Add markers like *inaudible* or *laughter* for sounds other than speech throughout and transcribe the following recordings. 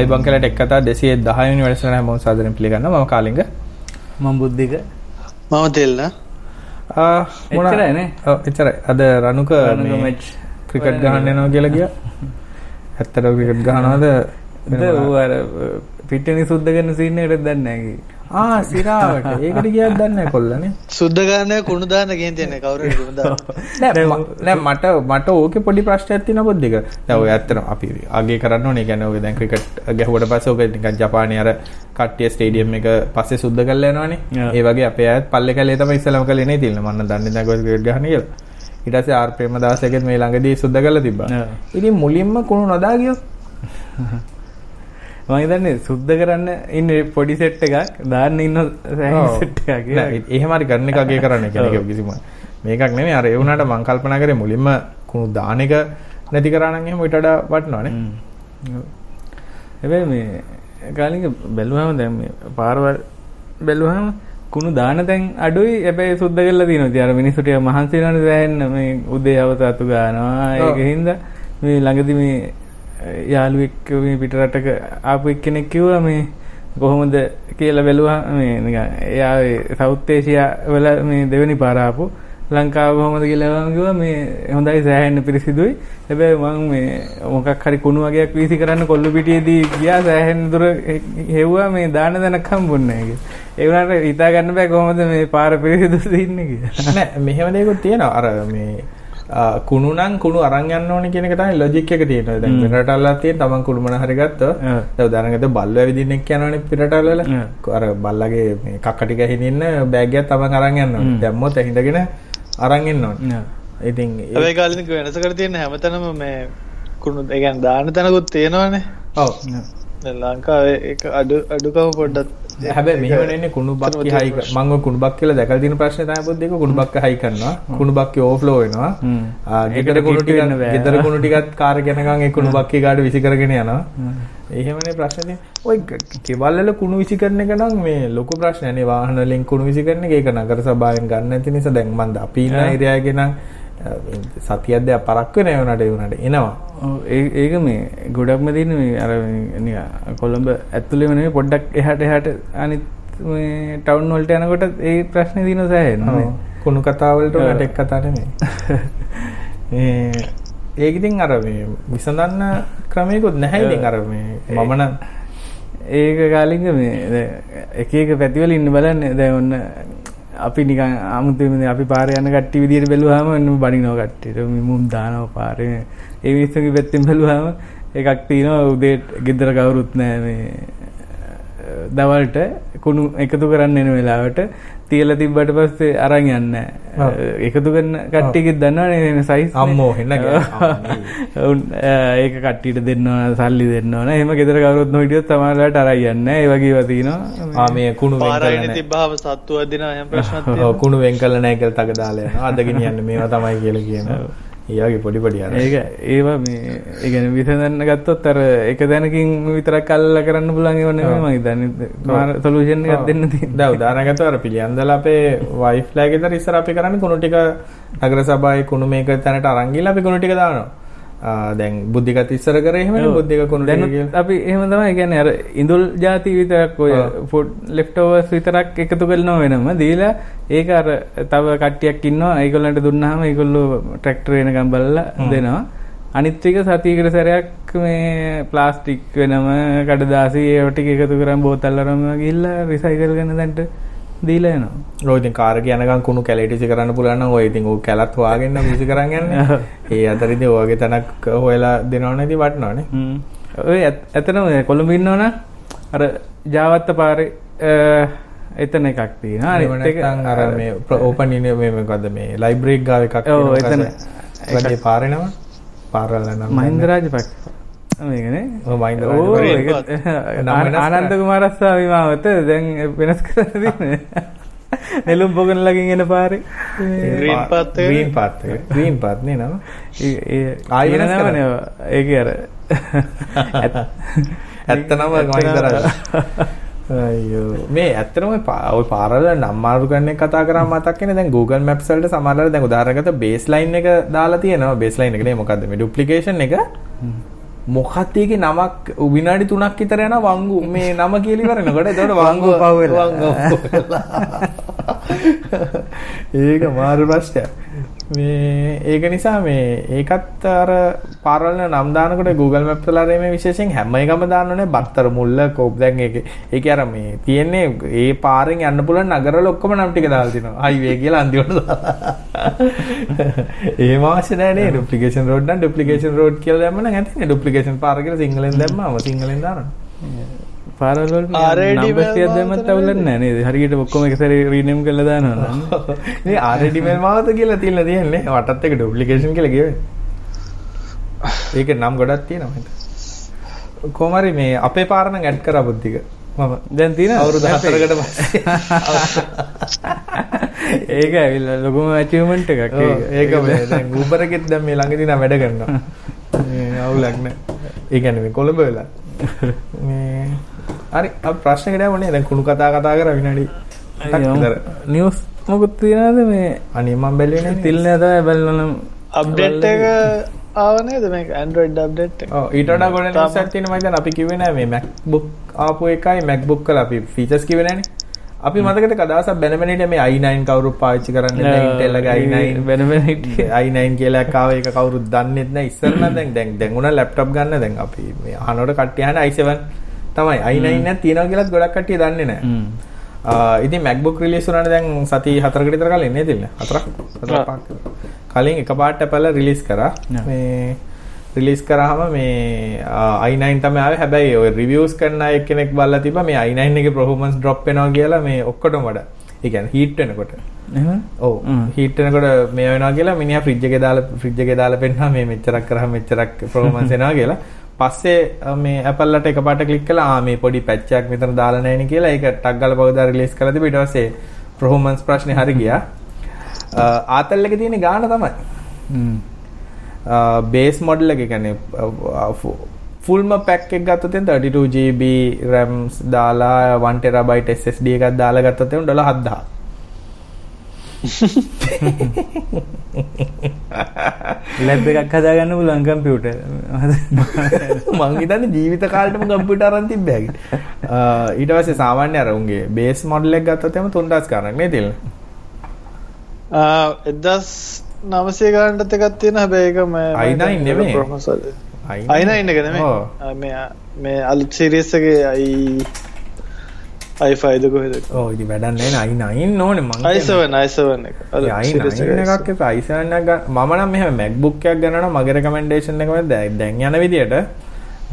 අයිබං කලට එක් කතා දෙසිේ දහයනි වැඩසන හැම සාදරෙන් පිළිගන්න ම කාලිග. මං බුද්ධික මම තෙල්න එච්චරයිනේ එචර අද රනුක මච් ක්‍රිකට් ගහන්න නවා කියලා ගිය. *laughs* ඇත්තට ක්‍රිකට් ගහනවාද? පිටනි සුද්ද කරන සින්නට දන්නකි ආ සිරාවට. ඒකට කියත් දන්න කොල්ලන. සුද්දගානය කුණුදාන ගෙන් තියෙන කවර නෑ මට මට ඕක පොඩි ප්‍රශ්ට ඇතින බොද්ධික දැව ඇත්තන අපි අගේ කරන්න ඕනේ. ගැන ඔය දැන් ක්‍රිකට් ගැහුවට පස්සේ ඔක නිකන් ජපානයේ අර කට්ටිය ස්ටේඩියම් එක පස්සේ සුද්ධ කරලා යනවනේ. ඒ වගේ අපේ අයත් පල්ලේ කැලේ තමයි ඉස්සලම කළේ නේ තියෙන්නේ මන්න දන්නේ නැහැ කොහොමද ක්‍රිකට් ගහන්නේ කියලා. ඊට පස්සේ ආර් ප්‍රේමදාසගෙත් මේ ළඟදී සුද්ධ කරලා තිබ්බා. ඉතින් මුලින්ම කුණු නොදා ගියොත් මම හිතන්නේ සුද්ධ කරන්න ඉන්නේ පොඩි සෙට් එකක් දාන්න ඉන්න සෙට් *laughs* එකක් එහෙම හරි කරන එකගේ කරන්න කෙනෙක් කිසිම. මේකක් නෙමෙයි අර ඒ වුණාට මම කල්පනා කරේ මුලින්ම කුණු දාන එක නැති කරා නම් එහෙම ඊට වඩා වටනවනේ හැබැයි මේ කාලික බැලුවම දැන් මේ පාරවල් බැලුවම කුණු දාන තැන් අඩුයි. හැබැයි සුද්ධ කරලා තියෙනවා. ඉතින් අර මිනිස්සු ටික මහන්සි වෙනවනේ දැන් මේ උදේ අවත අතු ගන්නවා. ඒක හින්දා මේ ළඟදි මේ යාළුවෙක් මේ පිටරටක ආපු එක්කෙනෙක් කිව්වා මේ කොහොමද කියලා බැලුවා. මේ නිකන් එයා සවුත් ඒෂියා වල මේ දෙවෙනි පාර ආපු ලංකාව කොහොමද කියලා කිව්වා. මේ හොඳයි සෑහෙන්න පිරිසිදුයි. හැබැයි මම මේ මොකක් හරි කුණු වගේක් වීසි කරන්න කොල්ලු පිටියේදී ගියා. සෑහෙන්න දුර හෙව්වා මේ දාන දනක් හම්බුන්නේ නැහැ ඒ වුණාට හිතා ගන්න බෑ කොහොමද මේ පාර පිරිසිදුද ඉන්නේ කියලා. *laughs* නෑ මෙහෙම දෙයක්ත් තියෙනවා. අර මේ කුණු නම් කුණු අරන් යන්න ඕනේ කියන එක තමයි ලොජික් එක තියෙනවා. දැන් පිටරටල්ලා තියෙන තමන් කුණු මොන හරි ගත්තොත් දැන් උදාහරණයකට බල්ලෝ ඇවිදින්න එක්ක යනවනේ පිටරටල්වල. අර බල්ලගේ මේ කක්ක ටික ඇහිදින්න බෑග් එකක් තමන් අරන් යන්න ඕනේ. දැම්මොත් ඇහිඳගෙන අරන් එන්න ඕනේ. ඉතින් ඒ කාලෙක වෙනස කර තියෙන හැමතැනම මේ කුණු ඒ කියන්නේ දාන තැනකුත් තියෙනවනේ. ඔව්. ලංකාවේ ඒක අඩු අඩුකම පොඩ්ඩක් හැබැයි මෙහෙම නෙන්නේ කුණු බක්කි හයි මම ඔය කුණු බක් කියලා දැකලා තියෙන ප්‍රශ්නේ තමයි පොත් දෙක කුණු බක්ක හයි කරනවා. කුණු බක්කේ ඕවර්ෆ්ලෝ වෙනවා. ගෙදර කුණු ටික ගෙදර කුණු ටිකත් කාර් යනකම් ඒ කුණු බක්කේ ගාඩ විසි කරගෙන යනවා එහෙමනේ ප්‍රශ්නේ ඔය කෙවල් වල කුණු විසි කරන එක නම් මේ ලොකු ප්‍රශ්නයක් නේ. වාහන වලින් කුණු විසි කරන එක. ඒක නගර සභාවෙන් ගන්න නැති නිසා දැන් මන්ද අපි ඉන්න ඒරියාවේ නම් සතියක් දෙයක් පරක් වෙන ඒ වුණාට ඒ වුණාට එනවා. ඒක මේ ගොඩක්ම තියෙන මේ අර නිකන් කොළඹ ඇතුළේම නෙමෙයි පොඩ්ඩක් එහාට එහාට අනිත් මේ ටවුන් වලට යනකොට ඒ ප්‍රශ්නේ දිනන සෑහෙන කුණු කතා වලට එක් කතා නෙමෙයි. *laughs* මේ ඒක ඉතින් අර මේ විසඳන්න ක්‍රමයකුත් නැහැ ඉතින් අර මේ මම නම්. ඒක කාලින්ග මේ එක එක පැතිවල ඉන්න බලන්න. දැන් ඔන්න අපි නිකන් අමුතුවෙන් අපි පාරේ යන කට්ටිය විදියට බැලුවාම ඔන්න බණිනව කට්ටියට. මුම් දානවා පාරේ. ඒ මිනිස්සුගේ පැත්තෙන් බැලුවාම එකක් තියෙනවා උදේට ගෙදර කවුරුත් නැහැ මේ දවල්ට කුණු එකතු කරන්න එන වෙලාවට තියලා තිබ්බට පස්සේ අරන් යන්නේ එකතු කරන කට්ටියගෙත් දන්නවනේ මේ සයිස් අම්මෝ හෙන්න *laughs* ඒක කට්ටියට දෙන්න ඕන සල්ලි දෙන්න ඕන එහෙම ගෙදර කවුරුත් නොහිටියොත් සමහරවිට අරන් යන්නේ ඒ වගේ ආ මේ කුණු වෙන් පාරයින තිබ්බාම සත්තු අදින එහෙම ප්‍රශ්නත් *laughs* තියෙනවා. කුණු වෙන් කළා නැහැ කියලා තක දාලා යනවා. අද ගෙනියන්නේ මේවා තමයි කියලා කියනවා ඒවගේ පොඩි පොඩි ඒක ඒවා මේ ඒ කියන්නේ විසඳන්න ගත්තොත් අර එක දැනකින් විතරක් අල්ලලා කරන්න පුළුවන් ඒවා නෙමෙයි මම හිතන්නේ සොලියුෂන් එකක් දෙන්න තියෙනවා දැන් උදාහරණයක් ගත්තොත් අර පිළියන්දලා අපේ වයිෆ්ලා ගෙදර ඉස්සර අපි කරන්නේ කුණු ටික නගර සභාවේ කුණු මේක තැනට අරන් ගිහලා අපි කුණු ටික දානවා දැන් බුද්ධිකත් ඉස්සර කරේ එහෙමනේ බුද්ධික කුණු කියලා. අපි එහෙම තමයි කියන්නේ අර ඉඳුල් ಜಾති විතරක් ඔය ෆුඩ් ලෙෆ්ට් ඕවර්ස් විතරක් එකතු කරනවා වෙනම දීලා ඒක අර තව කට්ටියක් ඉන්නවා. ඒගොල්ලන්ට දුන්නාම ඒගොල්ලෝ ට්‍රැක්ටර් එනකම් බලලා දෙනවා. අනිත් ටික සතියකට සැරයක් මේ ප්ලාස්ටික් වෙනම කඩදාසි ඒව ටික එකතු කරන් බෝතල් අරන් ගිහිල්ලා රිසයිකල් කරන තැනට දීලා යනවා. ඔය ඉතින් කාර් යනකම් කුණු කැලේට ඉසි කරන්න පුළුවන් නම් ඔය ඉතින් ඔය කැලත් හොයාගෙන නම් ඉසි කරන් යන්නේ. *laughs* ඒ අතරින්දී ඔයගේ තැනක් හොයලා දෙනවනේ ඉතින් වටනවනේ. ඔය ඇත්තටම කොළඹ ඉන්නවනම් අර ජාවත්ත පාරේ එතන එකක් තියෙනවා. අනිත් එක අර මේ ඕපන් ඉන්නේ මේ මොකද්ද මේ ලයිබ්‍රරි ගාව එකක්. ඔව් එතන. වැඩි පාරේ නම පාරවල නම. මහින්ද රාජපක්ෂ. මේකනේ. *laughs* ආනන්ද කුමාරස්වාමි මාවත දැන් වෙනස් කරලා තියෙන්නේ. නෙළුම් පොගන ළඟින් එන පාරේ. ග්‍රීන් පාත් එක? ග්‍රීන් පාත් එක. ග්‍රීන් පාත් නේ නම? ඒ ආයෙ නමනේ ඒකේ අර. *laughs* ඇත්තනම අයියෝ. මේ ඇත්තටම ඔය පාරවල නම් මාරු කරන එක කතා කරාම මතක් වෙන්නේ දැන් Google Maps වලට සමහරවල් දැන් උදාහරණයකට බේස් ලයින් එක දාලා තියෙනවා. බේස් ලයින් එක නේ මොකද්ද? මේ ඩුප්ලිකේෂන් එක මොකක්ද ඒකේ නමක් විනාඩි 3ක් විතර යන වංගු මේ නම කියලා ඉවරනකොට එතකොට වංගු පව් වෙලා. *laughs* ඒක මාරු ප්‍රශ්නයක්. මේ ඒක නිසා මේ ඒකත් අර පාරවල නම් දානකොට Google Maps වල අර මේ විශේෂයෙන් හැම එකම දාන්න ඕනේ. බත්තර මුල්ල කෝප් දැන් ඒක ඒක අර මේ තියෙන්නේ ඒ පාරෙන් යන්න පුළුවන් නගරවල ඔක්කොම නම් ටික දාලා තිනවා. හයිවේ කියලා අන්තිමට දාලා. *laughs* එහෙම අවශ්‍ය නැහැ නේ ඩුප්ලිකේෂන් රෝඩ් නම් ඩුප්ලිකේෂන් රෝඩ් කියලා දැම්ම නම් ඇතිනේ ඩුප්ලිකේෂන් පාර කියලා සිංහලෙන් දැම්මම සිංහලෙන් දානවා. දැම්මත් අවුලක් නැහැ නේද හරියට ඔක්කොම එක සැරේ රීනේම් කරලා දානවා *laughs* මේ ආරෙඩි මෙල් මාවත කියලා තියලා තියෙන්නේ වටත් එක ඩුප්ලිකේෂන් කියලා කියවේ. ඒක නම් ගොඩක් තියෙනවා. කොහමරි මේ අපේ පාර නම් ඇඩ් කරා බුද්ධික. මම දැන් තියෙනවා අවුරුදු 4කට *laughs* පස්සේ. ඒක ඇවිල්ලා ලොකුම ඇචීව්මන්ට් එකක් ඒක මේ දැන් Uber එකෙත් දැන් මේ ළඟදී නම් වැඩ කරනවා. *laughs* මේ අවුලක් නැහැ. ඒ කියන්නේ මේ කොළඹ වෙලා. මේ හරි අපි ප්‍රශ්නකට යමුනේ දැන් කුණු කතා කතා කරා විනාඩි 7ක් විතර. නිවස් මොකුත් තියනද මේ? අනේ මම බැලුවේ නැහැ. තිල්න තමයි බලනනම් අප්ඩේට් එක ආවනේද මේ ඇන්ඩරෝයිඩ් අප්ඩේට් එක. ඔව් ඊට වඩා ගොඩ මම දැන් අපි කිව්වේ නෑ මේ MacBook ආපු එකයි MacBook වල අපි ෆීචර්ස් කිව්වේ නෑනේ. අපි මතකද කදාසක් බැන බැනට මේ i9 කවුරුත් පාවිච්චි කරන්නේ නැහැ Intel එක i9 වෙන වෙන හිටියේ. i9 කියලා එකක් ආව ඒක කවුරුත් දන්නෙත් නැහැ ඉස්සර නම් දැන් දැන් උනා ලැප්ටොප් ගන්න. දැන් අපි මේ අහනකොට කට්ටිය අහන i7 තමයි i9 එකක් තියෙනවා කියලාත් ගොඩක් කට්ටිය දන්නේ නැහැ. ඉතින් MacBook රිලීස් වුණානේ දැන් සති 4කට විතර කලින් නේද ඉන්නේ? 4ක්? 4ක් පහක් විතර. කලින් එකපාරට Apple රිලීස් කරා. මේ රිලීස් කරාම මේ ආ, i9 තමයි ආවේ. හැබැයි ඔය රිවිව්ස් කරන අය කෙනෙක් බලලා තිබ්බා මේ i9 එකේ performance drop වෙනවා කියලා මේ ඔක්කොටම වඩා. ඒ කියන්නේ heat වෙනකොට. එහෙම ඔව්. හීට් වෙනකොට මේ වෙනවා කියලා මිනිහා ෆ්‍රිජ් එකේ දාලා ෆ්‍රිජ් එකේ දාලා පෙන්නනවා මේ මෙච්චරක් කරාම මෙච්චරක් performance එනවා කියලා. පස්සේ මේ Apple ලට එකපාරට ක්ලික් කළා ආ මේ පොඩි පැච් එකක් මෙතන දාලා නැහැ නේ කියලා ඒක ටක් ගාලා පවදා රිලීස් කරලා තිබ්බ ඊට පස්සේ performance ප්‍රශ්නේ හරි ගියා. ආතල් එකේ තියෙන ගාන තමයි. හ්ම්. බේස් මොඩල් එක කියන්නේ ෆුල්ම පැක් එක ගත්තොත් එතන 32GB RAMs දාලා 1TB SSD එකක් දාලා ගත්තොත් එතන ඩොලර් 7000. *laughs* ලැබ් එකක් හදාගන්න පුළුවන් කම්පියුටර්. මං හිතන්නේ ජීවිත කාලෙටම කම්පියුටර් අරන් තිබ්බෑ කියලා. *laughs* ඊට පස්සේ සාමාන්‍ය අර උන්ගේ බේස් මොඩල් එක ගත්තොත් එම 3000 ගණන් නේ තිල්. එදස් නවසේ ගාන්ටත් එකක් තියෙන හැබැයි ඒක i9 නෙමෙයි. අයින ඉන්න ගෙනම ඔව්. මේ අලුත් සිරිස්සගේ අයි අයිෆයිද කොහෙද ඔව් ඉතින් වැඩක් නැහැ නේ i9 ඕනේ මං. අයිසවන අයිසවන් එක අලුත් series i9 එකක් එක්ක i7 එකක් ගන්න මම නම් මෙහෙම MacBook එකක් ගන්නවා නම් මගේ recommendation එක වෙන්නේ දැන් යන විදියට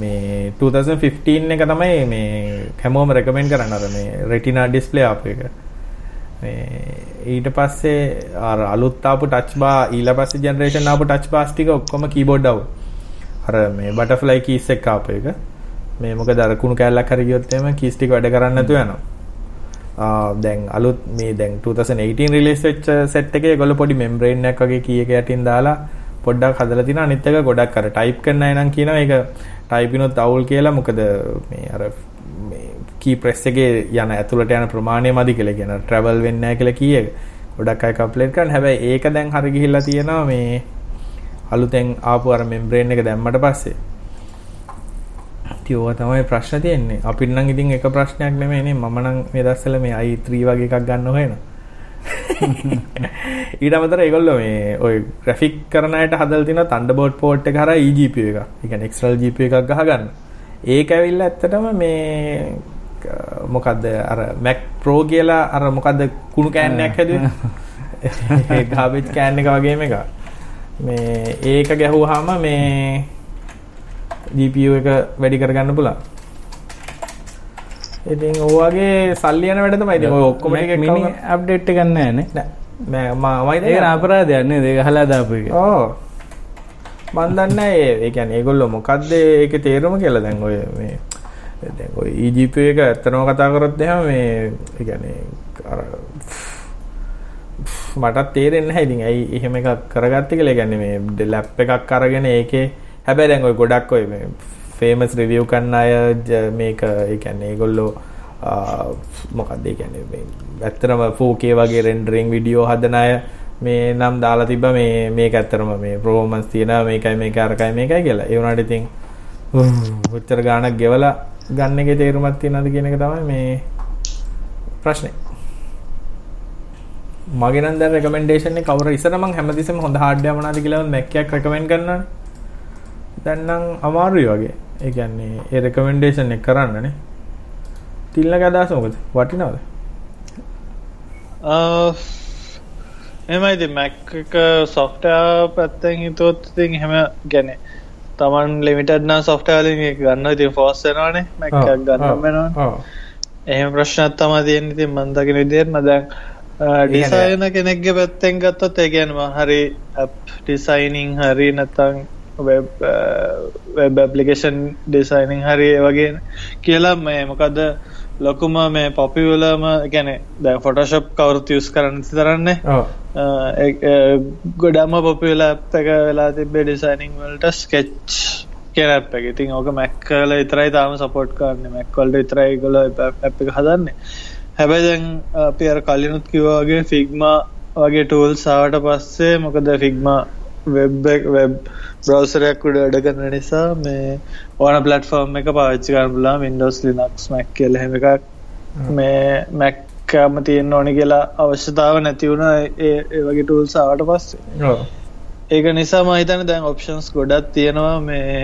මේ 2015 එක තමයි මේ හැමෝම recommend කරන්න අර මේ retina display ආපු එක. ඊට පස්සේ අර අලුත් ආපු touch bar ඊළ පස්සේ generation ආපු touch bars ටික ඔක්කොම ආව. අර මේ keys එක ආපු එක. මේ මොකද අර කුණු කැල්ලක් හරි ගියොත් එහෙම keys ටික වැඩ කරන්නේ නැතුව යනවා. දැන් අලුත් මේ දැන් 2018 රිලීස් වෙච්ච සෙට් එකේ ඒගොල්ලෝ පොඩි membrane එකක් වගේ කී එක යටින් දාලා පොඩ්ඩක් හදලා තිනා අනිත් එක ගොඩක් අර ටයිප් කරන අය නම් කියනවා. ඒක ටයිපිනොත් අවුල් කියලා. මොකද මේ අර මේ කී ප්‍රෙස් එකේ යන ඇතුළට යන ප්‍රමාණය මදි කියලා කියන. ට්‍රැවල් වෙන්නේ නැහැ කියලා කී එක. ගොඩක් අය කම්ප්ලේන්ට් කරන හැබැයි ඒක දැන් හරි ගිහිල්ලා තියෙනවා මේ අලුතෙන් ආපු අර membrane එක දැම්මට පස්සේ ඕවා තමයි ප්‍රශ්න තියෙන්නේ. අපිට නම් ඉතින් එක ප්‍රශ්නයක් නෙමෙයි නේ. මම නම් මේ දවස්වල මේ i3 වගේ එකක් ගන්න හොයනවා. *laughs* ඊට අමතරව ඒගොල්ලෝ මේ ඔය ග්‍රැෆික් කරන අයට හදලා තියෙන Thunderbolt port එක හරහා eGPU එකක්. ඒ කියන්නේ external GPU එකක් ගහගන්න. ඒක ඇවිල්ලා ඇත්තටම මේ මොකද්ද අර Mac Pro කියලා අර මොකද්ද කුණු කෑන්නයක් හැදුවේ. *laughs* *laughs* ඒ garbage can එක වගේම එකක්. මේ ඒක ගැහුවාම මේ GPU එක වැඩි කරගන්න පුළුවන්. ඉතින් ඔයගේ සල්ලි යන වැඩ තමයි. ඔක්කොම අප්ඩේට් නැහැ නේ. නෑ මම මම ඒක අපරාධයක් නේද? ඒක අහලා දාපු. ඕ මන් දන්නේ ඒ ඒ කියන්නේ ඒගොල්ලෝ මොකද්ද ඒකේ තේරුම කියලා දැන් ඔය මේ ඔය EGP එක ඇත්තනම කතා කරොත් එහෙම මේ කියන්නේ අර මටත් තේරෙන්නේ නැහැ ඉතින් ඇයි එහෙම එකක් කරගත්තේ. ඒ කියන්නේ මේ ලැප් එකක් අරගෙන ඒකේ හැබැයි දැන් ඔය ගොඩක් ඔය මේ ෆේමස් රිවිව් කරන අය ජ- මේක ඒ කියන්නේ ඒගොල්ලෝ ආ, මොකක්ද ඒ කියන්නේ මේ ඇත්තටම 4K වගේ රෙන්ඩරින් වීඩියෝ හදන අය මේ නම් දාලා තිබ්බා මේ මේක ඇත්තටම මේ performance තියෙනවා මේකයි මේක අරකයි මේකයි කියලා. ඒ වුණාට ඉතින් ඔච්චර ගාණක් ගෙවලා ගන්න එකේ තේරුමක් තියනවද කියන එක තමයි මේ ප්‍රශ්නේ. මගේ නම් දැන් රෙකමෙන්ඩේෂන් එක කවුරු ඉස්සර මං හැමතිස්සෙම හොඳ හાર્ඩ්වෙයාර් මොනවද කියලා Mac එකක් රෙකමෙන්ඩ් කරනවානේ. දැන් නම් අමාරුයි වගේ. ඒ කියන්නේ ඒ රෙකමෙන්ඩේෂන් එක කරන්නනේ. තිල්ලගේ අදහස මොකද? වටිනවද? එමයි ඉතින් Mac එක software පැත්තෙන් හිතුවොත් ඉතින් එහෙම ගැන තමන් ලිමිටඩ් නම් software වලින් ඒක ගන්න ඉතින් Mac එකක් ගන්න වෙනවනේ. එහෙම ප්‍රශ්නයක් තමයි තියෙන්නේ ඉතින් මම දකින විදිහට මම දැන් ඩිසයින කෙනෙක්ගේ පැත්තෙන් ගත්තොත් ඒ කියන්නේ හරි ඇප් ඩිසයිනින් හරි නැත්නම් වෙබ් ඇප්ලිකේෂන් ඩිසයිනින් හරි වගේ කියලා මේ මොකද ලොකුම මේ පොපිවලම ගැන දැ ෆොටෝශප් කවරුත් යස් කරන්න තරන්නේ. ගොඩම පොපිවල එක වෙලා තිබේ ඩිසයිනිං වලට ස්කෙච් කියන අප් එක. ඉතින් ඕක මැක්කල ඉතරයි තාම සපෝට් කරන්න. මැක්වල්ට ඉතරයි ගොල අප් එක හදන්නේ. හැබැයි දැන් අපි අර කලිනුත් කිව්වාගේ ෆිග්මා වගේ ටූල් සාවට පස්සේ මොකද ෆිග්මා වෙබ් වෙබ් බ්‍රවසරයක් උඩ වැඩ කරන නිසා මේ ඕන ප්ලට්ෆෝර්ම් එක කරන්න පුළුවන් Windows Linux Mac කියලා එහෙම එකක් මේ Mac එකම තියෙන්න ඕනි කියලා අවශ්‍යතාව නැති වුණා ඒ වගේ ටූල්ස් ආවට පස්සේ. ඒක නිසා මම හිතන්නේ දැන් ඔප්ෂන්ස් ගොඩක් තියෙනවා මේ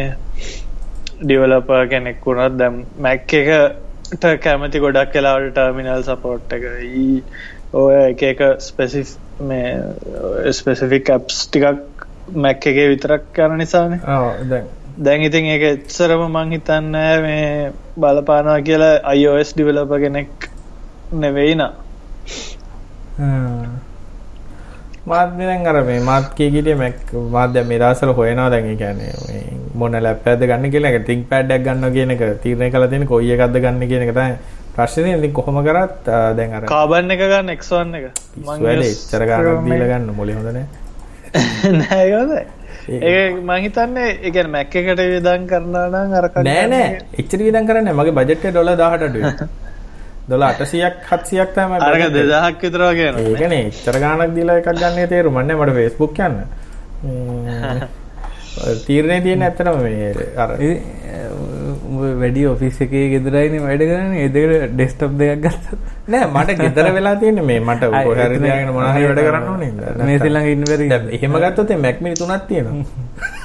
ඩෙවලොපර් කෙනෙක් වුණත් දැන් Mac එකට කැමති ගොඩක් වෙලාවට ටර්මිනල් සපෝට් එක. ඔය එක එක ස්පෙසිෆ් මේ ස්පෙසිෆික් ඇප්ස් ටිකක් මැක් එකේ විතරක් යන නිසානේ. දැන්. ඉතින් ඒක එච්චරම මං හිතන්නේ මේ බලපානවා කියලා iOS ඩිවෙලොපර් කෙනෙක් නෙවෙයි නා. මාත් දැන් අර මේ මාත් කිය කියේ මැක් මාත් දැන් මේ දවස්වල හොයනවා දැන් කියන්නේ මොන ලැප්ටොප් එකද ගන්න කියලා එක තින්ක් පෑඩ් එකක් ගන්නවා කියන එක තීරණය කළා තියෙන කොයි එකක්ද ගන්න කියන එක තමයි ප්‍රශ්නේ. ඉතින් කොහොම කරත් දැන් අර කාබන් එක ගන්න X1 එක. මං එච්චර ගානක් දීලා ගන්න මොලේ හොඳ නැහැ *laughs* නෑගොද ඒ මහිතන්නේ එක මැක්ක එකට විදන් කරන්න අර නෑ නෑ. එච්චර විදන් කරන්න මගේ බජට්ට ඩොල දාහට දොල අටසියක් හත්සියක් තම අරක දෙදහක් විතරවාගෙන ඒකන එච්චර ගානක් දීලා එකක් ගන්න තේරු මන්න මට ෆෙස්බුක් යන්න. *laughs* තීරණය තියෙන ඇත්තනම වැඩි ඔෆිස් එකේ ගෙදරයින වැඩ කරන්න. එදකට ඩෙස්ටප් දෙයක් ගත්ත නෑ මට ගෙදර වෙලා තියෙන මේ. මට හරිදගෙන මොනහරි වැඩ කරන්න ඕනේ මේ සිල්ලඟ ඉන්නවර එහෙම ගත්තොත් මැක්මිනි තුනක් තියෙනවා.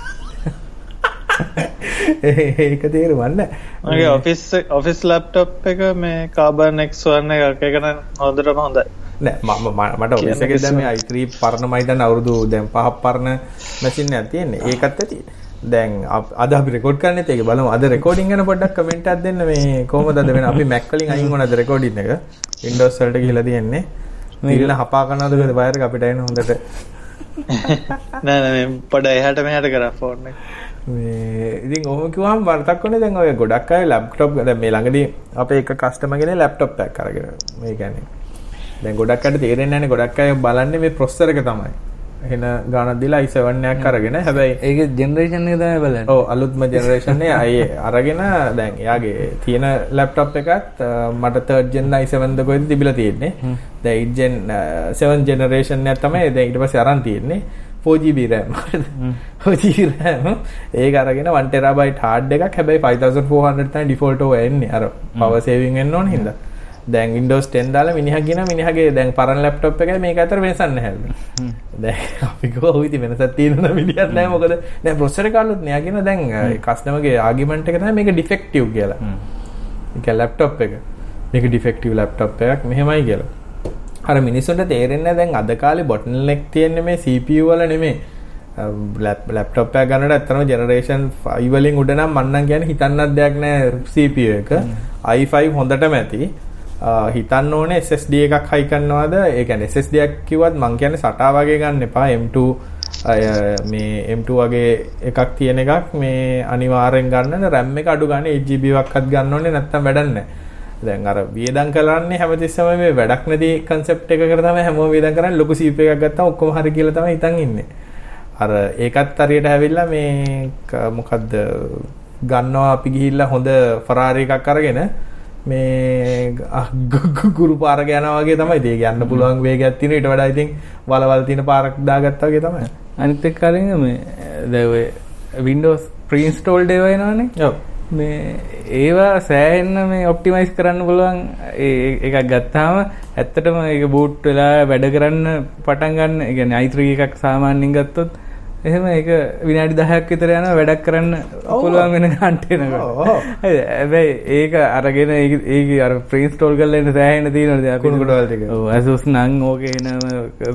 *laughs* ඒක තේරුවන්න මගේ ඔෆිස් ඔෆිස් ලැප්ටොප් එක මේ කාබන් එක් වන්න එක එකන හොඳටම හොඳයි. නෑ මම මට ඔෆිසක දැම අයිත්‍රී පරණ මයිතන් අවුරුදු දැම් පහක් පරණ මැසින්න ඇතියෙන්නේ ඒකත් ඇති දැන් අද අපි රෙකෝඩ් කරන්න ඒක බලමු. අද රෙකෝඩින් ගැන පොඩ්ඩක් කමෙන්ට් එකක් දෙන්න. මේ කොහොමද අද වෙන අපි මැක් වලින් අයින් වුණාද රෙකෝඩින් එක? වින්ඩෝස් වලට ගිහලා තියෙන්නේ. මේකල හපා කරනවද වයර් එක අපිට එන හොඳට. *laughs* නෑ නෑ පොඩ එහාට මෙහාට කරා ෆෝන් එක. මේ ඉතින් ඔහොම කිව්වම වරදක් වුණේ දැන් ඔය ගොඩක් අය ලැප්ටොප් දැන් මේ ළඟදී අපේ එක කස්ටමර් කෙනෙක් ලැප්ටොප් එකක් අරගෙන. මේ කියන්නේ. දැන් ගොඩක් අයට තේරෙන්නේ නැහැ ගොඩක් අය බලන්නේ මේ ප්‍රොසෙසර් එක තමයි එහෙන ගානක් දීලා i7 එකක් අරගෙන හැබැයි ඒක ජෙනරේෂන් එක තමයි බලන්නේ. ඔව් අලුත්ම ජෙනරේෂන් එක අය අරගෙන දැන් එයාගේ තියෙන ලැප්ටොප් එකත් මට 3rd gen i7 ද කොහෙද තිබිලා තියෙන්නේ. දැන් 8 gen 7 generation එක තමයි දැන් ඊට පස්සේ අරන් තියෙන්නේ. 4GB RAM 4GB RAM. ඒක අරගෙන 1 TB hard එකක්. හැබැයි 5400 තමයි default ඔය එන්නේ. අර power saving වෙන්න ඕන හින්දා දැන් Windows 10 දාලා මිනිහා කියන මිනිහාගේ දැන් පරණ ලැප්ටොප් එකයි මේක අතර වෙනසක් නැහැලු. දැන් අපි ගෝ ඉතින් වෙනසක් තියෙනවා මිනිහත් නැහැ මොකද දැන් ප්‍රොසෙසර් එක අලුත් නෑ කියන දැන් කස්ටමර්ගේ ආගියුමන්ට් එක තමයි මේක ඩිෆෙක්ටිව් කියලා. ඒක ලැප්ටොප් එක. මේක ඩිෆෙක්ටිව් ලැප්ටොප් එකක් මෙහෙමයි කියලා. අර මිනිස්සුන්ට තේරෙන්නේ දැන් අද කාලේ බොට්ල්නෙක් තියෙන්නේ මේ CPU වල නෙමෙයි. ලැප්ටොප් එක ගන්නට ඇත්තටම ජෙනරේෂන් 5 වලින් උඩ නම් මන්නම් කියන්නේ හිතන්නත් දෙයක් නෑ CPU එක. i5 හොඳටම ඇති. හිතන්න ඕනේ SSD එකක් හයි කරනවද ඒ කියන්නේ SSD එකක් කිව්වත් මං කියන්නේ SATA වගේ ගන්න එපා M2 මේ M2 වගේ එකක් තියෙන එකක් මේ අනිවාර්යෙන් ගන්න RAM එක අඩු ගන්න 8GB වක්වත් ගන්න ඕනේ නැත්තම් වැඩක් නැහැ. දැන් අර වියදම් කරන්නේ හැමතිස්සම මේ වැඩක් නැති concept එකකට තමයි හැමෝම වියදම් කරන්නේ ලොකු CPU එකක් ගත්තාම ඔක්කොම හරි කියලා තමයි හිතන් ඉන්නේ. අර ඒකත් හරියට ඇවිල්ලා මේ මොකද්ද ගන්නවා අපි ගිහිල්ලා හොඳ Ferrari එකක් අරගෙන මේ ගුරු පාරක යනවා වගේ තමයි. ඒක යන්න පුළුවන් වේගයක් තියෙන ඊට වඩා ඉතින් වලවල් තියෙන පාරක් දාගත්තා වගේ තමයි. අනිත් එක්ක අරින් මේ ඔය Windows ප්‍රීන්ස්ටෝල් ඩේවයිනවානේ මේ ඒවා සෑහෙන්න මේ ඔප්ටිමයිස් කරන්න පුළුවන්. එකක් ගත්තාම ඇත්තටම ඒක බූට් වෙලා වැඩ කරන්න පටන් ගන්න. කියන්නේ i3 එකක් සාමාන්‍යයෙන් ගත්තොත් එහෙම ඒක විනාඩි 10ක් විතර යනවා වැඩක් කරන්න පුළුවන් වෙන කන්ටේනර් හැබැයි ඒක අරගෙන ඒක අර ප්‍රීන්ස්ටෝල් කරලා එන්න සෑහෙන්න තියෙනවා දැන් කුණු කොටවල් ටික. ඔව් Asus නම් ඕකේ එනම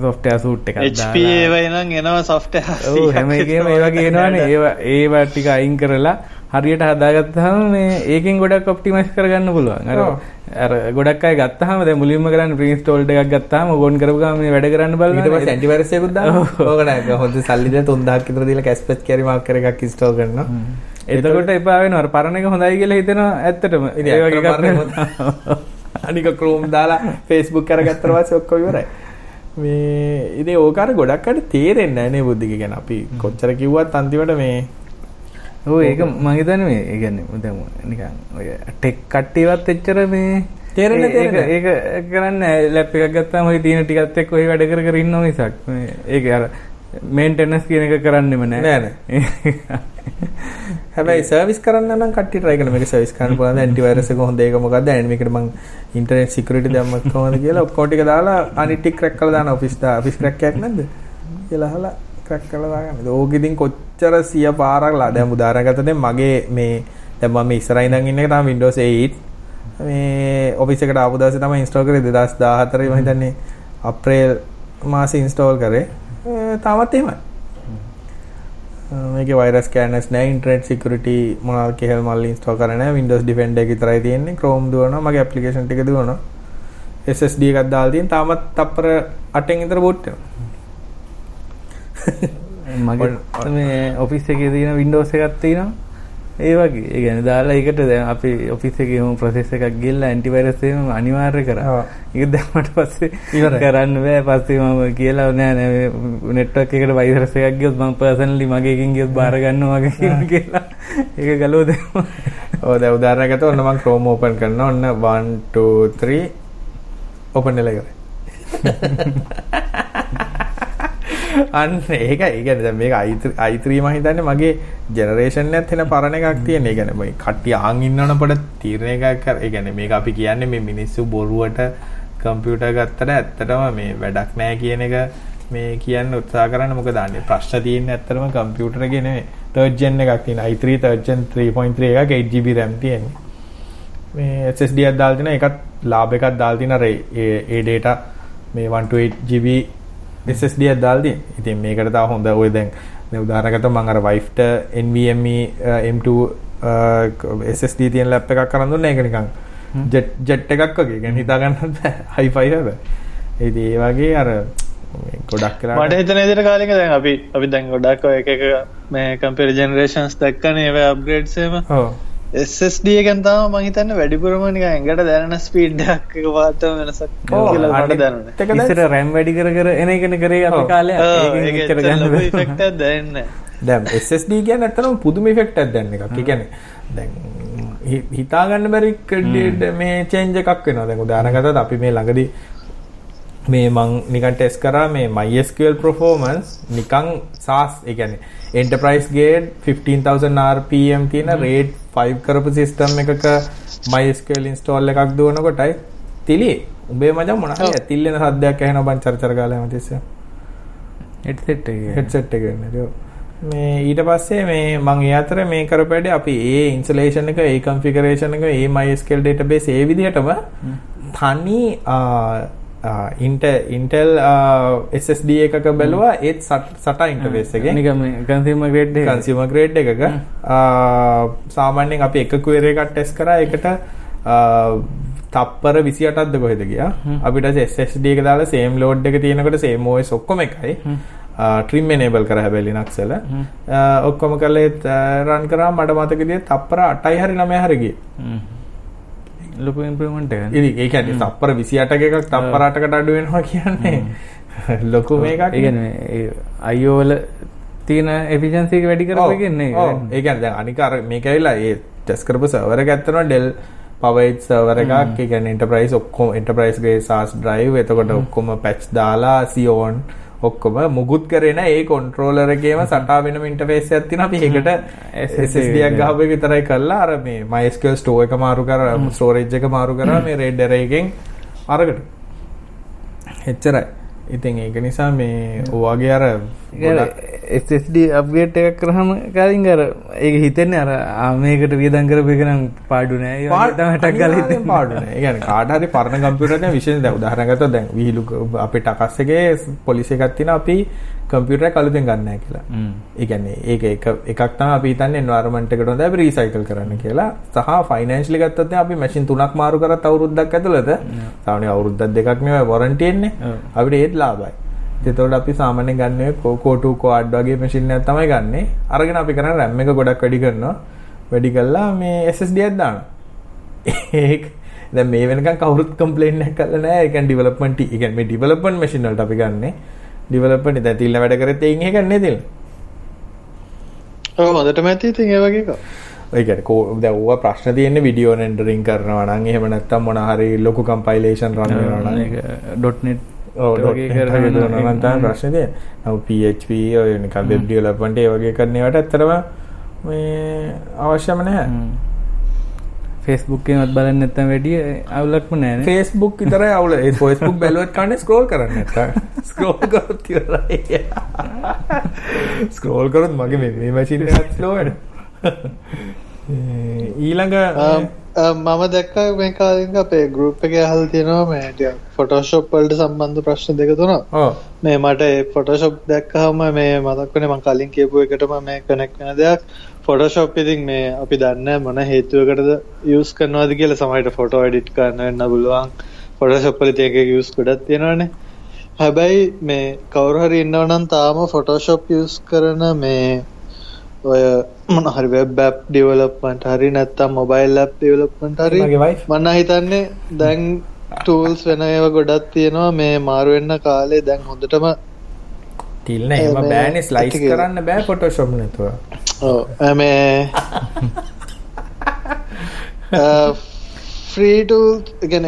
software suite එකක් HP ඒවයි නම් එනවා software ඔව් හැම එකේම ඒ වගේ එනවනේ. *laughs* ඒවා ඒවා ටික අයින් කරලා හරියට හදාගත්තාම මේ ඒකෙන් ගොඩක් ඔප්ටිමයිස් කරගන්න පුළුවන්. අර. අර ගොඩක් අය ගත්තාම දැන් මුලින්ම කරන්නේ ප්‍රීන්ස්ටෝල් එකක් ගත්තාම ඕන් කරපු ගමන් මේ වැඩ කරන්න ඊට පස්සේ බලනවා. ඇන්ටිවයිරස් එකකුත් දානවා ඕක නෑ හොඳ සල්ලි දෙන 3000ක් විතර දීලා කැස්පෙච් කැරි මාකර් එකක් ඉන්ස්ටෝල් කරනවා එතකොට එපා වෙනවා. අර පරණ එක හොඳයි කියලා හිතෙනවා ඇත්තටම. ඒ වගේ එකක්. අනික Chrome දාලා Facebook කරගත්තට පස්සේ ඔක්කොම ඉවරයි. මේ ඉතින් ඕක අර ගොඩක් අයට තේරෙන්නේ නැහැ නේ බුද්ධික ගැන. අපි කොච්චර කිව්වත් අන්තිමට මේ ඔව් ඒක මම හිතන්නේ මේ ඒ කියන්නේ දැන් නිකන් ඔය ටෙක් කට්ටියවත් එච්චර මේ තේරෙන්නේ ඒ- කරන්නේ ලැප් එකක් ගත්තාම ඔය තියෙන ටිකත් එක්ක ඔය වැඩ කර කර ඉන්නව මිසක්. ඒක අර මේන්ටෙනන්ස් කියන එක කරන්නෙම නෑ නෑ. හැබැයි *laughs* සර්විස් කරන්න නම් කට්ටිය try කරන මේක සර්විස් කරන්න පුළුවන්. ඇන්ටිවයිරස් එක හොඳ ඒක මොකක්ද and මේකට මං ඉන්ටර්නෙට් සිකියුරිටි දැම්මත් කොහොමද කියලා ඔක්කොම ටික දාලා අනිත් ටික ක්‍රැක් කරලා දාන ඔෆිස් දා ඔෆිස් ක්‍රැක් එකක් නැද්ද? කියලා අහලා ක්‍රැක් කරලා දාගන්න. ඕක ඉතින් කොච්චර සිය පාරක් ලා. දැන් උදාහරණයක් ගත්තොත් මගේ මේ දැන් මම මේ ඉස්සරහින් ඉඳන් ඉන්න එක තමයි Windows 8 මේ ඔෆිස් එකට ආපු දවසේ තමයි ඉන්ස්ටෝල් කරේ 2014 මම හිතන්නේ අප්‍රේල් මාසේ ඉන්ස්ටෝල් කරේ. ඒ තාමත් එහෙමයි. මේක වයිරස් කෑනස් නෑ ඉන්ටර්නෙට් සිකියුරිටි මොනවාද කියලා මල්ලි ඉන්ස්ටෝල් කරන්නේ නෑ. Windows Defender එක විතරයි තියෙන්නේ. Chrome දුවනවා මගේ ඇප්ලිකේෂන් ටික දුවනවා. SSD එකක් දාලා තියෙන තාමත් තප්පර 8න් විතර බූට් වෙනවා මගේ මේ ඔෆිස් එකේ තියෙන Windows එකක් තියෙනවා ඒ වගේ ඒ කියන්නේ දාලා ඒකට දැන් අපි ඔෆිස් එකේ මොන ප්‍රොසෙස් එකක් ගිහලා ඇන්ටිවයිරස් එකම අනිවාර්ය කරා. ඒක දැම්මට පස්සේ. කරන්න බෑ. පස්සේ මම කියලා නෑ නෑ නෙට්වර්ක් එකට වයිරස් එකක් ගියොත් මම පර්සනලි මගේ එකකින් ගියොත් බාර ගන්නවා වගේ කියලා. ඒක ගලව දෙනවා. ඔව් දැන් උදාහරණයක් ගත්තොත් ඔන්න මම Chrome open කරනවා ඔන්න 1 2 3 open වෙලා ඉවරයි *laughs* අන්න ඒක ඒ කියන්නේ දැන් මේක i3 i3 මම හිතන්නේ මගේ ජෙනරේෂන් එකත් වෙන පරණ එකක් තියෙන. ඒ කියන්නේ මේ කට්ටිය ආන් ඉන්නවනේ පොඩ තීරණය එකක් කර. ඒ කියන්නේ මේක අපි කියන්නේ මේ මිනිස්සු බොරුවට කම්පියුටර් ගත්තට ඇත්තටම මේ වැඩක් නැහැ කියන එක මේ කියන්න උත්සාහ කරන්න මොකද අනේ ප්‍රශ්න තියෙන්නේ ඇත්තටම කම්පියුටර් එකේ නෙමෙයි. third gen එකක් තියෙන i3 third gen 3.3 එකක් 8GB RAM තියෙන්නේ. මේ SSD එකක් දාලා තියෙන එකත් ලාභ එකක් දාලා තියෙන අර ඒ ඒ data මේ 128GB SSD එකක් දාලා තියෙන. ඉතින් මේකට තව හොඳ ඔය දැන් දැන් උදාහරණයකට මම අර wife ට NVMe uh, M2 uh, SSD තියෙන ලැප් එකක් කරන් දුන්නා ඒක නිකන් ජෙට් ජෙට් එකක් වගේ. يعني හිතා ගන්නත් බෑ. හයිෆයි හැබැයි. ඉතින් ඒ වගේ අර මේ ගොඩක් මට වෙලාවට හිතන විදිහට කාලෙක දැන් අපි අපි දැන් ගොඩක් ඔය එක එක මේ කම්පියුටර් ජෙනරේෂන්ස් දැක්කනේ ඒවා අප්ග්‍රේඩ්ස් එහෙම ඔව් SSD එකෙන් තමයි මම හිතන්නේ වැඩිපුරම නිකන් ඇඟට දැනෙන ස්පීඩ් එකක් එක පාටම වෙනසක් දැනුනේ. එක දැන් ඉස්සර RAM වැඩි කර කර එන එකනේ කරේ. කාලේ. ඔව්, ඒකෙන් ඒක එච්චර එච්චර ගන්න ලොකු බෑ. effect එකක් දැනෙන්නේ නැහැ. දැන් SSD කියන්නේ ඇත්තටම පුදුම ඉෆෙක්ට් එකක් දැන් එකක්. ඒ කියන්නේ දැන් හි- හිතා ගන්න බැරි ක- මේ චේන්ජ් එකක් වෙනවා. දැන් උදාහරණයක් ගත්තොත් අපි මේ ළඟදී මේ මං නිකන් ටෙස්ට් කරා මේ MySQL performance නිකන් SaaS ඒ කියන්නේ enterprise grade 15000 RPM තියෙන RAID 5 කරපු system එකක MySQL install එකක් දුවනකොටයි තිලියේ උඹේ මචං මොන හරි ඇතිල්ලෙන සද්දයක් ඇහෙනවා බං චර චර ගාලා හැමතිස්සෙම headset එක. හෙඩ්සෙට් එක ඒක. මේ ඊට පස්සේ මේ මම ඒ අතර මේ කරපැඩේ අපි ඒ ඉන්ස්ටලේෂන් එක ඒ කන්ෆිගරේෂන් එක ඒ MySQL database ඒ විදිහටම තනි ඉන්ටෙල් SSD එකක බැලුවා ඒත් සටා ඉන්ටර්ෆේස් එකේ නිකන් මේ consumer grade එක. කන්සියුමර් ග්‍රේඩ් එකක. ආ, සාමාන්‍යයෙන් අපි එක එකක් ටෙස්ට් කරා. ඒකට ආ, තප්පර 28ක්ද කොහෙද ගියා? අපිට SSD එක දාලා same load එක තියෙනකොට same OS ඔක්කොම එකයි. trim enable කරා හැබැයි ආ, ඔක්කොම ඒත් රන් කරා. මට මතක විදිහට තප්පර 8යි හරි 9යි හරි ගියේ. ලොකු ඉම්ප්‍රූව්මන්ට් එකක්. ඉතින් ඒ කියන්නේ තප්පර 28ක එකක් තප්පර 8කට අඩු වෙනවා කියන්නේ. ලොකු මේකක් ඒ කියන්නේ ඒ IO වල තියෙන එක වැඩි කරපු එකන්නේ ඒක. ඔව්. ඒ කියන්නේ දැන් අනික අර මේක ඇවිල්ලා ඒ ටෙස්ට් කරපු සර්වර් එක ඇත්තනවා Dell Power 8 සර්වර් එකක්. කියන්නේ enterprise ඔක්කොම grade SaaS drive. එතකොට ඔක්කොම patch දාලා Xeon ඔක්කොම මුකුත් කරේ නැහැ ඒ කන්ට්‍රෝලර් එකේම සටා වෙනම ඉන්ටර්ෆේස් එකක් තියෙනවා. අපි ඒකට SSD එකක් ගහපු එක විතරයි කරලා අර මේ MySQL store එක මාරු කරලා storage එක මාරු කරලා මේ red array එකෙන් අරකට. එච්චරයි ඉතින් ඒක නිසා මේ ඔවාගේ අර SSD අප්ගේට් එකක් කරාම කලින් අර ඒක හිතෙන්නේ අර ආමේකට වියදම් කරපු එක නම් පාඩු නෑ. ඒ වගේ තමයි ටක් ගාලා හිතෙන්නේ. පාඩු නෑ. ඒ කියන්නේ කාට හරි පරණ කම්පියුටර් එකක් විශේෂ දැන් උදාහරණයක් ගත්තොත් දැන් විහිළු අපේ ටකස් එකේ පොලිසි එකක් තියෙනවා. අපි කම්පියුටර් එක අලුතෙන් ගන්න කියලා. ඒ කියන්නේ ඒක එක එකක් තමයි අපි හිතන්නේ එන්වයරන්මන්ට් එකට හොඳයි අපි රීසයිකල් කරන්න කියලා. සහ ෆයිනෑන්ෂලි ගත්තොත් දැන් අපි මැෂින් තුනක් මාරු කරත් අවුරුද්දක් ඇතුළත සාමාන්‍ය අවුරුද්දක් දෙකක් නෙවෙයි වොරන්ටි එන්නේ. අපිට ඒත් ලාභයි. එතකොට අපි සාමාන්‍යයෙන් ගන්න කෝටු කෝඩ් වගේ මැෂින් එකක් තමයි ගන්නෙ. අරගෙන අපි කරන්නේ RAM එක ගොඩක් වැඩි කරනවා. වැඩි කළා මේ SSD එකක් දානවා. ඒක දැන් මේ වෙනකන් කවුරුත් කම්ප්ලේන්ට් එකක් කරලා නැහැ. ඒ කියන්නේ ඩෙවලොප්මන්ට් ඒ කියන්නේ මේ ඩෙවලොප්මන්ට් මැෂින් වලට අපි ගන්නෙ. ඩෙවලොප්මන්ට් දැන් තිල්න වැඩ කරත් එයින් එක නේ තිල්න. ඔව් හොඳටම ඇති. ඉතින් ඒ වගේ එකක්. ඒ කියන්නේ කෝ දැන් ඕවා ප්‍රශ්න තියෙන්නේ වීඩියෝ රෙන්ඩරින් කරනවා නම් එහෙම නැත්නම් මොන හරි ලොකු කම්පයිලේෂන් රන් වෙනවා නම් .net වගේ. කරන තම ප්‍රශ්නය නව PHP ඔය නිකම් වෙබ් ඩියලොප්මන්ට් ඒ වගේ කරන ඒවාට ඇත්තටම මේ අවශ්‍යම නැහැ ෆේස්බුක් එකවත් බලන්න නැත්නම් වැඩි අවුලක්ම නැහැ ෆේස්බුක් විතරයි අවුල. ඒ ෆේස්බුක් බැලුවත් කන්නේ ස්ක්‍රෝල් කරන්න නැත්තම් ස්ක්‍රෝල් *laughs* කරොත් ඉවරයි. *laughs* ස්ක්‍රෝල් කරොත් මගේ මේ මේ මැෂින් එකත් ස්ලෝ වෙනවා. *laughs* ඊළඟ මම දැක්ක මේ කාලින් අපේ ගරුප් එක හල් තියෙනවා මේ ෆොටෝශොප් වලට සම්බන්ධ ප්‍රශ්න දෙක තුනක්. මේ මට ෆොටෝශොප් දැක්කහම මේ මතක්වන මං කලින් කියපු එකටම මේ කනෙක් වෙන දෙයක් ෆොටෝශොප් ඉතින් මේ අපි දන්න මොන හේතුවකටද යස් කරනවාද කියලා සමයිට ෆොටෝ එඩිට් කරන්න වෙන්න පුළුවන්. ෆොටෝශොප්පල තියක යස් කොඩත් තියෙනවානේ. හැබැයි මේ කවුරහරි ඉන්නවනම් තාම ෆොටෝශොප් යස් කරන මේ ඔය මොන හරි වෙබ් ඇප් ඩෙවලොප්මන්ට් හරි නැත්තම් මොබයිල් ඇප් ඩෙවලොප්මන්ට් හරි මම හිතන්නේ දැන් ටූල්ස් වෙන ඒවා ගොඩක් තියෙනවා. මේ මාරු වෙන්න කාලේ දැන් හොඳටම තිල්න එහෙම බෑනේ. ස්ලයිස් කරන්න බෑ ෆොටෝෂොප් නැතුව ඔව් මේ ෆ්‍රී ටූල් ගැන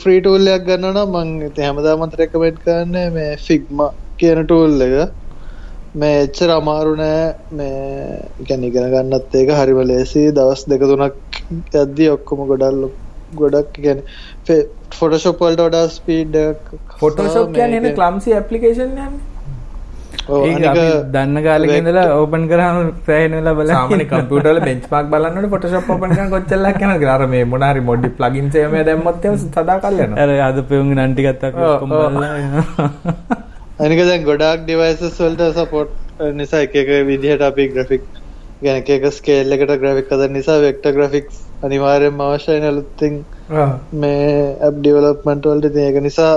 ෆ්‍රී ටූල් එකක් ගන්න නම් මං ඉතින් හැමදාමත් රෙකමෙන්ඩ් කරන්නේ මේ ෆිග්මා කියන ටූල් එක. මේ එච්චර අමාරු නෑ. මේ ගැන ඉගෙන ගන්නත් ඒක හරිම ලේසි. දවස් දෙක තුනක් යද්දී ඔක්කොම ගොඩල් ගොඩක් ගැන ෆොටෝශොප් වලට වඩා ස්පීඩ් ෆොටෝශොප් කියන්නේ ක්ලම්සි ඇප්ලිකේෂන් යන්නේ දන්න කාලෙක ඉඳලා ඕපන් කරාම සෑහෙන වෙලා බලන්න. සාමාන්‍ය කම්පියුටර් වල බෙන්ච්මාර්ක් බලනකොට ෆොටෝෂොප් ඕපන් කොච්චරක් යනවද අර මේ මොන හරි මොඩි ප්ලගින්ස් එකම දැම්මොත් එහෙම සදා කල් යනවා. අර අද පෙවුන් නම් ටිකත් අපි ඔක්කොම බලලා අනික දැන් ගොඩාක් ඩිවයිසස් වලට සපෝට් නිසා එක එක විදිහට අපි ග්‍රැෆික් ගැන එක ස්කේල් එකට ග්‍රැෆික් හදන නිසා වෙක්ටර් ග්‍රැෆික්ස් අනිවාර්යෙන්ම අවශ්‍යයි නලුත්තින් මේ ඇප් ඩෙවලොප්මන්ට් වලට ඉතින් ඒක නිසා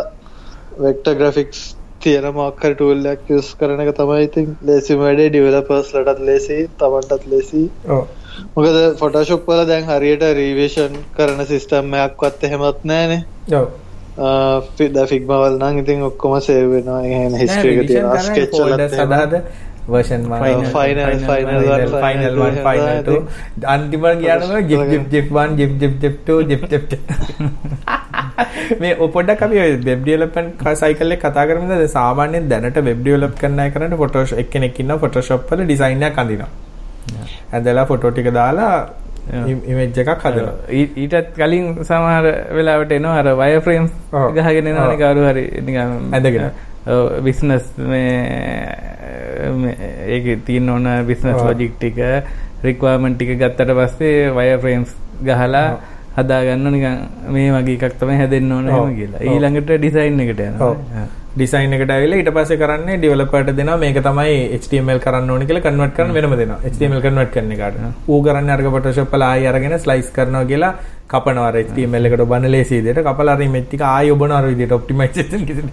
වෙක්ටර් ග්‍රැෆික්ස් තියෙන මොකක් හරි ටූල් එකක් යූස් කරන එක තමයි ඉතින් ලේසිම වැඩේ ඩෙවලොපර්ස් ලටත් ලේසි තමන්ටත් ලේසි මොකද ෆොටෝෂොප් වල දැන් හරියට රිවිෂන් කරන සිස්ටම් එකක්වත් එහෙමත් නැහනේ. ඔව්. ද ෆික්මවල් නම් ඉතින් ඔක්කොම සේව් වෙනවා. එහෙම හිස්ටරි එක තියෙනවා. ස්කෙච් වලත් සදාද version 1 final final final final 1 final 2 අන්තිමට ගියාම ජිප් jeep jeep 1 jeep jeep jeep 2 jeep jeep මේ පොඩ්ඩක් අපි වෙබ් ඩෙවලොප්මන්ට් සයිකල් එක කතා කරමුද සාමාන්‍යයෙන් දැනට වෙබ් ඩෙවලොප් කරන අය කරන්නේ ෆොටෝෂොප් එක්කෙනෙක් ඉන්නවා ෆොටෝෂොප් වල ඩිසයින් එකක් අඳිනවා. ඇඳලා ෆොටෝ ටික දාලා ඉමේජ් එකක් හදනවා. ඊටත් කලින් සමහර වෙලාවට එනවා අර වයර් ෆ්‍රේම්ස් ගහගෙන එනවනේ කවුරු හරි නිකන් ඇඳගෙන බිස්නස් මේ ඒක තියෙන ඕන බිස්නස් ලොජික් ටික රික්වයර්මන්ට් ටික ගත්තට පස්සේ වයර් ෆ්‍රේම්ස් ගහලා හදාගන්න නිකන් මේ වගේ එකක් තමයි හැදෙන්න ඕන එහෙම කියලා. ඊළඟට ඩිසයින් එකට යනවා. ඩිසයින් එකට ඇවිල්ලා ඊට පස්සේ කරන්නේ ඩෙවලොපර්ට දෙනවා. මේක තමයි HTML කරන්න ඕනේ කියලා කන්වර්ට් කරන වෙනම දෙනවා. HTML කන්වර්ට් කරන එකට. ඌ කරන්නේ අරක Photoshop වල ආයෙ අරගෙන ස්ලයිස් කරනවා කියලා කපනවා HTML එකට ඔබන ලේසි විදිහට කපලා අර ඉමේජ් ටික ආයෙ ඔබන අර විදිහට ඔප්ටිමයිසේෂන් කිසිම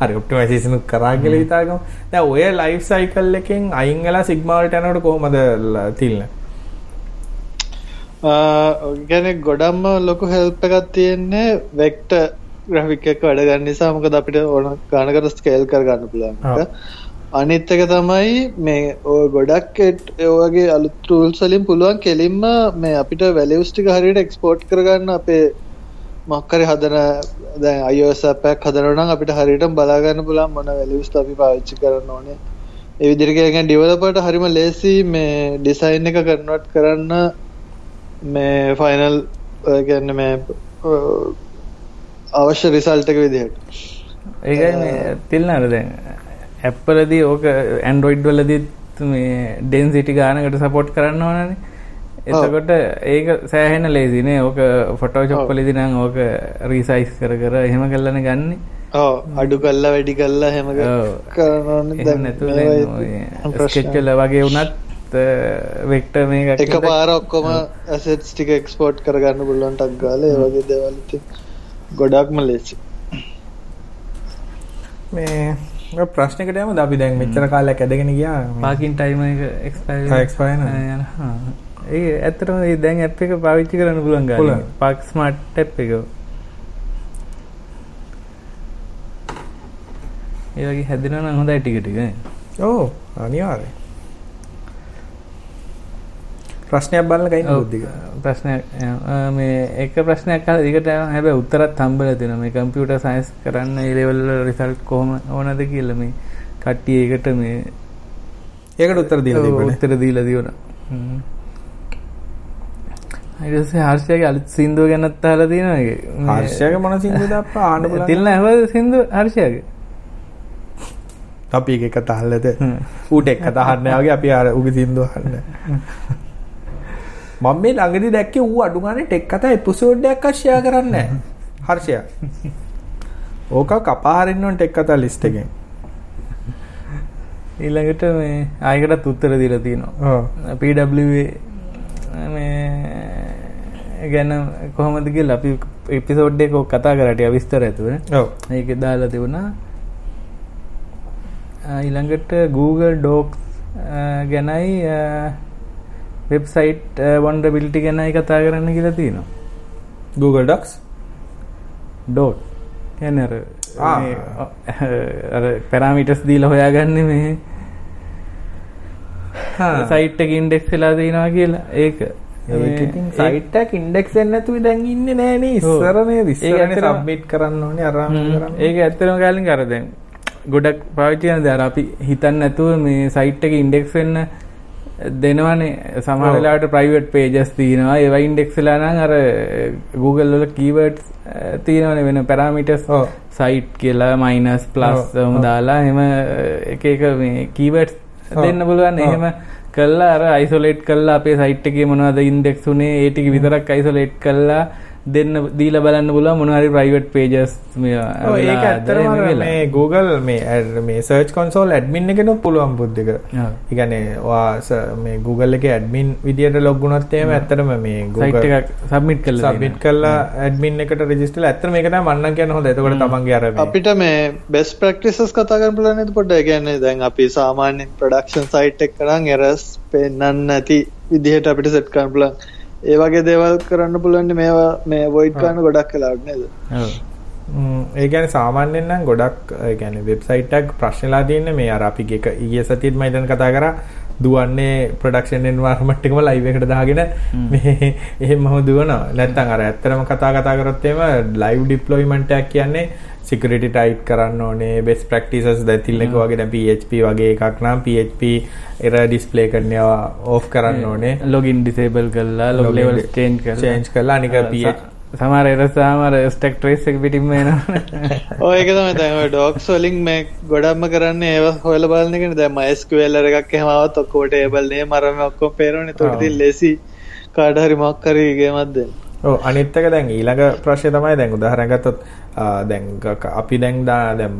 අර ඔප්ටිමයිසේෂන් කරා කියලා හිතාගමු. දැන් ඔය ලයිෆ් සයිකල් එකෙන් අයින් වෙලා සිග්මා වලට යනකොට කොහොමද තිල්න? ගැන ගොඩම්ම ලොකු හෙල්ප එකක් තියෙන්නේ වෙක්ට ග්‍රෆික් එක වැඩ ගන්න නිසා මොකද අපිට ඕන ගානකට ස්කේල් කරගන්න පුළුවන් අනිත් එක තමයි මේ ඔය ගොඩක් ඒවගේ අලුත් ටූල්ස් වලින් පුළුවන් කෙලින්ම මේ අපිට වැලියුස් ටික හරියට එක්ස්පෝර්ට් කරගන්න අපේ මොක්කරි හදන දැන් iOS app එකක් හදනවා නම් අපිට හරියටම බලා ගන්න පුළුවන් මොන values අපි පාවිච්චි කරන්න ඕනේ. කියන්නේ ඩෙවලොපර්ට හරිම ලේසි මේ ඩිසයින් එක කන්වර්ට් කරන්න මේ ෆයිනල් කියන්නේ මේ අවශ්‍ය රිසල්ට් එක විදිහට. ඒකයි මේ තිල්නර දැන් ඇප්පලදී ඕක ඇන්ඩරොයිඩ් වලදී මේ ඩෙන්සිටි ගානකට සපෝට් කරන්න ඕනනේ එතකොට ඒක සෑහෙන ලේසිනේ ඕක ෆොටෝ චොප්පලිදි නම් ඕක රීසයිස් කර කර එහෙම කල්ලන ගන්න. අඩු කල්ලා වැඩි කල්ලා හෙම ස්කෙච්චල වගේ වුණත් වෙක්ට මේ එක පාර ඔක්කොම ඇසෙට්ස් ටික එක්ස්පෝට් කරගන්න පුළුවන් ටක් ගාල වගේ දෙවල්ති ගොඩක්ම ලේසි මේ ප්‍රශ්නකට යම අපි? දැන් මෙච්චර කාලයක් ඇදගෙන ගියා. පාකින් ටයිම එක එක්ස්පයන ඒ ඇත්තටම ඒ දැන් ඇප් එක පාවිච්චි කරන්න පුළුවන් ගන්න පාක් ස්මාර්ට් ඇප් එක. ඒ වගේ හැදෙනවා නම් හොඳයි ටික ටික ඔව් අනිවාර්යයෙන් ප්‍රශ්නයක් බලන්න කයින් බුද්ධික ප්‍රශ්නයක් මේ එක ප්‍රශ්නයක් අහලා දිගට හැබැයි උත්තරත් හම්බෙලා තියෙනවා. මේ කම්පියුටර් සයන්ස් කරන්න ඒ ලෙවල් වල රිසල්ට් කොහොම ඕනද කියලා මේ කට්ටිය ඒකට මේ ඒකට උත්තර දීලා තිබුණා උත්තර දීලා දිනුනා ඊට පස්සේ හර්ෂයාගේ අලුත් සින්දුව ගැනත් අහලා තියෙනවා ඒක. හර්ෂයාගේ මොන සින්දුවද අප්පා? ආන්න බලන්න. තිල්න ඇහුවද සින්දුව? හර්ෂයාගේ. අපි එක තහල්ලද ඌට එක තහන්න වගේ අපි අර උගේ සින්දුව අහන්න මම මේ ළඟදී දැක්කේ ඌ අඩු ගානේ ටෙක් කතා එපිසෝඩ් එකක් ෂෙයා කරන්නේ හර්ෂයා. ඕක කපා හරින්න ඕන ටෙක් කතා ලිස්ට් එකෙන්. ඊළඟට මේ ආයකටත් උත්තර දීලා තියෙනවා. මේ ගැන කොහොමද කියලා අපි එපිසෝඩ් එක කතා කරට විස්තර ඇතුව. ඒක දාලා තිබුණා. ඊළඟට Google Docs ගැනයි වෙබ්සයිට් වන්ඩබිලිටි ගැනයි කතා කරන්න කියලා තියෙනවා. Google Docs? ඩෝට් අර පැරාමිටස් දීලා හොයාගන්න මේ සයිට් එක ඉන්ඩෙක්ස් වෙලා තියෙනවා කියලා. ඒක. සයිට් එක ඉන්ඩෙක්ස් වෙන්නේ නැතුව දැන් ඉන්නේ නෑනේ ඉස්සරනේ ඉස්සරනේ සබ්මිට් කරන්න ඕනේ කරන්න ඒක ඇත්තටම කාලින් අර දැන් ගොඩක් පාවිච්චි කරන දැන් අපි හිතන්නේ නැතුව මේ සයිට් එක ඉන්ඩෙක්ස් වෙන්න දෙනවනේ. සමහර වෙලාවට ප්‍රයිවට් පේජස් තියෙනවා. ඒවා ඉන්ඩෙක්ස් වෙලා නම් අර Google වල කීවර්ඩ්ස් තියෙනවනේ වෙන පැරාමීටර්ස් සයිට් කියලා මයිනස් ප්ලස් දාලා එහෙම එක එක මේ කීවර්ඩ්ස් දෙන්න පුළුවන්. එහෙම කළා අර අයිසොලේට් කළා අපේ සයිට් එකේ මොනවද ඉන්ඩෙක්ස් උනේ ඒ ටික විතරක් අයිසොලේට් කළා දෙන්න දීලා බලන්න පුළුවන් මොනවා හරි ප්‍රයිවට් පේජස් මේ Google මේ මේ සර්ච් කන්සෝල් ඇඩ්මින් එකෙනුත් පුළුවන්. ඒ කියන්නේ ඔයා මේ Google එකේ ඇඩ්මින් විදියට ලොග් වුණොත් එහෙම ඇත්තටම මේ එකක් සබ්මිට් කරලා සබ්මිට් කරලා ඇඩ්මින් එකට රෙජිස්ටර් කරලා ඇත්තටම මේක තමයි මන්නම් කියන්න හොඳ. එතකොට තමන්ගේ අර අපිට මේ බෙස්ට් ප්‍රැක්ටිසස් කතා කරන්න පුළුවන් නේද පොඩ්ඩක්. ඒ කියන්නේ දැන් අපි සාමාන්‍ය ප්‍රොඩක්ෂන් සයිට් එක කරන් එරර්ස් පෙන්නන්න නැති විදිහට අපිට සෙට් කරන්න පුළුවන්. ඒ වගේ දේවල් කරන්න පුළුවන් මේවා මේ වොයිඩ් කරන්න ගොඩක් වෙලාවට නේද? ඔව්. ඒ කියන්නේ සාමාන්‍යයෙන් නම් ගොඩක් ඒ කියන්නේ වෙබ්සයිට් එකක් ප්‍රශ්නලා තියෙන්නේ මේ අර අපි එක ඊයේ සතියේත් මම දැන් කතා කරා දුවන්නේ ප්‍රොඩක්ෂන් එන්වයරන්මන්ට් එකම ලයිව් එකට දාගෙන මේ එහෙමම දුවනවා. නැත්නම් අර ඇත්තටම කතා කතා කරොත් එහෙම ලයිව් ඩිප්ලොයිමන්ට් එකක් කියන්නේ සිකරිටි ටයිට් කරන්න ඕනේ බෙස් ප්‍රක්ටිසස් දැතිල්ලක වගේ දැන් PHP වගේ එකක් නම් PHP එර ඩිස්ප්ලේ කරනවා ඕෆ් කරන්න ඕනේ. ලොගින් ඩිසේබල් කරලා ලොග් ලෙවල් කරලා. චේන්ජ් කරලා අනික PHP සමහර එරර්ස් සමහර ස්ටැක් ට්‍රේස් එක ඒක *laughs* තමයි දැන් ඔය ඩොක්ස් වලින් මේ ගොඩක්ම කරන්නේ ඒව හොයලා බලන එකනේ. දැන් MySQL එකක් එහෙම ආවත් ඔක්කොම ටේබල් නේම අරම ඔක්කොම පේනවනේ. ඒකට ඉතින් ලේසි කාට හරි මොකක් හරි ගේමක් දෙන්න ඔව් අනිත් එක දැන් ඊළඟ ප්‍රශ්නේ තමයි දැන් උදාහරණ ගත්තොත් දැන් අපි දැන් දැන්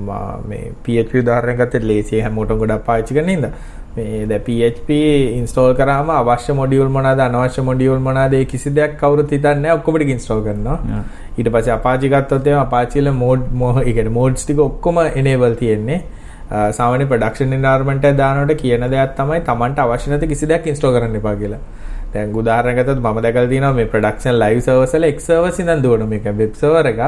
මේ PHP උදාහරණ ගත්තොත් ලේසියෙන් හැමෝටම ගොඩක් පාවිච්චි කරන හින්දා මේ දැන් PHP ඉන්ස්ටෝල් කරාම අවශ්‍ය මොඩියුල් මොනවාද අනවශ්‍ය මොඩියුල් මොනවාද ඒ කිසි දෙයක් කවුරුත් හිතන්නේ නැහැ. ඔක්කොම ටික ඉන්ස්ටෝල් කරනවා. ඊට පස්සේ Apache ගත්තොත් Apache වල මෝඩ් ඒ කියන්නේ මෝඩ්ස් ටික ඔක්කොම enable තියෙන්නේ. සාමාන්‍ය ප්‍රොඩක්ෂන් එන්වයරන්මන්ට් එක දානකොට කියන දෙයක් තමයි Tamanට අවශ්‍ය නැති කිසි දෙයක් ඉන්ස්ටෝල් කරන්න එපා කියලා. දැන් උදාහරණයක් ගත්තොත් මම දැකලා තියෙනවා මේ ප්‍රොඩක්ෂන් ලයිව් සර්වර්ස් වල X සර්වර්ස් ඉඳන් දුවන මේක වෙබ් සර්වර් එකක්.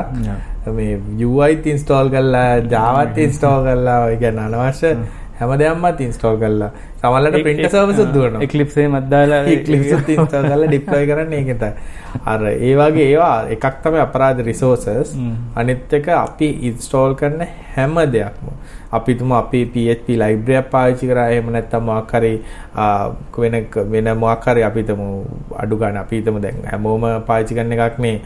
මේ UI ඉන්ස්ටෝල් කරලා Java ඉන්ස්ටෝල් කරලා ඒ කියන්නේ අනවශ්‍ය හැමදයම්මත් ඉන්ස්ටෝල් කරලා. සමල්ලට පින්ට සර්වසුත් දුවන එක්ලිප්සේ මද්දාලා ක්ලිප්ත් ඉන්ස්ටෝල් කරලා *laughs* ඩිප්ලොයි කරන්න ඒකට අර ඒ වගේ ඒවා එකක් තමයි අපරාධ රිසෝසස් අනිත් එක අපි ඉන්ස්ටෝල් කරන හැම දෙයක්ම අපිතුම අපි PHP ලයිබ්‍රරියක් පාවිච්චි කරා එහෙම නැත්නම් මොකක් හරි වෙන වෙන මොකක් හරි අපිටම අඩු ගන්න අපිටම දැන් හැමෝම පාවිච්චි කරන එකක් මේ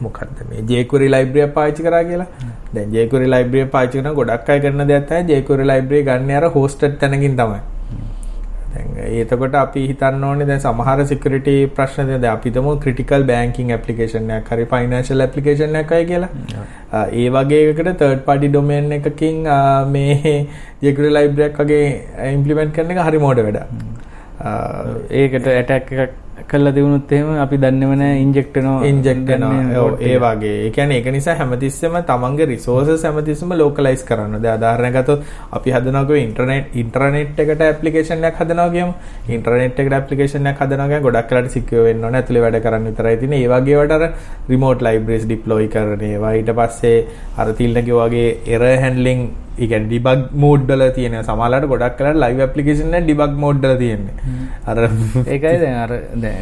මොකක්ද මේ ජේකුරි ලයිබ්‍රරිය පාවිච්චි කරා කියලා. දැන් ජේකුරි ලයිබ්‍රරිය පාවිච්චි කරන ගොඩක් අය කරන දෙයක් තමයි ජේකුරි ලයිබ්‍රරිය ගන්න අර හෝස්ටඩ් තැනකින් තමයි. දැන් එතකොට අපි හිතන්න ඕනේ දැන් සමහර සිකියුරිටි ප්‍රශ්න දැන් අපි හිතමු ක්‍රිටිකල් බැංකින් ඇප්ලිකේෂන් එකක් හරි ෆයිනෑන්ෂල් ඇප්ලිකේෂන් එකක් අය කියලා. ඒ වගේ එකකට තර්ඩ් පාටි ඩොමේන් එකකින් මේ ජේකුරි ලයිබ්‍රරියක් වගේ ඉම්ප්ලිමන්ට් කරන එක හරි මෝඩ වැඩක්. ඒකට ඇටැක් එකක් කල්ලා දෙවුණුත් එහෙම අපි දන්නේම නැහැ ඉන්ජෙක්ට් වෙනවා ඉන්ජෙක්ට් වෙනවා ඒ වගේ ඒ කියන්නේ ඒක නිසා හැමතිස්සෙම තමන්ගේ රිසෝසස් හැමතිස්සෙම ලෝකලයිස් කරන්න. දැන් උදාහරණයක් ගත්තොත් අපි හදනවා කිව්ව ඉන්ටර්නෙට් ඉන්ටර්නෙට් එකට ඇප්ලිකේෂන් එකක් හදනවා කියමු. ඉන්ටර්නෙට් එකට ඇප්ලිකේෂන් එකක් හදනවා කියන්නේ ගොඩක් වෙලාට සිකියුර් වෙන්න ඕනේ. ඇතුලේ වැඩ කරන්න විතරයි තියෙන්නේ. ඒ වගේ වට අර රිමෝට් ලයිබ්‍රරිස් ඩිප්ලොයි කරන ඒවා ඊට පස්සේ අර තිල්න වගේ එරර් හැන්ඩ්ලින් ඉගැන් ඩිබක් මෝඩ්ඩල තියෙන සමාලට ගොඩක් කලට ලයිව පපලිකේෂන ඩිබක් මෝඩ්ඩල තියෙන්නේ අර ඒකයි දැන් අර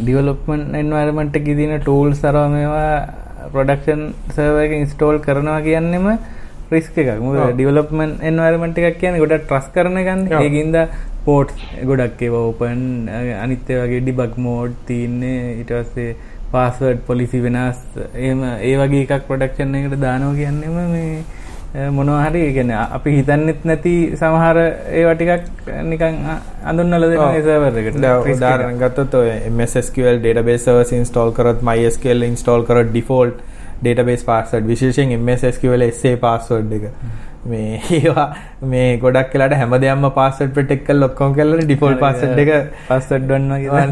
ඩිවලොප්මන් එන්වර්මන්ට් එක දින ටූල් සරව මේවා ප්‍රොඩක්ෂන් සර්වර් එක ඉන්ස්ටෝල් කරනවා කියන්නෙම රිස්ක් එකක්. ඩිවලොප්මන් එන්වර්මන්ට් එකක් කියන්නේ ගොඩක් ට්‍රස් කරන ගන්නේ ඒකින්ද පෝට්ස් ගොඩක් ඒවා ඕපන් අනිත් වගේ ඩිබක් මෝඩ් තියන්නේ. ඊට පස්සේ පාස්වර්ඩ් පොලිසි වෙනස්. එහෙම ඒ වගේ එකක් ප්‍රොඩක්ෂන් එකට දානවා කියන්නෙම මේ මොනවා හරි කියන්නේ අපි හිතන්නෙත් නැති සමහර ඒවා ටිකක් නිකන් අඳුන්නලා දෙන සර්වර් එකට. උදාහරණ ගත්තොත් ඔය MS SQL database servers install කරොත් MySQL install කරොත් default database password විශේෂයෙන් MS SQL SA password එක. මේ ඒවා මේ ගොඩක් වෙලාට හැමදේම password protect කරලා ඔක්කොම කරලා default password එක password කියලා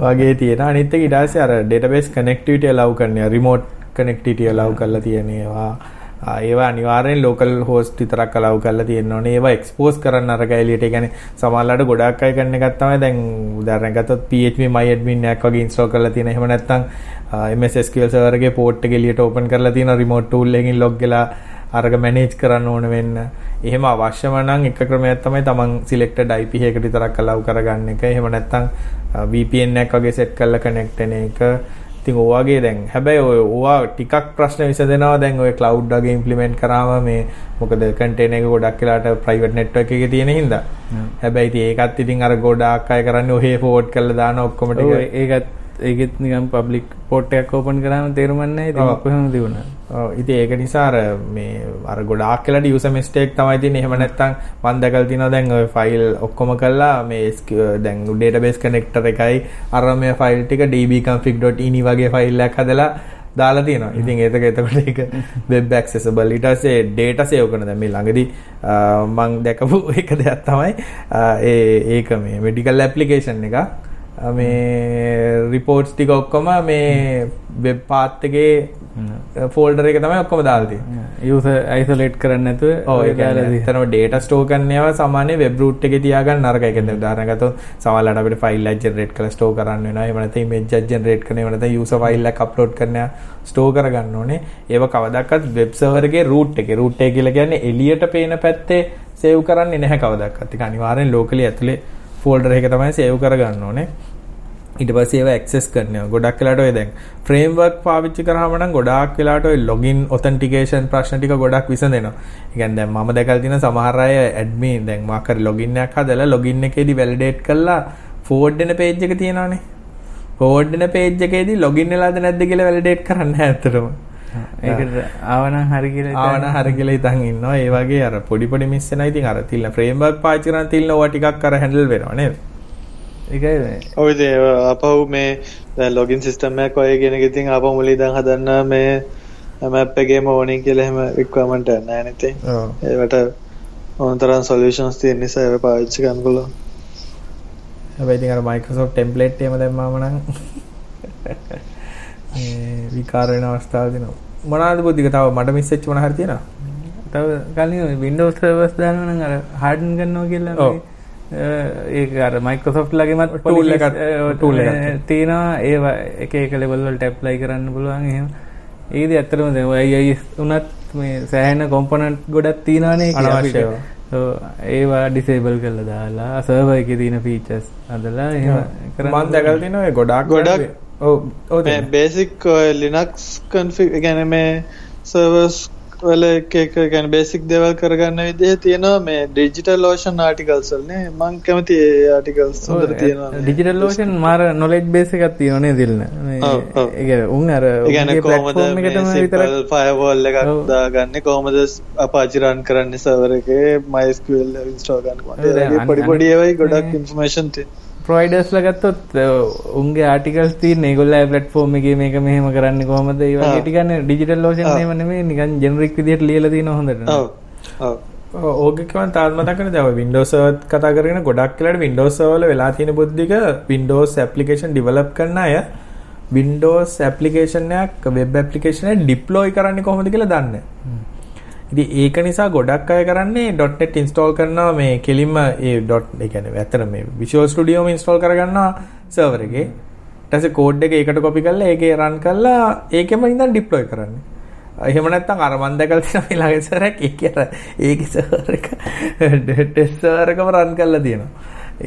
වගේ *laughs* තියෙන. අනිත් එක ඊට පස්සේ අර database connectivity allow කරන්නේ remote connectivity allow කරලා තියෙන ඒවා. ඒවා අනිවාර්යෙන් ලෝකල් හෝස්ට් විතරක් අලව් කරලා තියෙන්න ඕනේ. ඒවා එක්ස්පෝස් කරන්න අර ගෑලියට. ඒ කියන්නේ සමහරවිට ගොඩාක් අය කරන එකක් තමයි දැන් උදාහරණයක් ගත්තොත් PHP myadmin එකක් වගේ ඉන්ස්ටෝල් කරලා තියෙන. එහෙම නැත්නම් MS SQL server එකේ port එක එළියට open කරලා තියෙන remote tool එකකින් log වෙලා අරග මැනේජ් කරන්න ඕන වෙන්න. එහෙම අවශ්‍යම නම් එක ක්‍රමයක් තමයි තමන් සිලෙක්ටඩ් IP එකකට විතරක් අලව් කරගන්න එක. එහෙම නැත්නම් VPN එකක් වගේ සෙට් කරලා කනෙක්ට් වෙන එක. ඉතින් ඔයගේ දැන් හැබැයි ඔය ඕවා ටිකක් ප්‍රශ්න විසඳෙනවා. දැන් ඔය ක්ලවුඩ් වගේ ඉම්ප්ලිමන්ට් කරාම මේ මොකද කන්ටේනර් එක ගොඩක් වෙලාට ප්‍රයිවට් නෙට්වර්ක් එකේ තියෙන හින්දා. හැබැයි ඉතින් ඒකත් ඉතින් අර ගොඩාක් අය කරන්නේ ඔහේ ෆෝවර්ඩ් කරලා දාන ඔක්කොම ටික. ඒකත් ඒකෙත් නිකන් පබ්ලික් පෝට් එකක් ඕපන් කරාම තේරුම් නැහැ ඉතින් කොහොමද තිබුණා. ඔව් ඉතින් ඒක නිසා අර මේ අර ගොඩාක් වෙලාට යූසර් මිස්ටේක් තමයි තියෙන්නේ. එහෙම නැත්නම් මම දැකලා තියෙනවා දැන් ෆයිල් ඔක්කොම කරලා මේ දැන් database connector එකයි අර මේ ෆයිල් ටික dbconfig.ini වගේ ෆයිල් එකක් හදලා දාලා තියෙනවා. ඉතින් ඒක එතකොට ඒක web accessible ඊට පස්සේ data save කරන දැන් මේ ළඟදී මම දැකපු *laughs* එක දෙයක් තමයි ඒ ඒක මේ medical application එක මේ රිපෝට්ස් ටික ඔක්කොම මේ වෙබ් පාත් එකේ ෆෝල්ඩර් එක තමයි ඔක්කොම දාලා තියෙන්නේ. යූසර් අයිසොලේට් කරන්න නැතුව ඒක ඇත්තටම data store කරන්න ඒවා සාමාන්‍ය web root එකේ තියාගන්න නරකයි. කියන්නේ උදාහරණයක් ගත්තොත් සමහරවිට අපිට file එක generate කරලා store කරන්න වෙනවා. එහෙම නැත්නම් image එක generate කරන්න එහෙම නැත්නම් user file එකක් upload කරන්න store කරගන්න ඕනේ. ඒව කවදාකවත් web server එකේ root එකේ root එක කියලා කියන්නේ එළියට පේන පැත්තේ save කරන්නේ නැහැ කවදාකවත්. ඒක අනිවාර්යෙන් locally ඇතුලේ ෆෝල්ඩර් එක තමයි සේව් කරගන්න ඕනේ. ඊට පස්සේ ඒවා ඇක්සස් කරනවා. ගොඩක් වෙලාට ඔය දැන් ෆ්‍රේම්වර්ක් පාවිච්චි කරාම නම් ගොඩාක් වෙලාට ඔය ලොගින් ඔතෙන්ටිකේෂන් ප්‍රශ්න ටික ගොඩක් විසඳෙනවා. ඒ කියන්නේ දැන් මම දැකලා තියෙන සමහර අය ඇඩ්මින් දැන් මොකක් හරි ලොගින් එකක් හදලා ලොගින් එකේදී වැලිඩේට් කරලා ෆෝවර්ඩ් වෙන පේජ් එක තියෙනවානේ. ෆෝවර්ඩ් වෙන පේජ් එකේදී ලොගින් වෙලාද නැද්ද කියලා වැලිඩේට් කරන්න ඇත්තටම. ඒකට ආවනම් හරි කියලා ආවනම් හරි කියලා ඉතින් ඉන්නවා. ඒ වගේ අර පොඩි පොඩි මිස් වෙනවා. ඉතින් අර තිල්න ෆ්‍රේම්වර්ක් පාවිච්චි කරන් තිල්න ඕවා ටිකක් අර හැන්ඩල් වෙනවා නේද? ඒකයි ඔය අපහු මේ ලොගින් සිස්ටම් එකක් ඔය කියන එක ඉතින් ආපහු මුලින් ඉඳන් හදන්න මේ මැප් එකේම ඕනේ කියලා එහෙම රික්වයර්මන්ට් එකක් නැහැ නේ ඉතින්. ඒවට ඕනතරම් සොලියුෂන්ස් තියෙන නිසා ඒක පාවිච්චි කරන්න පුළුවන්. හැබැයි ඉතින් අර Microsoft template එකම දැම්මාම නම් මේ විකාර වෙන අවස්ථාවක් දෙනවා. මොනවාද බුද්ධික තව මට මිස් වෙච්ච මොන හරි තියෙනවා? තව කලින් Windows servers දානවා නම් අර harden කරනවා කියලා ඒක අර Microsoft ලගේමත් ටූල් එකක් ටූල් එකක් තියෙනවා. ඒව එක එක ලෙවල් වලට ඇප්ලයි කරන්න පුළුවන් එහෙම. ඒකද ඇත්තටම දැන් ඔය IIS උනත් මේ සෑහෙන කොම්පොනන්ට් ගොඩක් තියෙනවානේ අනවශ්‍යව. ඒවා ඩිසේබල් කල්ල දාලා සර්ව එක තියන ෆීචස් අදලා එහෙම මන් දැකල් තින ගොඩක් ගොඩක් බේසික් ලිනක්ස් කන්ෆි ගැන මේ සර්වස් වල එක ගැන බේසික් දෙවල් කරගන්න විදිහ තියෙනවා. මේ ඩිජිටල් ලෝෂන් ආටිකල්ස්ල්නේ මං කැමති ඒ ආටිකල්ස් හොඳට තියෙනවා ඩිජිටල් ලෝෂන් මාර නොලෙජ් බේස් එකක් තියෙනනේ දිල්න උන් අර ගැන කොහොමද ෆයවෝල් එකක් දාගන්නේ? කොහොමද අපාචි රන් කරන්නේ MySQL ඉන්ස්ටෝල් කරන්න පොඩි පොඩි ඒවායි ගොඩක් ඉන්ෆර්මේෂන් තියෙනවා ප්‍රයිඩර්ස්ල ගත්තොත් උන්ගේ ආටිකල්ස් තියන ගොල්ල පලට්ෆෝර්ම් එක මේක මෙහම කරන්න කොහමද? ඒවා ටිකන්න ඩිජිටල් ලෝෂන් ේමනේ නිකන් ජනරික් විදිට ලියලති නොහොඳට ඕකකවන් තාත්මතකන දව වින්ඩෝසත් කතා කරන ගොඩක් කලට වින්ඩෝසවල වෙලා තියෙන බුද්ධික වින්ඩෝස් ඇපලිකේෂන් ඩිවලප් කරන අය වින්ඩෝස් ඇපලිකේෂනයක් වෙබ් ඇපලිකේෂන ඩිප්ලෝයි කරන්න කොහොමද කියලා දන්න ඉතින් ඒක නිසා ගොඩක් අය කරන්නේ .net install කරනවා මේ කෙලින්ම ඒ dot ඒ කියන්නේ ඇත්තට මේ Visual Studio ම install කරගන්නවා server එකේ. ඊට පස්සේ code එක ඒකට copy කරලා ඒකේ run කරලා ඒකෙම ඉඳන් deploy කරන්නේ. එහෙම නැත්නම් අර මන් දැකලා තියෙන ඊළඟ සරක් ඒකේ අර ඒකේ server එක test server එකම run කරලා තියෙනවා.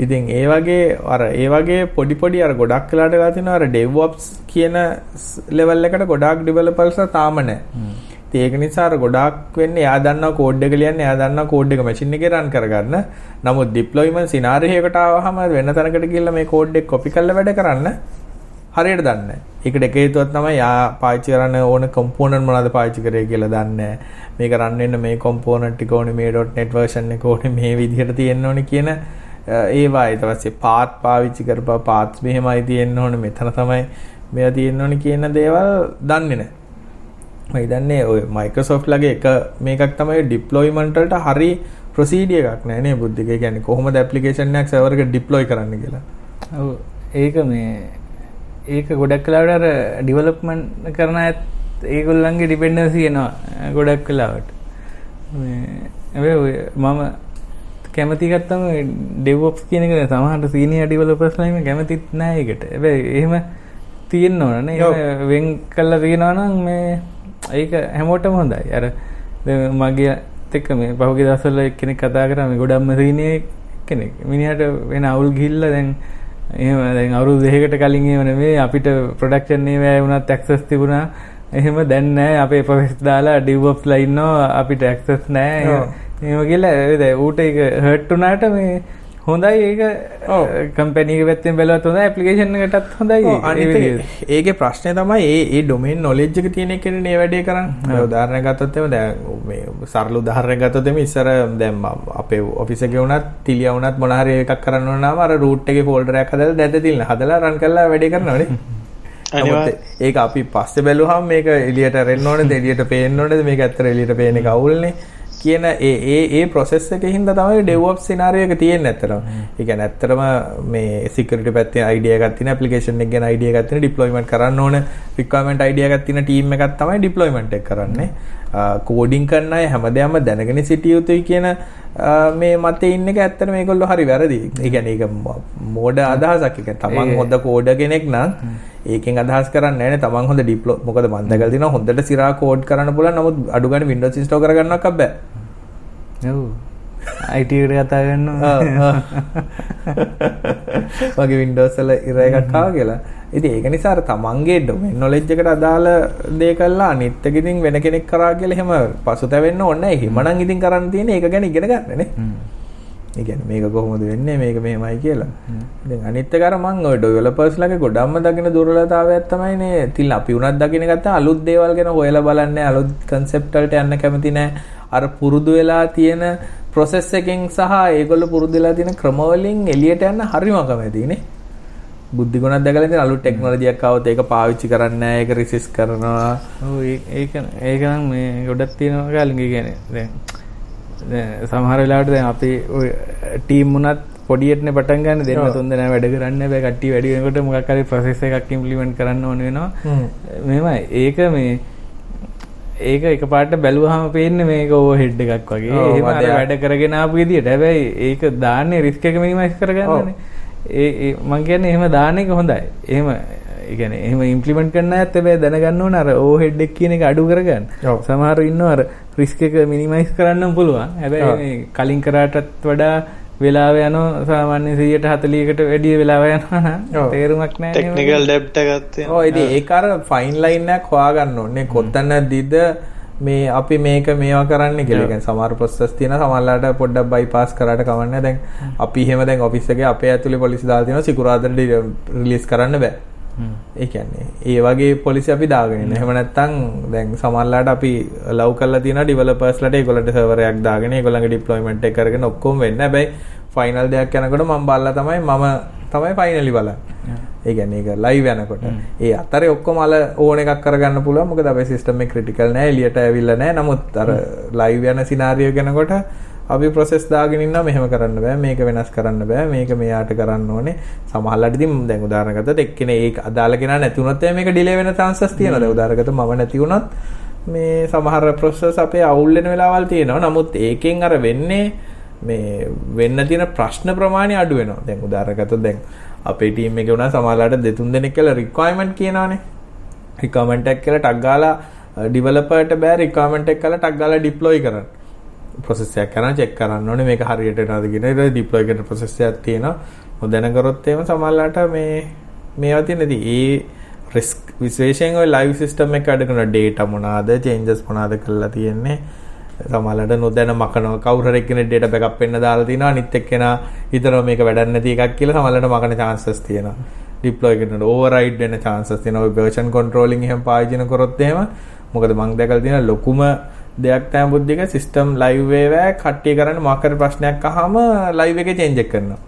ඉතින් ඒ වගේ අර ඒ වගේ පොඩි පොඩි අර ගොඩක් වෙලාට වෙලා තියෙනවා අර DevOps කියන level එකට ගොඩාක් developers තාම නැහැ. ඒක නිසා අර ගොඩාක් වෙන්නේ එයා දන්නවා කෝඩ් එක ලියන්න එයා දන්නවා කෝඩ් එක මැෂින් එකේ රන් කරගන්න. නමුත් ඩිප්ලොයිමන්ට් සිනාරියෝ එකට ආවහම වෙන තැනකට ගිහිල්ලා මේ කෝඩ් එක කොපි කරලා වැඩ කරන්න හරියට දන්නේ නැහැ. ඒකට එක හේතුවක් තමයි යා පාවිච්චි කරන්න ඕන කම්පෝනන්ට් මොනවද පාවිච්චි කරේ කියලා දන්නේ මේක රන් වෙන්න මේ කම්පෝනන්ට් ටික ඕනේ මේ .net version එක ඕනේ මේ විදිහට තියෙන්න ඕනේ කියන ඒවා ඊට පස්සේ පාත් පාවිච්චි කරපුවා පාත්ස් මෙහෙමයි තියෙන්න ඕනේ මෙතන තමයි මෙයා තියෙන්න ඕනේ කියන දේවල් දන්නේ නැහැ. මම දන්නේ ඔය Microsoft ලගේ එක මේකක් තමයි වලට හරි ප්‍රොසීඩිය එකක් නෑ නේ බුද්ධික. ඇප්ලිකේෂන් එකක් සර්වර් එකට deploy කරන්න කියලා. ඒක මේ ඒක ගොඩක් වෙලාවට අර ඩිවලොප්මන්ට් කරන අයත් ඒගොල්ලන්ගේ ඩිපෙන්ඩන්සි එනවා ගොඩක් වෙලාවට. මේ මම කැමති ගත්තම ඩෙවොප්ස් කියන එක සමහරට සීනියර් ඩිවලොපර්ස්ලා එහෙම කැමතිත් නෑ ඒකට. හැබැයි එහෙම තියෙන්න ඕනනේ. වෙන් කළා තියෙනවා නම් මේ ඒක හැමෝටම හොඳයි. අර මගේ එක්ක මේ පහුගිය දවස්වල එක්කෙනෙක් කතා කරා මේ ගොඩක්ම සීනිය කෙනෙක් මිනිහට වෙන අවුල් ගිහිල්ලා දැන් එහෙම දැන් අවුරුදු දෙකකට කලින් එහෙම නෙමෙයි අපිට ප්‍රොඩක්ෂන් ඒවා වුණත් ඇක්සස් තිබුණා. එහෙම දැන් නැහැ අපේ ප්‍රොෆෙස් දාලා ඩිවොප්ස්ලා ඉන්නවා. අපිට ඇක්සස් නැහැ එහෙම කියලා. ඌට ඒක හර්ට් වුණාට මේ හොඳයි ඒක කම්පැනි එක පැත්තෙන් බැලුවත් හොඳයි ඇප්ලිකේෂන් එකටත් හොඳයි අනිත් ඒකේ ප්‍රශ්නේ තමයි ඒ ඒ ඩොමේන් නොලෙජ් එක තියෙන එකනේ මේ වැඩේ කරන්නේ උදාහරණයක් ගත්තොත් එමෙ දැන් මේ සරල උදාහරණයක් ගත්තොත් එමෙ ඉස්සර දැන් අපේ ඔෆිස් එකේ වුණත් තිලිය වුණත් මොන හරි එකක් කරන්න ඕන නම් අර රූට් එකේ ෆෝල්ඩර් එකක් හදලා දැද්ද තිල්න හදලා රන් කරලා වැඩේ කරනවනේ *laughs* ඒක අපි පස්සේ බැලුවහම මේක එළියට රෙන්න ඕනේද එළියට පේන්න ඕනේද මේක ඇත්තට එළියට පේන එක අවුල්නේ කියන ඒ ඒ ඒ process එකේ හින්දා තමයි DevOps scenario එක තියෙන්නේ ඇත්තටම. ඒ කියන්නේ ඇත්තටම මේ security පැත්තේ idea එකක් තියෙන application එක ගැන idea එකක් තියෙන deployment කරන්න ඕන requirement idea එකක් තියෙන team එකක් තමයි deployment එක කරන්නේ. කෝඩින් කරන අය හැමදේම දැනගෙන සිටිය යුතුයි කියන මේ මතේ ඉන්න එක ඇත්තට මේගොල්ලෝ හරි වැරදි. ඒ කියන්නේ ඒක මෝඩ අදහසක්. ඒ කියන්නේ තමන් හොඳ කෝඩර් කෙනෙක් නම් ඒකෙන් අදහස් කරන්නේ නැහැ තමන් හොඳ ඩිප්ලෝ මොකද මම දැකලා තියෙනවා හොඳට සිරා කෝඩ් කරන්න පුළුවන් නමුත් අඩු ගන්න Windows install කරගන්නවක් බෑ. ඔව්. IT එකට කතා කරනවා. *laughs* වගේ Windows වල ඉර එකක් ආවා කියලා. ඉතින් ඒක නිසා අර තමන්ගේ ඩොමේන් නොලෙජ් එකට අදාළ දේ එක ඉතින් වෙන කෙනෙක් කරා කියලා එහෙම පසුතැවෙන්න ඕනේ නැහැ. හිමනම් ඉතින් කරන්න තියෙන්නේ ඒක ගැන ඉගෙන ගන්න නේ. ඒ කියන්නේ මේක කොහොමද වෙන්නේ මේක මෙහෙමයි කියලා. දැන් අනිත් එක අර මම ඔය ඩෙවලොපර්ස් ලාගේ ගොඩක්ම දකින දුර්වලතාවයක් තමයි නේ. තිල් අපි උනත් දකින ගත්ත අලුත් දේවල් ගැන හොයලා බලන්නේ අලුත් කන්සෙප්ට් වලට යන්න කැමති නැහැ. අර පුරුදු වෙලා තියෙන ප්‍රොසෙස් එකෙන් සහ ඒගොල්ලෝ පුරුදු වෙලා තියෙන ක්‍රමවලින් එළියට යන්න හරිම කැමතිනේ. බුද්ධි ගුණක් දැකලා ඉතින් අලුත් ටෙක්නොලොජි එකක් ආවොත් ඒක පාවිච්චි කරන්නේ නැහැ ඒක රිසිස් කරනවා. ඔව් ඒක ඒක නම් මේ ගොඩක් තියෙනවා කාලෙක කියන්නේ. දැන් දැන් සමහර වෙලාවට දැන් අපි ඔය ටීම් උනත් පොඩියටනේ පටන් ගන්න දෙන්න තුන් දෙනා වැඩ කරන්න බෑ කට්ටිය වැඩි වෙනකොට මොකක් හරි ප්‍රොසෙස් එකක් ඉම්ප්ලිමන්ට් කරන්න ඕන වෙනවා. මෙහෙමයි. ඒක මේ ඒක එකපාරට බැලුවහම පේන්නේ මේක ඕවර්හෙඩ් එකක් වගේ. එහෙම වැඩ කරගෙන ආපු විදියට. හැබැයි ඒක දාන්නේ රිස්ක් එක මිනිමයිස් කරගන්නනේ. ඒ මං කියන්නේ එහෙම දාන එක හොඳයි. එහෙම ඒ කියන්නේ එහෙම ඉම්ප්ලිමන්ට් කරන්න ඇත්ත හැබැයි දැනගන්න ඕන අර ඕහෙඩ් එක කියන එක අඩු කරගන්න. සමහරව ඉන්නවා අර රිස්ක් එක මිනිමයිස් කරන්න පුළුවන්. හැබැයි කලින් කරාටත් වඩා වෙලාව යනවා සාමාන්‍ය 140කට වැඩිය වෙලාව යනවා. තේරුමක් නැහැ. ටෙක්නිකල් ඩෙබ්ට ගත්තේ ඔව් ඉතින් ඒක අර ෆයින් ලයින් එකක් හොයාගන්න ඕනේ. කොතනදීද මේ අපි මේක මේවා කරන්න කියලා. කියන්නේ සමහර ප්‍රොසෙස් තියෙනවා සමහරලාට පොඩ්ඩක් බයිපාස් කරාට කවන්නේ දැන් අපි එහෙම දැන් ඔෆිස් එකේ අපේ ඇතුලේ පොලිසිය දාලා තියෙනවා සිකුරාදට රිලීස් කරන්න බෑ. ඒ කියන්නේ ඒ වගේ පොලිසි අපි දාගෙන. එහෙම නැත්නම් දැන් සමහරලාට අපි ලව් කරලා තියෙනවා ඩෙවලොපර්ස්ලාට ඒගොල්ලන්ට සර්වර් එකක් දාගෙන ඒගොල්ලන්ගේ ඩිප්ලොයිමන්ට් එක කරගෙන ඔක්කොම වෙන්න. හැබැයි ෆයිනල් දෙයක් යනකොට මම බලලා තමයි මම තමයි ෆයිනලි බලන්නේ. ඒ කියන්නේ ඒක ලයිව් යනකොට. ඒ අතරේ ඔක්කොම අල ඕන එකක් කරගන්න පුළුවන්. මොකද අපේ සිස්ටම් එක ක්‍රිටිකල් නෑ. එළියට ඇවිල්ලා නෑ. නමුත් අර ලයිව් යන සිනාරියෝ ගැනකොට අපි ප්‍රොසෙස් දාගෙන ඉන්නවා මෙහෙම කරන්න බෑ මේක වෙනස් කරන්න බෑ මේක මෙයාට කරන්න ඕනේ. සමහරවිට ඉතින් දැන් උදාහරණ ගත්තොත් එක්කෙනේ ඒක අදාළ කෙනා නැති වුණොත් එහෙනම් මේක ඩිලේ වෙන chances තියෙනවා. දැන් උදාහරණ ගත්තොත් මම නැති වුණොත් මේ සමහර ප්‍රොසෙස් අපේ අවුල් වෙන වෙලාවල් තියෙනවා. නමුත් ඒකෙන් අර වෙන්නේ මේ වෙන්න තියෙන ප්‍රශ්න ප්‍රමාණය අඩු වෙනවා. දැන් උදාහරණ ගත්තොත් දැන් අපේ ටීම් එකේ වුණා සමහරවිට දෙතුන් දෙනෙක් කියලා රික්වයර්මන්ට් කියනවානේ. රික්වයර්මන්ට් එකක් කියලා ටක් ගාලා ඩිවෙලොපර්ට බෑ. රික්වයර්මන්ට් එක කියලා ටක් ගාලා ඩිප්ලොයි කරන්න. ප්‍රොසෙස් එකක් කරනවා චෙක් කරන්න ඕනේ මේක හරියට යනවද කියන එක. ඩිප්ලොයි කරන ප්‍රොසෙස් එකක් තියෙනවා. මොදැන කරොත් එහෙම සමහරලාට මේ මේවා තියෙන ඉතින් ඒ රිස්ක් විශේෂයෙන් ඔය ලයිව් සිස්ටම් එක අඩ කරන ඩේටා මොනවාද චේන්ජස් මොනවාද කරලා තියෙන්නේ. සමහරලාට නොදැන මකනවා. කවුරු හරි කෙනෙක් ඩේටා බෑකප් වෙන්න දාලා තිනවා. අනිත් එක්කෙනා හිතනවා මේක වැඩක් නැති එකක් කියලා සමහරලාට මකන chances තියෙනවා. ඩිප්ලොයි කරනකොට ඕවර්රයිඩ් වෙන chances තියෙනවා. ඔය version controlling එහෙම පාවිච්චි කරොත් එහෙම. මොකද මම දැකලා තියෙන ලොකුම දෙයක් තමයි බුද්ධික සිස්ටම් ලයිව් වේවා කට්ටිය කරන්නේ මොකක් ප්‍රශ්නයක් අහම ලයිව් එකේ චේන්ජ් එක කරනවා.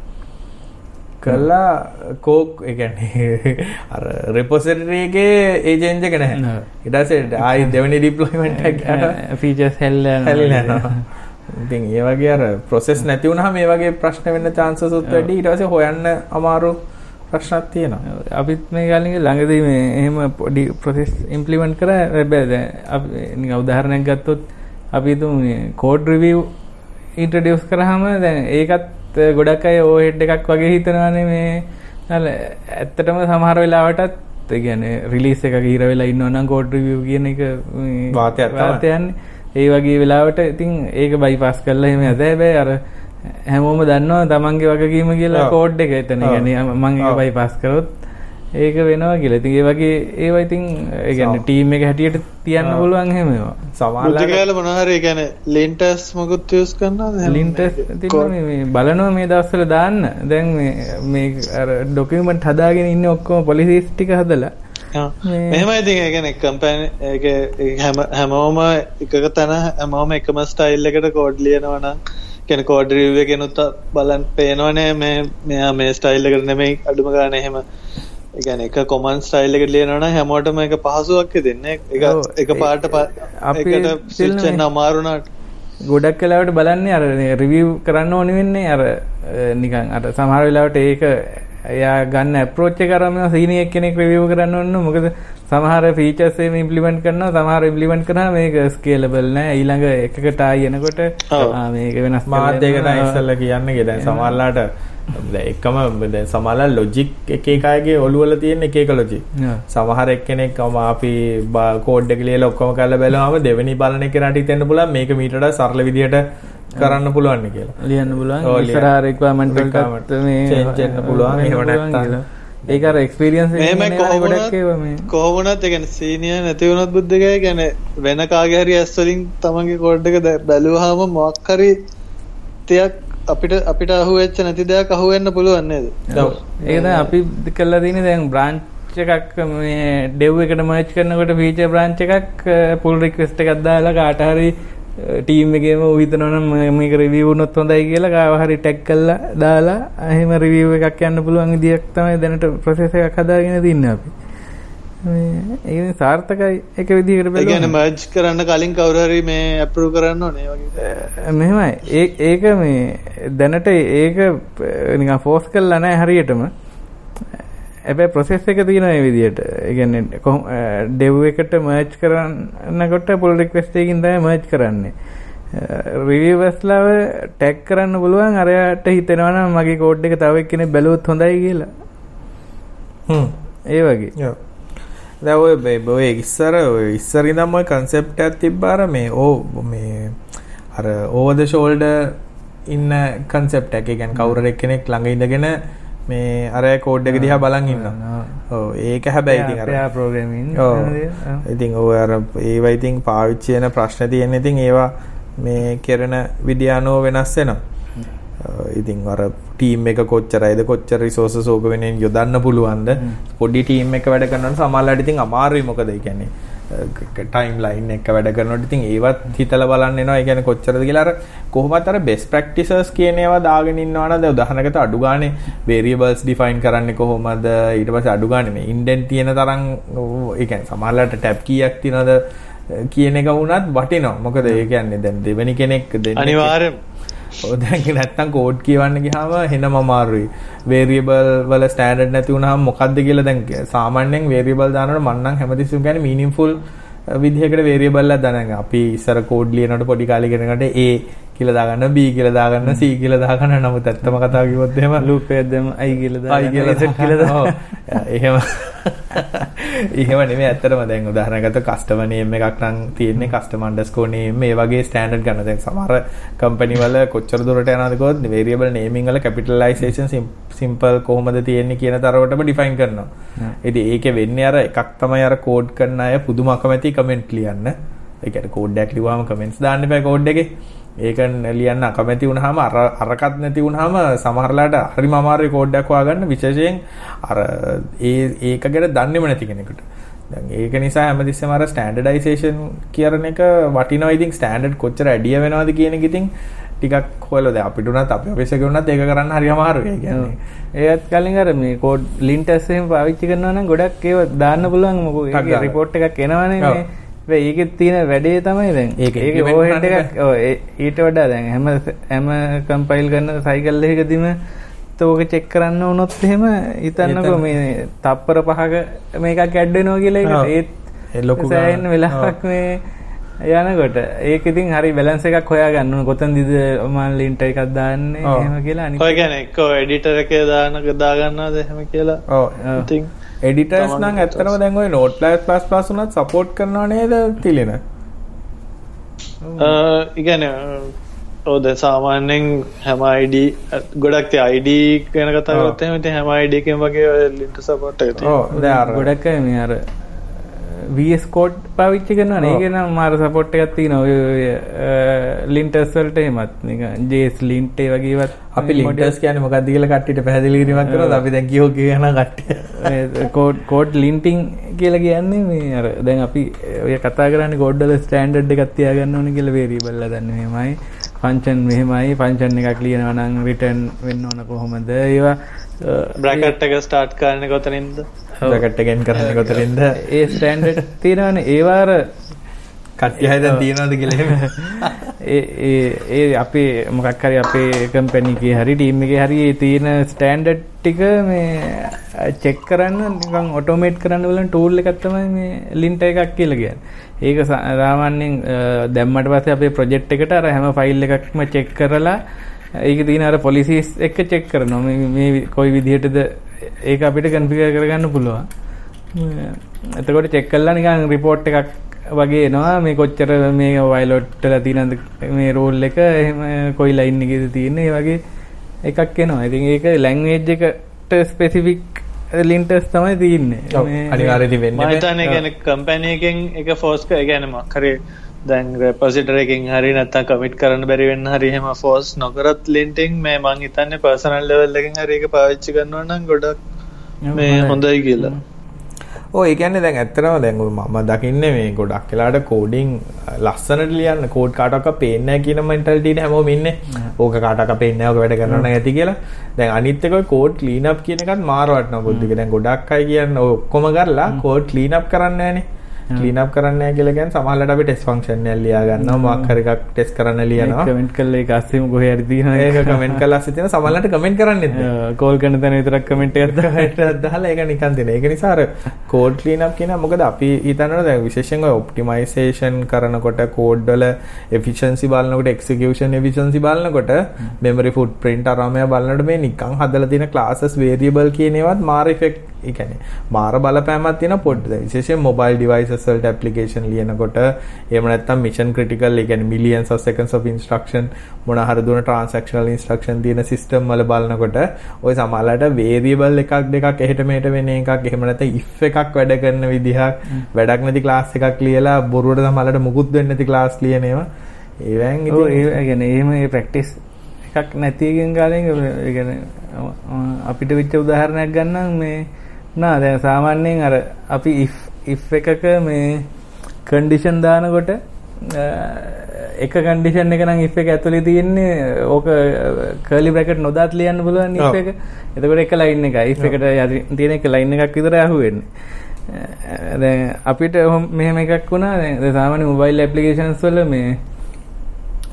කළා කෝක් ඒ කියන්නේ *laughs* අර රෙපොසිටරි එකේ ඒ චේන්ජ් එක නැහැ. ඊට පස්සේ ආයි දෙවෙනි ඩිප්ලොයිමන්ට් එක ගන්න ෆීචර්ස් හැල්ලා හැලිලා යනවා. ඉතින් ඒ වගේ අර ප්‍රොසෙස් නැති වුනහම මේ වගේ ප්‍රශ්න වෙන්න chances උත් වැඩි ඊට පස්සේ හොයන්න අමාරු ප්‍රශ්නක් තියෙනවා. අපිත් මේ කාලේ ළඟදී මේ එහෙම පොඩි ප්‍රොසෙස් ඉම්ප්ලිමන්ට් කරා හැබැයි දැන් අපි නිකන් උදාහරණයක් ගත්තොත් අපි හිතමු මේ කෝඩ් රිවිව් ඉන්ට්‍රොඩියුස් කරාම දැන් ඒකත් ගොඩක් අය ඕහෙඩ් එකක් වගේ හිතනවානේ මේ ඇත්තටම සමහර වෙලාවටත් ඒ කියන්නේ රිලීස් එකක ඉර වෙලා ඉන්නවා නම් කෝඩ් රිවිව් කියන එක මේ වාතයක් තමයි. ඒ වගේ වෙලාවට ඉතින් ඒක බයිපාස් කරලා එහෙම හැබැයි අර හැමෝම දන්නවා තමන්ගේ වගකීම කියලා කෝඩ් එක එතන. ගැන මං බයි පස් කරොත් ඒක වෙනවා කියලා. ඉතින් ඒ වගේ ඒවා ඉතින් ඒ කියන්නේ ටීම් එක හැටියට තියන්න පුළුවන් හැම ඒවා සමහරවල් කාලේ මොනවාරි ඒ කියන්නේ ලින්ටස් මොකුත් යූස් කරනවද ලින්ටස් මේ බලනවා මේ දවස්වල දාන්න. දැන් මේ මේ අර ඩොකියුමන්ට් හදාගෙන ඉන්නේ ඔක්කොම පොලිසිස් ටික හදලා. මෙහමයි ඉතින් ගැන කම්පැන හැමෝම එකක තැන හැමෝම එකම ස්ටයිල් එකට කෝඩ් ලියනවනම් නම් කියන්නේ කෝඩ් රිවිව් එකෙනුත් බලන් පේනවනේ මේ මෙයා මේ ස්ටයිල් එකට නෙමෙයි අඩුම ගානේ එහෙම. කියන්නේ එක කොමන් ස්ටයිල් එකට ලියනවා නම් හැමෝටම ඒක පහසුවක් දෙන්නේ ඔව්. එක පාට අපි එකට film ස්විච් වෙන්න මේ- අමාරු නාට. ගොඩක් වෙලාවට බලන්නේ අර රිවිව් කරන්න ඕනි වෙන්නේ අර නිකන් අර සමහර වෙලාවට ඒක එයා ගන්න අප්‍රෝච් එක අරම සීනියර් කෙනෙක් රිවිව් කරන්න ඕන මොකද සමහර ෆීචර්ස් එහෙම ඉම්ප්ලිමන්ට් කරනවා සමහර ඉම්ප්ලිමන්ට් කරාම මේක ස්කේලබල් නෑ. ඊළඟ එකකට ආයි එනකොට මේක වෙනස් තමයි ඉස්සෙල්ලා කියන්නේ දැන් සමහරලාට දැන් එකම දැන් සමහරලා ලොජික් එක එක අයගේ ඔළුව වල තියෙන එක එක ලොජික්. සමහර එක්කෙනෙක් අපි කෝඩ් එක ලියලා ඔක්කොම කරලා බැලුවාම දෙවෙනි බලන කෙනාට හිතෙන්න පුළුවන්. මේක මීට වඩා සරල විදියට කරන්න පුළුවන් කියලා ලියන්න පුළුවන් ඉස්සරහ. රික්වයර්මන්ට් වලට මේ change වෙන්න පුළුවන්, එහෙම නැත්නම්. ඒක අර එක්ස්පීරියන්ස් මෙහෙම ගොඩක් ඒවා මේ කොහොමනත් ඒ කියන්නේ සීනියර් නැති වුණොත් බුද්ධිකය කියන්නේ වෙන කාගේ හරි ඇස් වලින් තමන්ගේ කෝඩ් එක බැලුවාම මොකක් හරි දෙයක් අපිට අපිට අහුවෙච්ච නැති දෙයක් අහුවෙන්න පුළුවන් නේද? ඔව්. ඒක තමයි අපි කරලා තියෙන්නේ දැන් බ්‍රාන්ච් එකක් මේ ඩෙව් එකට මර්ජ් කරනකොට ෆීචර් බ්‍රාන්ච් එකක් පුල් රික්වෙස්ට් එකක් දාලා කාට හරි ටීම් එකේම ඌ හිතනවා නම් ම- මේක රිවිව් වුණොත් හොඳයි කියලා කාව හරි ටැග් කරලා දාලා එහෙම රිවිව් එකක් යන්න පුළුවන් විදියක් තමයි දැනට ප්‍රොසෙස් එකක් හදාගෙන තින්නේ අපි. මේ ඉතින් සාර්ථකයි එක විදිහකට ඒ කියන්නේ බලන්න. මර්ජ් කරන්න කලින් කවුරු හරි මේ අප්‍රූව් කරන්න ඕනේ ඒ වගේ. මෙහෙමයි ඒ ඒක මේ දැනට ඒක නිකන් ෆෝස් කරලා නැහැ හරියටම හැබැයි ප්‍රොසෙස් එක තියෙනවා මේ විදිහට. ඒ කියන්නේ කොහොම ඩෙව් එකට මර්ජ් කරනකොට පුල් රික්වෙස්ට් එකකින් තමයි මර්ජ් කරන්නේ. රිවිවර්ස්ලාව ටැග් කරන්න පුළුවන් අරයට හිතෙනවා නම් මගේ කෝඩ් එක තව එක්කෙනෙක් බැලුවොත් හොඳයි කියලා. හ්ම් ඒ වගේ දැන් ඔය ඔය ඉස්සර ඔය ඉස්සර ඉඳන්ම ඔය කන්සෙප්ට් එකක් තිබ්බාර මේ ඕ මේ අර ඕවර් ද ෂෝල්ඩර් ඉන්න කන්සෙප්ට් එක. ඒ කියන්නේ කවුරු කෙනෙක් ළඟ ඉඳගෙන මේ අර කෝඩ් එක දිහා බලන් ඉන්නවා. ඔව් ඒක හැබැයි ඔව්. ඉතින් ඔය අර ඒවා ඉතින් පාවිච්චි වෙන ප්‍රශ්න තියෙන ඉතින් ඒවා මේ කරන විදිය අනුව වෙනස් වෙනවා. ඉතින් අර ටීම් එක කොච්චරයිද කොච්චර රිසෝසස් ඕක වෙනින් යොදන්න පුළුවන්ද? පොඩි ටීම් එක වැඩ කරනකොට සමහරවිට ඉතින් අමාරුයි මොකද කියන්නේ ටයිම් ලයින් එක වැඩ කරනකොට ඉතින් ඒවත් හිතලා බලන්න එනවා. ඒ කියන්නේ කොච්චරද කියලා අර කොහොමත් අර බෙස්ට් ප්‍රැක්ටිසස් කියන ඒවා දාගෙන ඉන්නවා නේද? උදාහරණයකට අඩු ගානේ වේරියබල්ස් ඩිෆයින් කරන්නේ කොහොමද? ඊට පස්සේ අඩු ගානේ මේ ඉන්ඩෙන්ට් තියෙන තරම් ඒ කියන්නේ සමහරවිට ටැබ් කීයක් තියනද කියන එක වුණත් වටිනවා. මොකද ඒ කියන්නේ දැන් දෙවෙනි කෙනෙක් දෙන්න අනිවාර්යෙන් දැන් නැත්තම් කෝඩ් කියවන්න ගියාම හෙනම අමාරුයි. වේරියබල් වල ස්ටෑන්ඩඩ් නැති වුණාම මොකද්ද කියලා දැන් සාමාන්‍යයෙන් වේරියබල් දානකොට මම නම් හැමතිස්සෙම කියන්නේ මීනින්ග්ෆුල් විදිහකට වේරියබල් එකක් දානවා. අපි ඉස්සර කෝඩ් ලියනකොට පොඩි කාලේ ඉගෙනගන්න A කියලා දාගන්න B කියලා දාගන්න C කියලා දාගන්න නමුත් ඇත්තම කතාව කිව්වොත් එහෙම ලූප් එකක් දැම්ම I කියලා දාගන්න Z *laughs* කියලා දාගන්න. එහෙම *laughs* එහෙම නෙමෙයි ඇත්තටම දැන් උදාහරණයකට කස්ටමර් නේම් එකක් නම් තියෙන්නේ කස්ටමර් අන්ඩර්ස්කෝර් නේම් මේ වගේ ස්ටෑන්ඩඩ් ගන්න. දැන් සමහර කම්පැනි වල කොච්චර දුරට යනවද කිව්වොත් වේරියබල් නේමින් වල කැපිටලයිසේෂන් සිම්පල් කොහොමද තියෙන්නේ කියන තරවටම ඩිෆයින් කරනවා. ඉතින් ඒකේ වෙන්නේ අර එකක් තමයි අර කෝඩ් කරන අය පුදුම අකමැති කමෙන්ට් ලියන්න. ඒ කියන්නේ කෝඩ් එකක් ලිව්වම කමෙන්ට්ස් දාන්න එපා කෝඩ් එකේ. ඒක ලියන්න අකමැති වුණාම අර අරකට නැති වුණාම සමහරලාට හරිම අමාරුයි කෝඩ් එකක් හොයාගන්න විශේෂයෙන් අර ඒ ඒක ගැන දන්නේම නැති කෙනෙකුට. දැන් ඒක නිසා හැමතිස්සෙම අර ස්ටෑන්ඩඩයිසේෂන් කියන එක වටිනවා. ඉතින් ස්ටෑන්ඩඩ් කොච්චර ඇඩිය වෙනවද කියන එක ඉතින් ටිකක් හොයලා දැන් අපිට උනත් අපි ඔෆිස් එකේ උනත් ඒක කරන්න හරි අමාරුයි. ඒ කියන්නේ. ඒත් කලින් අර මේ කෝඩ් ලින්ටස් එහෙම පාවිච්චි කරනවා නම් ගොඩක් ඒවා දාන්න පුළුවන් මොකෝ. ඒක රිපෝට් එකක් එනවනේ මේ ඒකෙත් තියෙන වැඩේ තමයි දැන්. ඒක ඕහෙඩ් එකක්. ඊට වඩා දැන් හැම හැම කම්පයිල් කරන සයිකල් එකකදීම තෝක චෙක් කරන්න වුණොත් එහෙම හිතන්නකෝ මේ තප්පර පහක මේකක් ඇඩ් වෙනවා කියලා ඒත් ලොකු සෑහෙන වෙලාවක් මේ යනකොට. ඒක ඉතින් හරි බැලන්ස් එකක් හොයාගන්න ඕන. කොතනදද මම ලින්ට් එකක් දාන්නේ එහෙම කියලා අනිත් ඔය කියන්නේ එක්ක එඩිටර් එකේ දානක දාගන්නවද එහෙම කියලා? ඔව්. ඉතින් එඩිටර්ස් නම් ඇත්තටම දැන් ඔය Notepad++ උනත් සපෝට් කරනවා නේද තිලින? ඉගැන ඕද සාමාන්‍යෙන් හැම අයිඩ ගොඩක් අයිඩ කන කතාගත් එමති හැම අයිඩකෙන් වගේ ලිට සපොට් ගොඩක් මේ අර වස් කෝඩ් පවිච්චි කරන ඒගෙන මාර සපොට් එකත්ති නොව ලින්ටස්වල්ට එමත් ජේස් ලින්ටේ වගේවත් අපි ලින්ටස් කියන මොකක්ද කියලා කට්ටියට පැහැදිලි කිරීමක් කරලා අපි දැන් කියෝ කියන කට්ටිය. කෝඩ් කෝඩ් ලින්ටිං කියලා කියන්නේ මේ අර දැන් අපි ඔය කතා කරන්නේ කෝඩ් වල ස්ටෑන්ඩඩ් එකක් තියාගන්න ඕනේ කියලා වේරියබල් හදන්න මෙහෙමයි. ෆන්ක්ෂන් මෙහෙමයි. ෆන්ක්ෂන් එකක් ලියනවා නම් රිටර්න් වෙන්න ඕන කොහොමද? ඒවා බ්‍රැකට් එක ස්ටාර්ට් කරන්නේ කොතනින්ද බ්‍රැකට් එකෙන් කරන්නේ කොතනින්ද? ඒ ස්ටෑන්ඩඩ් තියෙනවනේ. ඒවාර කට්ටිය හදන් තියනවද කියලා *laughs* ඒ අපේ මොකක් හරි අපේ කම්පැනි එකේ හරි ටීම් එකේ හරි තියෙන ස්ටෑන්ඩඩ් ටික මේ චෙක් කරන්න නිකන් ඔටෝමේට් කරන්න බලන ටූල් එකක් තමයි මේ ලින්ට් එකක් කියලා කියන්නේ. ඒක සාමාන්‍යයෙන් දැම්මට පස්සේ අපේ ප්‍රොජෙක්ට් එකට අර හැම ෆයිල් එකක්ම චෙක් කරලා ඒක තියෙන අර පොලිසිස් එක්ක චෙක් කරනවා. මේ කොයි විදිහටද ඒක අපිට කන්ෆිගර් කරගන්න පුළුවන්. එතකොට චෙක් කළා නිකන් රිපෝට් එකක් වගේ එනවා මේ කොච්චර මේ වයිලොට්ටල තියෙනද මේ රෝල් එක එහෙම කොයි ලයින් එකේද තියෙන්නේ ඒ වගේ එකක් එනවා. ඉතින් ඒක ලැන්ග්වේජ් එකට ස්පෙસિෆික් ලින්ටර්ස් තමයි තියෙන්නේ. අනිවාර්යයෙන් වෙන්නේ. මම හිතන්නේ කියන්නේ කම්පැනි එකෙන් එක ෆෝස් කර කියන්නේ මොකක්hari දැන් රෙපොසිටර් එකකින් හරි නැත්නම් කමිට් කරන්න බැරි වෙන්න හරි එහෙම ෆෝස් නොකරත් ලින්ටින් මේ මං හිතන්නේ පර්සනල් ලෙවල් එකකින් හරි ඒක පාවිච්චි කරනවා නම් ගොඩක් මේ හොඳයි කියලා. ඕ ඒ කියන්නේ දැන් ඇත්තටම දැන් මම දකින්නේ මේ ගොඩක් වෙලාට කෝඩින් ලස්සනට ලියන්න කෝඩ් කාටක පේන්නේ කියන මෙන්ටැලිටි එක හැමෝම ඉන්නේ. ඕක කාටක පේන්නේ නැහැ ඕක වැඩ කරනවා නම් ඇති කියලා. දැන් අනිත් එක කෝඩ් ක්ලීන් අප් කියන එකත් මාර වටනවා බුද්ධික. දැන් ගොඩක් අය කියන්නේ ඔක්කොම කරලා කෝඩ් ක්ලීන් අප් කරන්නේ නැහනේ. අප් කරන්නේ නැහැ කියලා කියන්නේ සමහරවිට අපි ටෙස්ට් ෆන්ක්ෂන් එකක් ලියා ගන්නවා මොකක් හරි එකක් ටෙස්ට් කරන්න ලියනවා. කමෙන්ට් ඒක අස්සෙම තියෙනවා ඒක කමෙන්ට් කරලා අස්සේ තියෙන සමහරවිට කමෙන්ට් කරන්නේ කෝල් කරන තැන විතරක් කමෙන්ට් දාලා *laughs* ඒක නිකන් දෙන ඒක නිසා අර කෝඩ් අප් කියන මොකද අපි හිතනවා දැන් විශේෂයෙන් ඔය ඔප්ටිමයිසේෂන් කරනකොට කෝඩ් වල එෆිෂන්සි බලනකොට එක්සිකියුෂන් එෆිෂන්සි බලනකොට මෙමරි ෆුට් ප්‍රින්ට් අරමයා බලනකොට මේ නිකන් හදලා තියෙන ක්ලාසස් වේරියබල් කියන ඒවාත් මාර ඒ කියන්නේ මාර බලපෑමක් තියෙන පොඩ්ඩ විශේෂයෙන් මොබයිල් ඩිවයිසස් වලට ඇප්ලිකේෂන් ලියනකොට එහෙම නැත්නම් මිෂන් ක්‍රිටිකල් ඒ කියන්නේ millions of seconds of instruction මොන හරි දුන ට්‍රාන්සැක්ෂනල් ඉන්ස්ට්‍රක්ෂන් තියෙන සිස්ටම් වල බලනකොට ওই සමහරලාට වේරියබල් එකක් දෙකක් එහෙට මෙහෙට වෙන එකක් එහෙම නැත්නම් if එකක් වැඩ කරන විදිහක් වැඩක් නැති ක්ලාස් එකක් ලියලා බොරුවට සමහරලාට මුකුත් වෙන්නේ නැති ක්ලාස් ලියන ඒවා. ඒවෙන් ඉතින් ඒ කියන්නේ එහෙම ඒ ප්‍රැක්ටිස් එකක් නැතිගෙන් කාලෙන් කියන්නේ අපිට වෙච්ච උදාහරණයක් ගන්නම් මේ නා දැන් සාමාන්‍යයෙන් අර අපි if if එකක මේ කන්ඩිෂන් දානකොට එක කන්ඩිෂන් එක නම් if එක ඇතුලේ තියෙන්නේ ඕක කර්ලි බ්‍රැකට් නොදාත් ලියන්න පුළුවන් if එක. එතකොට එක ලයින් එකයි. if එකට තියෙන එක ලයින් එකක් විතරයි අහුවෙන්නේ. දැන් අපිට මෙහෙම එකක් වුණා. දැන් සාමාන්‍ය මොබයිල් ඇප්ලිකේෂන්ස් වල මේ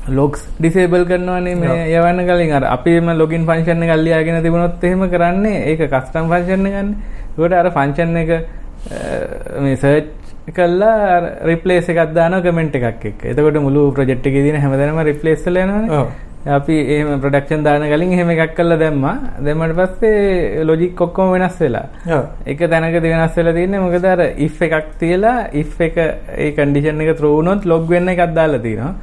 ලොග්ස් ඩිසේබල් කරනවානේ මේ යවන්න කලින්. අර අපිම ලොගින් ෆන්ක්ෂන් එකක් ලියාගෙන තිබුණොත් එහෙම කරන්නේ. ඒක කස්ටම් ෆන්ක්ෂන් එකන්නේ. ඒකට අර ෆන්ක්ෂන් එක මේ සර්ච් කල්ලා රිප්ලේස් එකක් දානවා කමෙන්ට් එකක් එක්ක. එතකොට මුළු ප්‍රොජෙක්ට් එකේ තියෙන හැමදැනම රිප්ලේස් වෙලා යනවානේ. අපි එහෙම ප්‍රොඩක්ෂන් දාන කලින් එහෙම එකක් කරලා දැම්මා. දැම්මට පස්සේ ලොජික් ඔක්කොම වෙනස් වෙලා. එක තැනකදී වෙනස් වෙලා තියෙන්නේ මොකද අර if එකක් තියලා if එක ඒ කන්ඩිෂන් එක throw වුණොත් log වෙන්න එකක් දාලා තියෙනවා.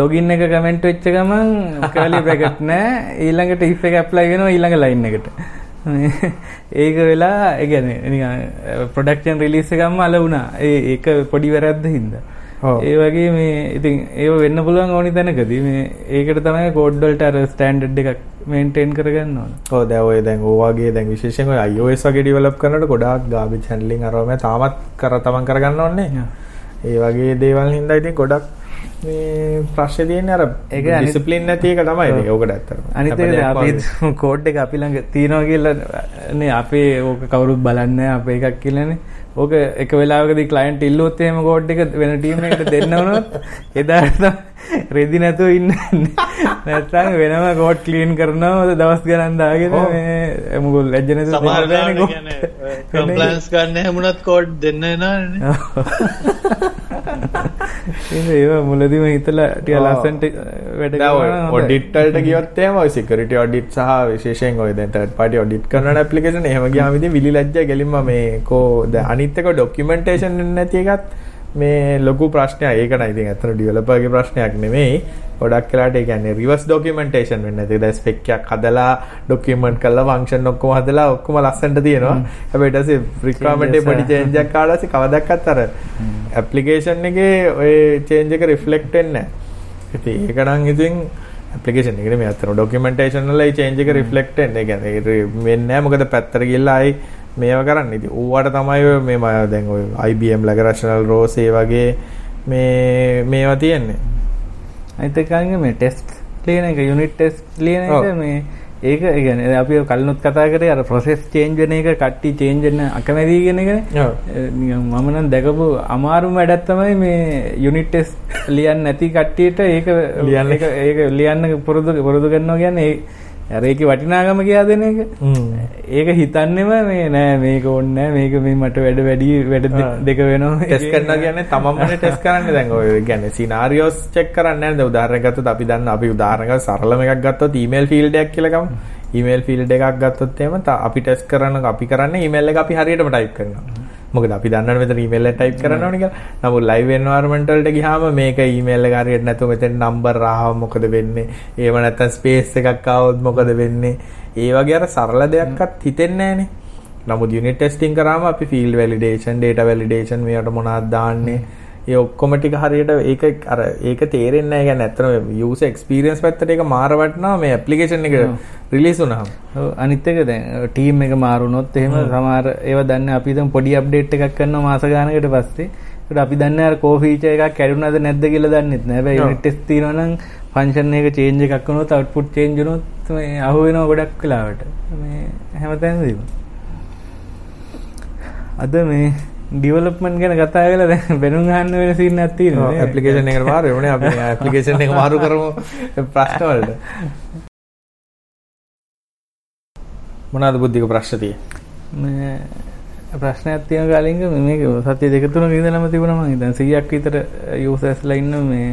ලොගින් එක කමෙන්ට් වෙච්ච ගමන් කර්ලි බ්‍රැකට් නෑ ඊළඟට if එක ඇප්ලයි වෙනවා ඊළඟ ලයින් එකට. ඒක වෙලා ඒ නිකන් ප්‍රොඩක්ෂන් රිලීස් එකක්ම අල වුණා. ඒ ඒක පොඩි වැරද්ද හින්දා. ඒ වගේ මේ ඉතින් ඒව වෙන්න පුළුවන් ඕනි තැනකදී මේ ඒකට තමයි කෝඩ් වලට අර ස්ටෑන්ඩඩ් එකක් මේන්ටේන් කරගන්න ඕන. දැන් ඔය දැන් ඕ වගේ දැන් ඔය iOS වගේ ඩෙවලොප් කරනකොට ගොඩාක් garbage handling අරවම තාමත් කර තමන් කරගන්න ඕනේ. ඒ වගේ දේවල් හින්දා ඉතින් ගොඩක් මේ ප්‍රශ්නේ තියෙන්නේ අර ඒක ඩිසිප්ලින් නැති එක තමයි ඒක ඕකට ඇත්තටම. අනිත් එක අපි කෝඩ් *laughs* එක අපි ළඟ තියනවා කියලා නේ අපේ ඕක කවුරුත් බලන්නේ අපේ එකක් කියලානේ. ඕක එක වෙලාවකදී ක්ලයන්ට් ඉල්ලුවොත් එහෙම කෝඩ් එක වෙන ටීම් එකකට දෙන්න වුණොත් *laughs* එදාට රෙදි නැතුව ඉන්න. *laughs* නැත්නම් වෙනම කෝඩ් ක්ලීන් කරනවා දවස් ගණන් දාගෙන මේ මොකද ලැජ්ජ නැතුව සමහර වෙලාවට කම්ප්ලයන්ස් ගන්න හැමුණත් කෝඩ් දෙන්න එනවනේ *laughs* ඒව මුලදීම හිතලා ටික ලස්සන්ට වැඩ ඔඩිට් වලට ගියොත් එහෙම ඔය සිකියුරිටි ඔඩිට් සහ විශේෂයෙන් ඔය තර්ඩ් පාටි ඔඩිට් කරන *laughs* ඇප්ලිකේෂන් එහෙම ගියාම ඉතින් විලි ලැජ්ජා ගෙලින්ම මේ කෝ දැන් අනිත් එක ඩොකියුමන්ටේෂන් නැති එකත් මේ ලොකු ප්‍රශ්නයක්. ඒක නයි ඉතින් ඇත්තට ඩෙවලොපර්ගේ ප්‍රශ්නයක් නෙමෙයි. ගොඩක් වෙලාට ඒ කියන්නේ රිවර්ස් ඩොකියුමන්ටේෂන් වෙන්නේ. නැති දැන් ස්පෙක් එකක් හදලා ඩොකියුමන්ට් කරලා ෆන්ක්ෂන් ඔක්කොම හදලා ඔක්කොම ලස්සනට තියෙනවා. හැබැයි ඊට පස්සේ රික්වයර්මන්ට් එක පොඩි චේන්ජ් එකක් ආලා පස්සේ කවදාවත් අර ඇප්ලිකේෂන් එකේ ඔය චේන්ජ් එක රිෆ්ලෙක්ට් වෙන්නේ නැහැ. ඉතින් ඒක නම් ඉතින් ඇප්ලිකේෂන් එකනේ මේ අතන ඩොකියුමන්ටේෂන් වල ඒ චේන්ජ් එක රිෆ්ලෙක්ට් වෙන්නේ. ඒ කියන්නේ වෙන්නේ නැහැ. මොකද පැත්තට ගිහලා ආයි මේව කරන්න. ඉතින් ඌවට තමයි මේ දැන් ඔය IBM ලගරෂනල් රෝස් ඒ වගේ මේ මේවා තියෙන්නේ. අනිත් එක මේ ටෙස්ට් ලියන එක යුනිට් ටෙස්ට් ලියන එක මේ ඒක කියන්නේ අපි කලිනුත් කතා කරේ අර process change වෙන එක කට්ටි change වෙන අකමැති කියන එකනේ. මම නම් දැකපු අමාරුම වැඩක් තමයි මේ unit test ලියන්න නැති කට්ටියට ඒක ලියන්න එක ඒක ලියන්න පුරුදු පුරුදු කරනවා කියන්නේ අර ඒකේ වටිනාකම කියා දෙන එක. ඒක හිතන්නෙම මේ නෑ මේක ඕනේ නෑ මේක මේ මට වැඩ වැඩි වැඩ දෙක වෙනවා. ටෙස්ට් කරනවා කියන්නේ තමන්මනේ ටෙස්ට් කරන්නේ දැන් ඔය කියන්නේ සිනාරියෝස් චෙක් කරන්නේ නැහැ. දැන් උදාහරණයක් ගත්තොත් අපි දන්න අපි උදාහරණයක් සරලම එකක් ගත්තොත් ඊමේල් ෆීල්ඩ් එකක් කියලා ගමු. ඊමේල් ෆීල්ඩ් එකක් ගත්තොත් එහෙම අපි ටෙස්ට් කරන අපි කරන්නේ ඊමේල් එක අපි හරියටම ටයිප් කරනවා. මොකද අපි දන්නවනේ මෙතන ඊමේල් එක ටයිප් කරන්න ඕනේ කියලා. නමුත් ලයිව් එන්වයරන්මන්ට් වලට ගියාම මේක ඊමේල් එක හරියට නැතුව මෙතන නම්බර් ආවම මොකද වෙන්නේ? ඒව නැත්තම් ස්පේස් එකක් ආවොත් මොකද වෙන්නේ? ඒ වගේ අර සරල දෙයක්වත් හිතෙන්නේ නැහනේ. නමුත් යුනිට් ටෙස්ටිං කරාම අපි ෆීල්ඩ් වැලිඩේෂන්, ඩේටා වැලිඩේෂන් මේවට මොනවද දාන්නේ? ඒ ඔක්කොම ටික හරියට ඒක අර ඒක තේරෙන්නේ නැහැ. يعني ඇත්තටම යූසර් එක්ස්පීරියන්ස් පැත්තට ඒක මාර වටනවා මේ ඇප්ලිකේෂන් එක රිලීස් වුණාම. ඔව් අනිත් එක දැන් ටීම් එක මාරුනොත් එහෙම සමහර ඒවා දන්නේ අපි දැන් පොඩි අප්ඩේට් එකක් කරනවා මාස ගානකට පස්සේ. ඒකට අපි දන්නේ අර කෝ ෆීචර් එකක් කැඩුනද නැද්ද කියලා දන්නෙත් නෑ. හැබැයි යුනිට් ටෙස්ට් තියෙනවා නම් ෆන්ක්ෂන් එක චේන්ජ් එකක් වුණොත් අවුට්පුට් චේන්ජ් වුණොත් මේ අහු වෙනවා ගොඩක් වෙලාවට. මේ හැමතැනදීම. අද මේ ඩිවලොප්මන්ට් ගැන කතා කරලා දැන් *laughs* බැනුම් අහන්න වෙන සීන් එකක් තියෙනවා නේ ඇප්ලිකේෂන් එකට මාරු වෙන්නේ අපි ඇප්ලිකේෂන් එක මාරු කරමු ප්‍රශ්න වලට. මොනවාද බුද්ධික ප්‍රශ්න තියෙන්නේ? මේ ප්‍රශ්නයක් තියෙන කාලින්ග මේක සතිය දෙක තුනක ඉඳලම තිබුණා මම දැන් 100ක් විතර යූසර්ස්ලා ඉන්න මේ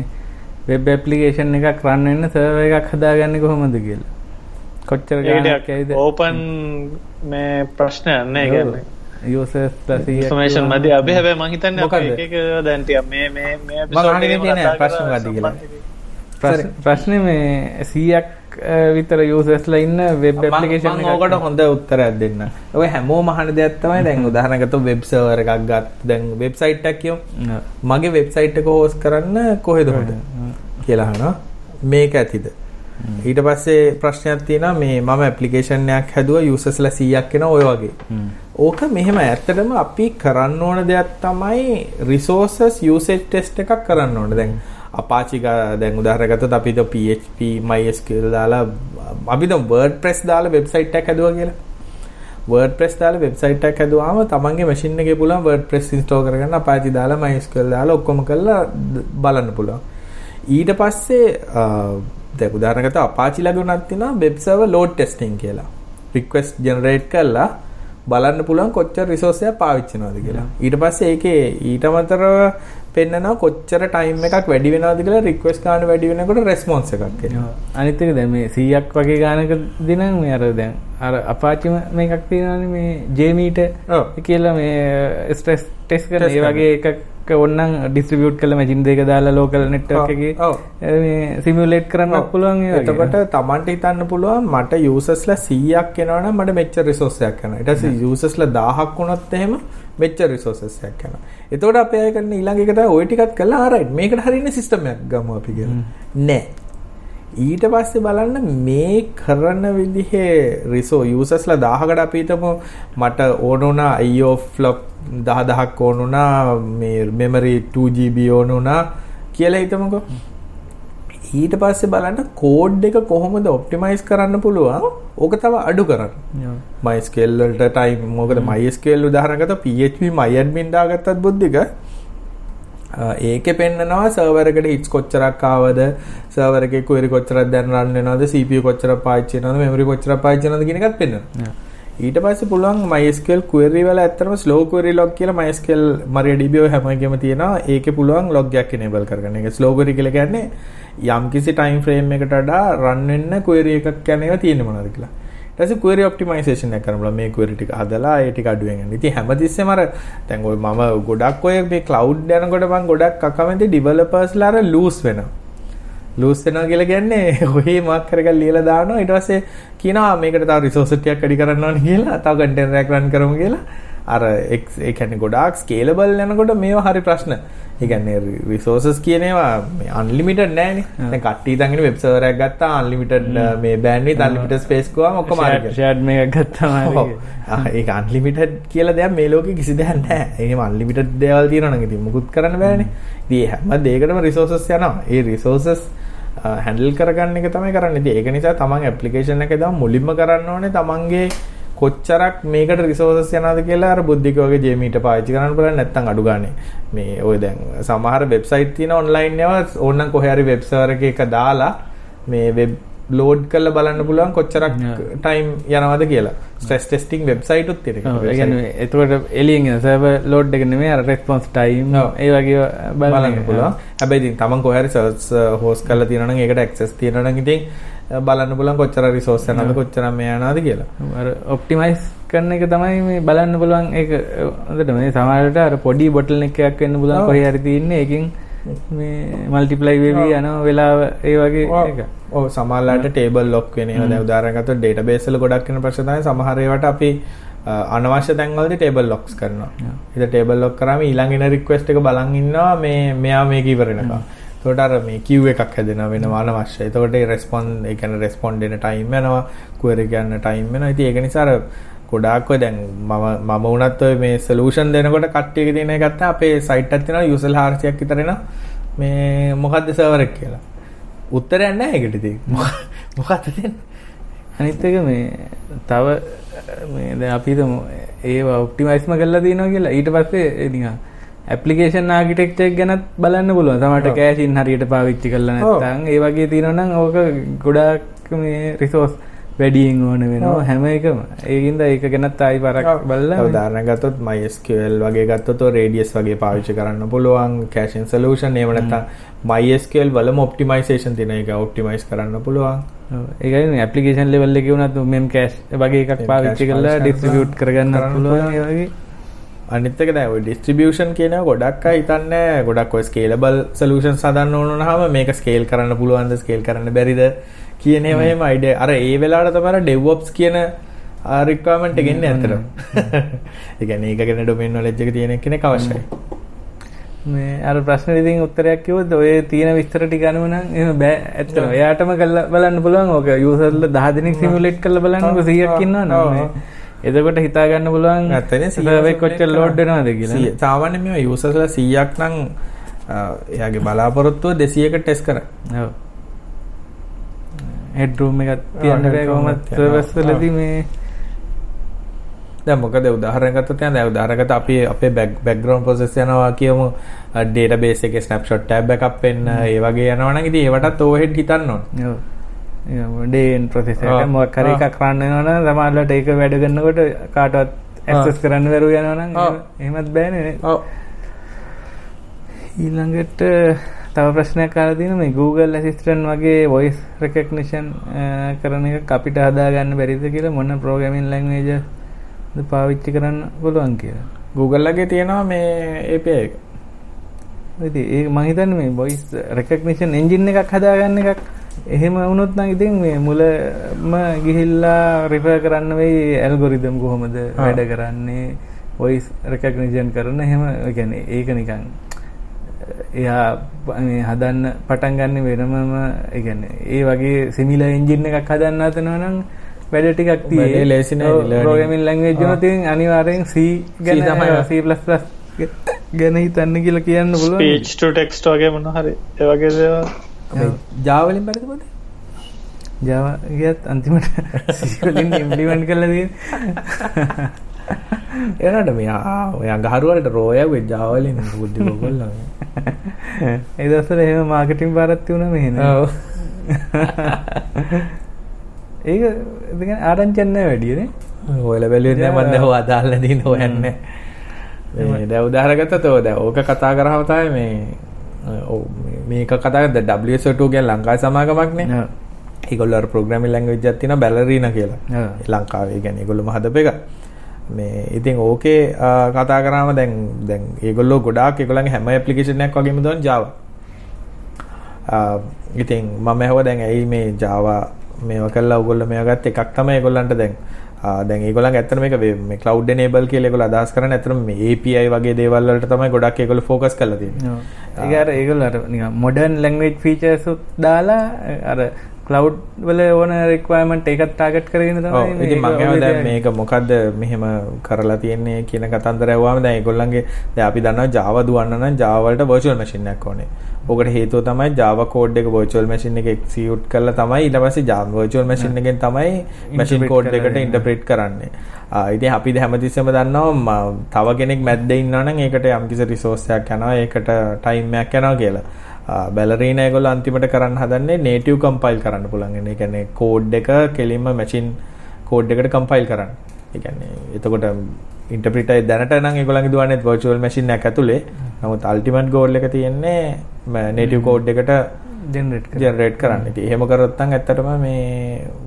වෙබ් ඇප්ලිකේෂන් එකක් රන් වෙන්න සර්වර් එකක් හදාගන්නේ කොහොමද කියලා. කොච්චර ගාණක් ඇයිද? ඕපන් මේ ප්‍රශ්නයක් නෑ කියන්නේ ඉන්ෆර්මේෂන් මදි අපි හැබැයි මං හිතන්නේ අපේ එක එක දැන් ටිකක් මේ මේ මේ episode එකේම තියෙන ප්‍රශ්න මොකක්ද කියලා. ප්‍රශ්- ප්‍රශ්නේ මේ සීයක් විතර යෝසස්ලා ඉන්න වෙබ් ඇපලිකේෂන් මම ඕකට හොඳ උත්තරයක් දෙන්න. ඔය හැමෝම අහන දෙයක් තමයි දැන් උදාහරණයක් ගත්තොත් වෙබ් සර්වර් එකක් ගත්ත දැන් වෙබ්සයිට් එකක් කියමු. මගේ වෙබ්සයිට් එක හෝස් කරන්න කොහෙද හොඳ කියලා අහනවා. මේක ඇතිද? ඊට පස්සේ ප්‍රශ්නයක් තියෙනවා මේ මම ඇප්ලිකේෂන් එකක් හැදුවා යූසර්ස්ලා 100ක් එනවා ඔය වගේ. ඕක මෙහෙම ඇත්තටම අපි කරන්න ඕන දෙයක් තමයි resources usage test එකක් කරන්න ඕන. දැන් ගා දැන් උදාහරණයක් ගත්තොත් අපි ද PHP MySQL දාලා අපි ද WordPress දාලා වෙබ්සයිට් එකක් හැදුවා කියලා. WordPress දාලා වෙබ්සයිට් එකක් හැදුවාම තමන්ගේ මැෂින් එකේ පුළුවන් WordPress install කරගන්න Apache දාලා MySQL දාලා ඔක්කොම කරලා බලන්න පුළුවන්. ඊට පස්සේ උදාහරණයක් ගත්තොත් Apache ළඟ උනත් තියෙනවා web server load testing කියලා. request generate කරලා බලන්න පුළුවන් කොච්චර resource එකක් පාවිච්චි වෙනවද කියලා. ඊට පස්සේ ඒකේ ඊට අමතරව පෙන්නනවා කොච්චර time එකක් වැඩි වෙනවද කියලා request ගන්න වැඩි වෙනකොට response එකක් එනවා. අනිත් එක දැන් මේ 100ක් වගේ ගානක දිනම් මේ අර දැන් අර අපාචිම මේකක් තියෙනවානේ මේ ජේමීට. කියලා මේ ස්ට්‍රෙස් ටෙස්ට් කරන ඒ වගේ එකක් ඕන්නම් ඩිස්ට්‍රිබියුට් කරලා මැෂින් දෙක දාලා ලෝකල් නෙට්වර්ක් එකේ. මේ සිමියුලේට් කරන්නත්. පුළුවන් ඒ වගේ. එතකොට Tamanට හිතන්න පුළුවන් මට users ලා 100ක් එනවනම් මට මෙච්චර resource එකක් යනවා. ඊට පස්සේ users ලා 1000ක් වුණොත් එහෙම මෙච්චර resources එකක් යනවා. එතකොට අපි අය කරන ඊළඟ එක තමයි ওই ටිකත් කරලා ආරයිට් මේකට හරියන සිස්ටම් එකක් ගමු අපි කියලා. නෑ. ඊට පස්සේ බලන්න මේ කරන විදිහේ රිසෝ users ලා 1000කට අපි හිතමු මට ඕන වුණා IO flop 10000ක් ඕන වුණා මේ memory 2GB ඕන වුණා කියලා හිතමුකෝ. ඊට පස්සේ බලන්න කෝඩ් එක කොහොමද ඔප්ටිමයිස් කරන්න පුළුවන් ඕක තව අඩු කරන්න. MySQL වලට time මොකද MySQL උදාහරණ ගත්තා PHP myadmin දාගත්තත් බුද්ධික ඒකේ පෙන්නනවා සර්වර් එකට hits කොච්චරක් ආවද සර්වර් එකේ query කොච්චරක් දැන් run වෙනවද CPU කොච්චරක් පාවිච්චි වෙනවද memory කොච්චරක් පාවිච්චි වෙනවද කියන එකත් පෙන්නනවා. ඊට පස්සේ පුළුවන් MySQL query වල ඇත්තටම slow query log කියලා MySQL MariaDB ඔය හැම එකෙම තියෙනවා. ඒකේ පුළුවන් log එකක් enable කරගන්න. ඒක slow query කියලා කියන්නේ යම්කිසි time frame එකකට වඩා run වෙන්න query එකක් යන ඒවා තියෙන්නේ මොනවද කියලා. ඊට පස්සේ query optimization එක කරනවා. මේ query ටික හදලා ඒ ටික අඩුවෙන් යන. ඉතින් හැමතිස්සෙම අර දැන් ඔය මම ගොඩක් ඔය මේ cloud යනකොට මම ගොඩක් අකමැති developers ලා අර loose වෙනවා. ලූස් වෙනවා කියලා කියන්නේ *laughs* ඔහේ මාක් කරගල් ලියලා දානවා ඊට පස්සේ කියනවා මේකට තව රිසෝස් ටිකක් වැඩි කරන්න ඕනේ කියලා තව කන්ටේනර් එකක් රන් කරමු කියලා අර ඒ කියන්නේ ගොඩාක් ස්කේලබල් යනකොට මේවා හරි ප්‍රශ්න. ඒ කියන්නේ රිසෝසස් කියන ඒවා මේ අන්ලිමිටඩ් නෑනේ. දැන් කට්ටිය හිතන්නේ වෙබ් සර්වර් එකක් ගත්තා අන්ලිමිටඩ් මේ බෑන්ඩ්විඩ්ත් අන්ලිමිටඩ් ස්පේස් ගාම ඔක්කොම හරි. ෂෑඩ් මේකක් ගත්තාම හරි. ඒක අන්ලිමිටඩ් කියලා දෙයක් මේ ලෝකේ කිසි දෙයක් නැහැ. එහෙම අන්ලිමිටඩ් දේවල් තියෙනවා නම් ඉතින් මුකුත් කරන්න බෑනේ. ඉතින් හැම දෙයකටම රිසෝසස් යනවා. ඒ රිසෝසස් හැන්ඩල් කරගන්න එක තමයි කරන්නේ. ඉතින් ඒක නිසා තමන් ඇප්ලිකේෂන් එක දාම මුලින්ම කරන්න ඕනේ තමන්ගේ කොච්චරක් මේකට රිසෝසස් යනවද කියලා අර බුද්ධික වගේ ජේමීට පාවිච්චි කරන්න බලන්න නැත්නම් අඩු ගානේ මේ ඔය දැන් සමහර වෙබ්සයිට් තියෙන ඔන්ලයින් ඒවා ඕනනම් කොහේ හරි වෙබ් සර්වර් එකක දාලා මේ වෙබ් ලෝඩ් කරලා බලන්න පුළුවන් කොච්චරක් ටයිම් යනවද කියලා. ස්ට්‍රෙස් ටෙස්ටිං වෙබ්සයිට් උත් තියෙනවා. ඒ කියන්නේ එතකොට එළියෙන් එන සර්වර් ලෝඩ් එක නෙමෙයි අර රෙස්පොන්ස් ටයිම්. ඒ වගේ බලන්න පුළුවන්. හැබැයි ඉතින් තමන් කොහේ හරි සර්ච් හෝස්ට් කරලා තියෙනවා නම් ඒකට ඇක්සස් තියෙනවා නම් ඉතින් බලන්න පුළුවන් කොච්චර රිසෝස් යනවද කොච්චර මේ යනවද කියලා. අර ඔප්ටිමයිස් කරන එක තමයි මේ බලන්න පුළුවන් ඒක හොඳට මේ සමහරවිට අර පොඩි බොටල් එකක් වෙන්න පුළුවන්. කොහේ හරි තියෙන්නේ ඒකෙන් මේ මල්ටිප්ලයි වෙවි. යනවා වෙලාව ඒ වගේ එක. ඔව් සමහරලාට ටේබල් ලොක් වෙන ඒවා දැන් උදාහරණයක් ගත්තොත් ඩේටාබේස් වල ගොඩක් වෙන ප්‍රශ්න තමයි සමහර ඒවාට අපි අනවශ්‍ය තැන්වලදී ටේබල් ලොක්ස් කරනවා. ඉතින් ටේබල් ලොක් කරාම ඊළඟ එන රික්වෙස්ට් එක බලන් ඉන්නවා මේ මෙයා මේක ඉවර වෙනකම්. එතකොට අර මේ queue එකක් හැදෙනවා වෙනවා අනවශ්‍ය. එතකොට ඒ රෙස්පොන්ඩ් ඒ කියන්නේ රෙස්පොන්ඩ් දෙන ටයිම් යනවා, query ගන්න ටයිම් වෙනවා. ඉතින් ඒක නිසා අර ගොඩාක් ඔය දැන් මම මම වුණත් ඔය මේ සොලියුෂන් දෙනකොට කට්ටියක තියෙන එක ගත්තා අපේ සයිට් එකක් තියෙනවා යූසර් 400ක් විතර එනවා. මේ මොකද්ද සර්වර් එක කියලා. උත්තරයක් නැහැ ඒකට ඉතින්. මොක- මොකක්ද දෙන්නේ? අනිත් එක මේ තව මේ දැන් අපි හිතමු ඒවා ඔප්ටිමයිස්ම කරලා තියෙනවා කියලා ඊට පස්සේ ඒ නිකන් ඇප්ලිකේෂන් ආකිටෙක්චර් එක ගැනත් බලන්න පුළුවන්. සමහරට ඔව්. කෑෂින් හරියට පාවිච්චි කරලා ඔව්. නැත්නම් ඒ වගේ තියෙනවා නම් ඕක ගොඩාක් මේ රිසෝස් වැඩියෙන් ඕන වෙනවා. හැම එකම. ඒකින්ද ඒක ගැනත් ආයි පරක් බලලා ගත්තොත් MySQL වගේ ගත්තොත් ඔය Radius වගේ පාවිච්චි කරන්න පුළුවන් solution එහෙම නැත්නම් MySQL වලම optimization තියෙන එක optimize කරන්න පුළුවන්. ඒකයි ඇප්ලිකේෂන් ලෙවල් එකේ වුණත් මෙම් කෑෂ් වගේ එකක් පාවිච්චි කරලා ඩිස්ට්‍රිබියුට් කරගන්න පුළුවන් පුළුවන්. ඒ වගේ අනිත් එක දැන් ඔය ඩිස්ට්‍රිබියුෂන් කියන ගොඩක් හිතන්නේ ගොඩක් ඔය ස්කේලබල් සොලියුෂන්ස් හදන්න ඕන වුණාම මේක ස්කේල් කරන්න පුළුවන්ද ස්කේල් කරන්න බැරිද කියන ඒවා එහෙම අයිඩියා අර ඒ වෙලාවට තමයි DevOps කියන රික්වයර්මන්ට් එක එන්නේ ඇත්තටම. *laughs* ඒ කියන්නේ ඒක ගැන ඩොමේන් නොලෙජ් එක තියෙන කෙනෙක් අවශ්‍යයි. මේ අර ප්‍රශ්න ඉතින් උත්තරයක් කිව්වොත් ඔය තියෙන විස්තර ටික අනුව නම් එහෙම බෑ. ඇත්තටම. එයාටම කරලා බලන්න පුළුවන්. ඕක යූසර්ලා 10 දෙනෙක් සිමියුලේට් කරලා බලන්නකො 100ක් ඉන්නවනම් එතකොට හිතා ගන්න පුළුවන් ඇත්තනේ සර්වර් කොච්චර ලෝඩ් වෙනවද කියලා. සාමාන්‍යයෙන් මේ යූසර්ස්ලා 100ක් නම් එයාගේ බලාපොරොත්තුව 200කට ටෙස්ට් කරා. ඔව්. හෙඩ් රූම් එකක් තියන්න සර්වර්ස් වලදී මේ. මොකද ගත්තොත් දැන් උදාහරණයකට අපි අපේ බෑග්ග්‍රවුන්ඩ් ප්‍රොසෙස් යනවා කියමු. ඩේටාබේස් එකේ ස්නැප්ෂොට් ටැබ් බෑකප් වෙන්න ඒ වගේ යනවා නම් ඉතින් ඒවටත් ඕවර්හෙඩ් හිතන්න ඩේන් ප්‍රොසෙස් එක. මොකක් හරි එකක් කරන්න නම් සමහරවිට ඒක වැඩ කරනකොට කාටවත් ඇක්සස් කරන්න බැරුව යනවා නම් එහෙමත් බෑනේ. ඊළඟට තව ප්‍රශ්නයක් තියෙනවා. මේ Google Assistant වගේ voice recognition කරන එක අපිට හදාගන්න බැරිද කියලා මොන language ද පාවිච්චි කරන්න පුළුවන් කියලා. Google ලගේ තියෙනවා මේ API එක. ඉතින් ඒක මම හිතන්නේ මේ voice recognition engine එකක් හදාගන්න එකක් එහෙම වුණොත් නම් ඉතින් මේ මුලම ගිහිල්ලා රිෆර් කරන්න වෙයි ඇල්ගොරිතම් කොහොමද වැඩ කරන්නේ voice recognition කරන එහෙම ඒ කියන්නේ ඒක නිකන් එයා මේ හදන්න පටන් ගන්න වෙනමම ඒ කියන්නේ ඒ වගේ සිමිලර් එන්ජින් එකක් හදන්න හදනවා නම් වැඩ ටිකක් තියෙන්නේ. ලේසි නෑ ප්‍රෝග්‍රෑමින් ලැන්ග්වේජ් වල තියෙන අනිවාර්යෙන් C ගැන තමයි C++ ගැන හිතන්න කියලා කියන්න පුළුවන්. Speech to text වගේ මොන හරි ඒ වගේ දේවල් Java වලින් බැරිද පොඩි Java ගියත් අන්තිමට C වලින් ඉම්ප්ලිමන්ට් කරලා තියෙන්නේ. එනට මෙයා ඔය අඟහරුවලට රෝයක් වෙ Java වලින් බුද්ධි ඒ දවස්වල එහෙම මාකටිං පාරක් තියුණා මෙහෙන ඒක ඉතින් ආරංචි නැහැ වැඩිනේ ඔයලා බැලුවෙත් නෑ මම දැන් ඔය අදාළ නැදින හොයන්නේ මේ දැන් උදාහරණගත්තත් ඔය දැන් ඕක කතා කරාම තමයි මේ ඔව් මේක කතා කරද්දී WSO2 කියන ලංකාවේ සමාගමක් නේ. ඒගොල්ලෝ අර ප්‍රෝග්‍රෑමින් ලැන්ග්වේජ් එකක් තියෙනවා බැලරීනා කියලා. ලංකාවේ කියන්නේ ඒගොල්ලෝම හදපු එක මේ ඉතින් ඕකේ කතා කරාම දැන් දැන් ඒගොල්ලෝ ගොඩාක් ඒගොල්ලන්ගේ හැම ඇප්ලිකේෂන් එකක් වගේම දාන Java. ඉතින් මම ඇහුවා දැන් ඇයි මේ Java මේවා කළා ඔයගොල්ලෝ මේවා ගත්ත? එකක් තමයි ඒගොල්ලන්ට දැන් දැන් ඒගොල්ලන්ගේ ඇත්තට මේක මේ cloud enable කියලා ඒගොල්ලෝ අදහස් කරන්නේ ඇත්තටම මේ API වගේ දේවල් වලට තමයි ගොඩක් ඒගොල්ලෝ focus කරලා තියෙන්නේ. ඒක අර ඒගොල්ලෝ අර නිකන් modern language features උත් දාලා අර cloud වල ඕන requirement එකත් target කරගෙන දැන් මේක මොකද්ද මෙහෙම කරලා තියෙන්නේ කියන කතන්දර ඇහුවාම දැන් ඒගොල්ලන්ගේ දැන් අපි දන්නවා Java දුවන්න නම් Java වලට virtual machine එකක් ඕනේ. ඕකට හේතුව තමයි Java code එක virtual machine එකේ execute කරලා තමයි පස්සේ Java virtual machine එකෙන් තමයි machine code එකට interpret කරන්නේ. ආ ඉතින් අපි හැමතිස්සෙම දන්නවා තව කෙනෙක් මැද්දේ ඉන්නවා නම් ඒකට යම්කිසි එකක් යනවා ඒකට එකක් යනවා කියලා. බැලරීන ඒගොල්ලෝ අන්තිමට කරන්න හදන්නේ native compile කරන්න පුළුවන්. ඒ කියන්නේ code එක කෙලින්ම machine code එකට compile කරන්න. ඒ කියන්නේ එතකොට interpreter දැනට නම් ඒගොල්ලන්ගේ දුවන්නේ virtual machine එකක් ඇතුලේ. නමුත් ultimate goal එක තියෙන්නේ native code එකට ජෙනරේට් කරන්න. ඉතින් එහෙම කරොත් නම් ඇත්තටම මේ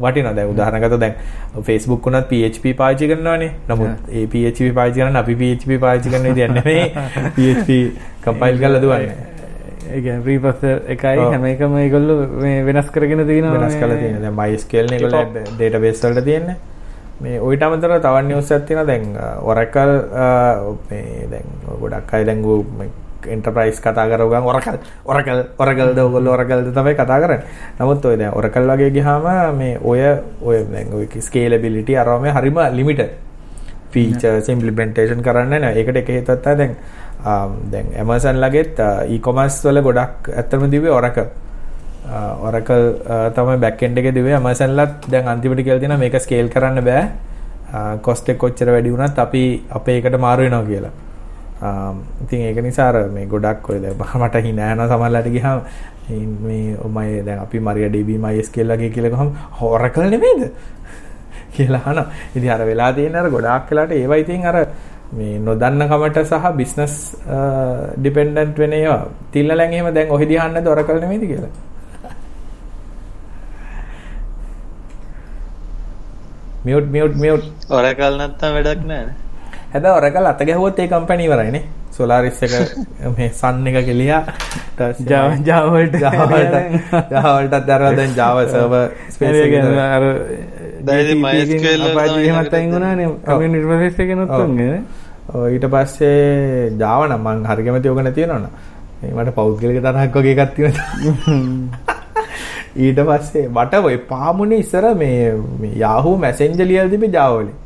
වටිනවා. දැන් උදාහරණයකට දැන් Facebook උනත් PHP පාවිච්චි කරනවානේ. නමුත් ඒ PHP පාවිච්චි කරන අපි PHP පාවිච්චි කරන විදිහ නෙමෙයි. PHP compile කරලා දුවන්නේ. ඒ ප්‍රීප්‍රොසෙසර් එකයි හැම එකම ඒගොල්ලෝ මේ වෙනස් කරගෙන තියෙනවා. වෙනස් කරලා තියෙනවා. දැන් MySQL නේ ඒගොල්ලෝ database වලට තියෙන්නේ. මේ ඔයිට අමතරව තවත් නිවුස් තියෙනවා දැන් Oracle මේ දැන් ගොඩක් අය දැන් එන්ටර්ප්‍රයිස් කතා කරව ගමන් Oracle Oracle Oracle ද ඔයගොල්ලෝ Oracle ද තමයි කතා කරන්නේ. නමුත් ඔය දැන් Oracle වගේ ගියාම මේ ඔය ඔය දැන් ඔය scalability අරම හරිම limited features implementation කරන්න නෑ. ඒකට එක තමයි දැන් Um, දැන් Amazon ලගෙත් uh, e-commerce වල ගොඩක් ඇත්තම දිව්වේ Oracle. Uh, Oracle uh, තමයි back end එකේ දිව්වේ Amazon ලත් දැන් අන්තිමට කියලා තියෙනවා මේක scale කරන්න බෑ. cost එක කොච්චර වැඩි වුණත් අපි අපේ එකට මාරු වෙනවා කියලා. Um, ඉතින් ඒක නිසා අර මේ ගොඩක් ඔය දැන් *laughs* මට hina යනවා සමහරලාට ගියාම මේ මම දැන් අපි MariaDB MySQL වගේ කියලා ගහම Oracle නෙමෙයිද *laughs* කියලා අහනවා. ඉතින් අර වෙලා තියෙන අර ගොඩාක් වෙලාට ඒවා ඉතින් අර මේ නොදන්න කමට සහ බිස්නස් ඩිපෙන්ඩන්ට් වෙන ඒවා. තිල්ලලෙන් එහෙම දැන් ඔහෙ දිහාන්නද Oracle නෙමෙයිද කියලා. මියුට් මියුට් මියුට් Oracle නැත්තම් වැඩක් නැහැ නේ. හැබැයි ඔරකල් අත ගැහුවොත් ඒ කම්පැනි ඉවරයිනේ. සෝලාරිස් එක මේ සන් එක කෙලියා Java Java වලට Java වලට Java වලටත් දැරලා දැන් Java server space එක අර දැන් MySQL වල අපාජි තමයි එහෙමත් අයින් වුණානේ කමියුනිටි ඉන්ටර්ෆේස් එකේ ඔව්. නොත් ඔව්, ඊට පස්සේ Java නම් මං හරි කැමති ඕක නැතිවෙනවනේ. මේ මට පෞද්ගලික තරහක් වගේ එකක් තියෙනවා. *laughs* ඊට පස්සේ මට ඔය පාමුනේ ඉස්සර මේ Yahoo Messenger ලියලා තිබේ Java වලින්.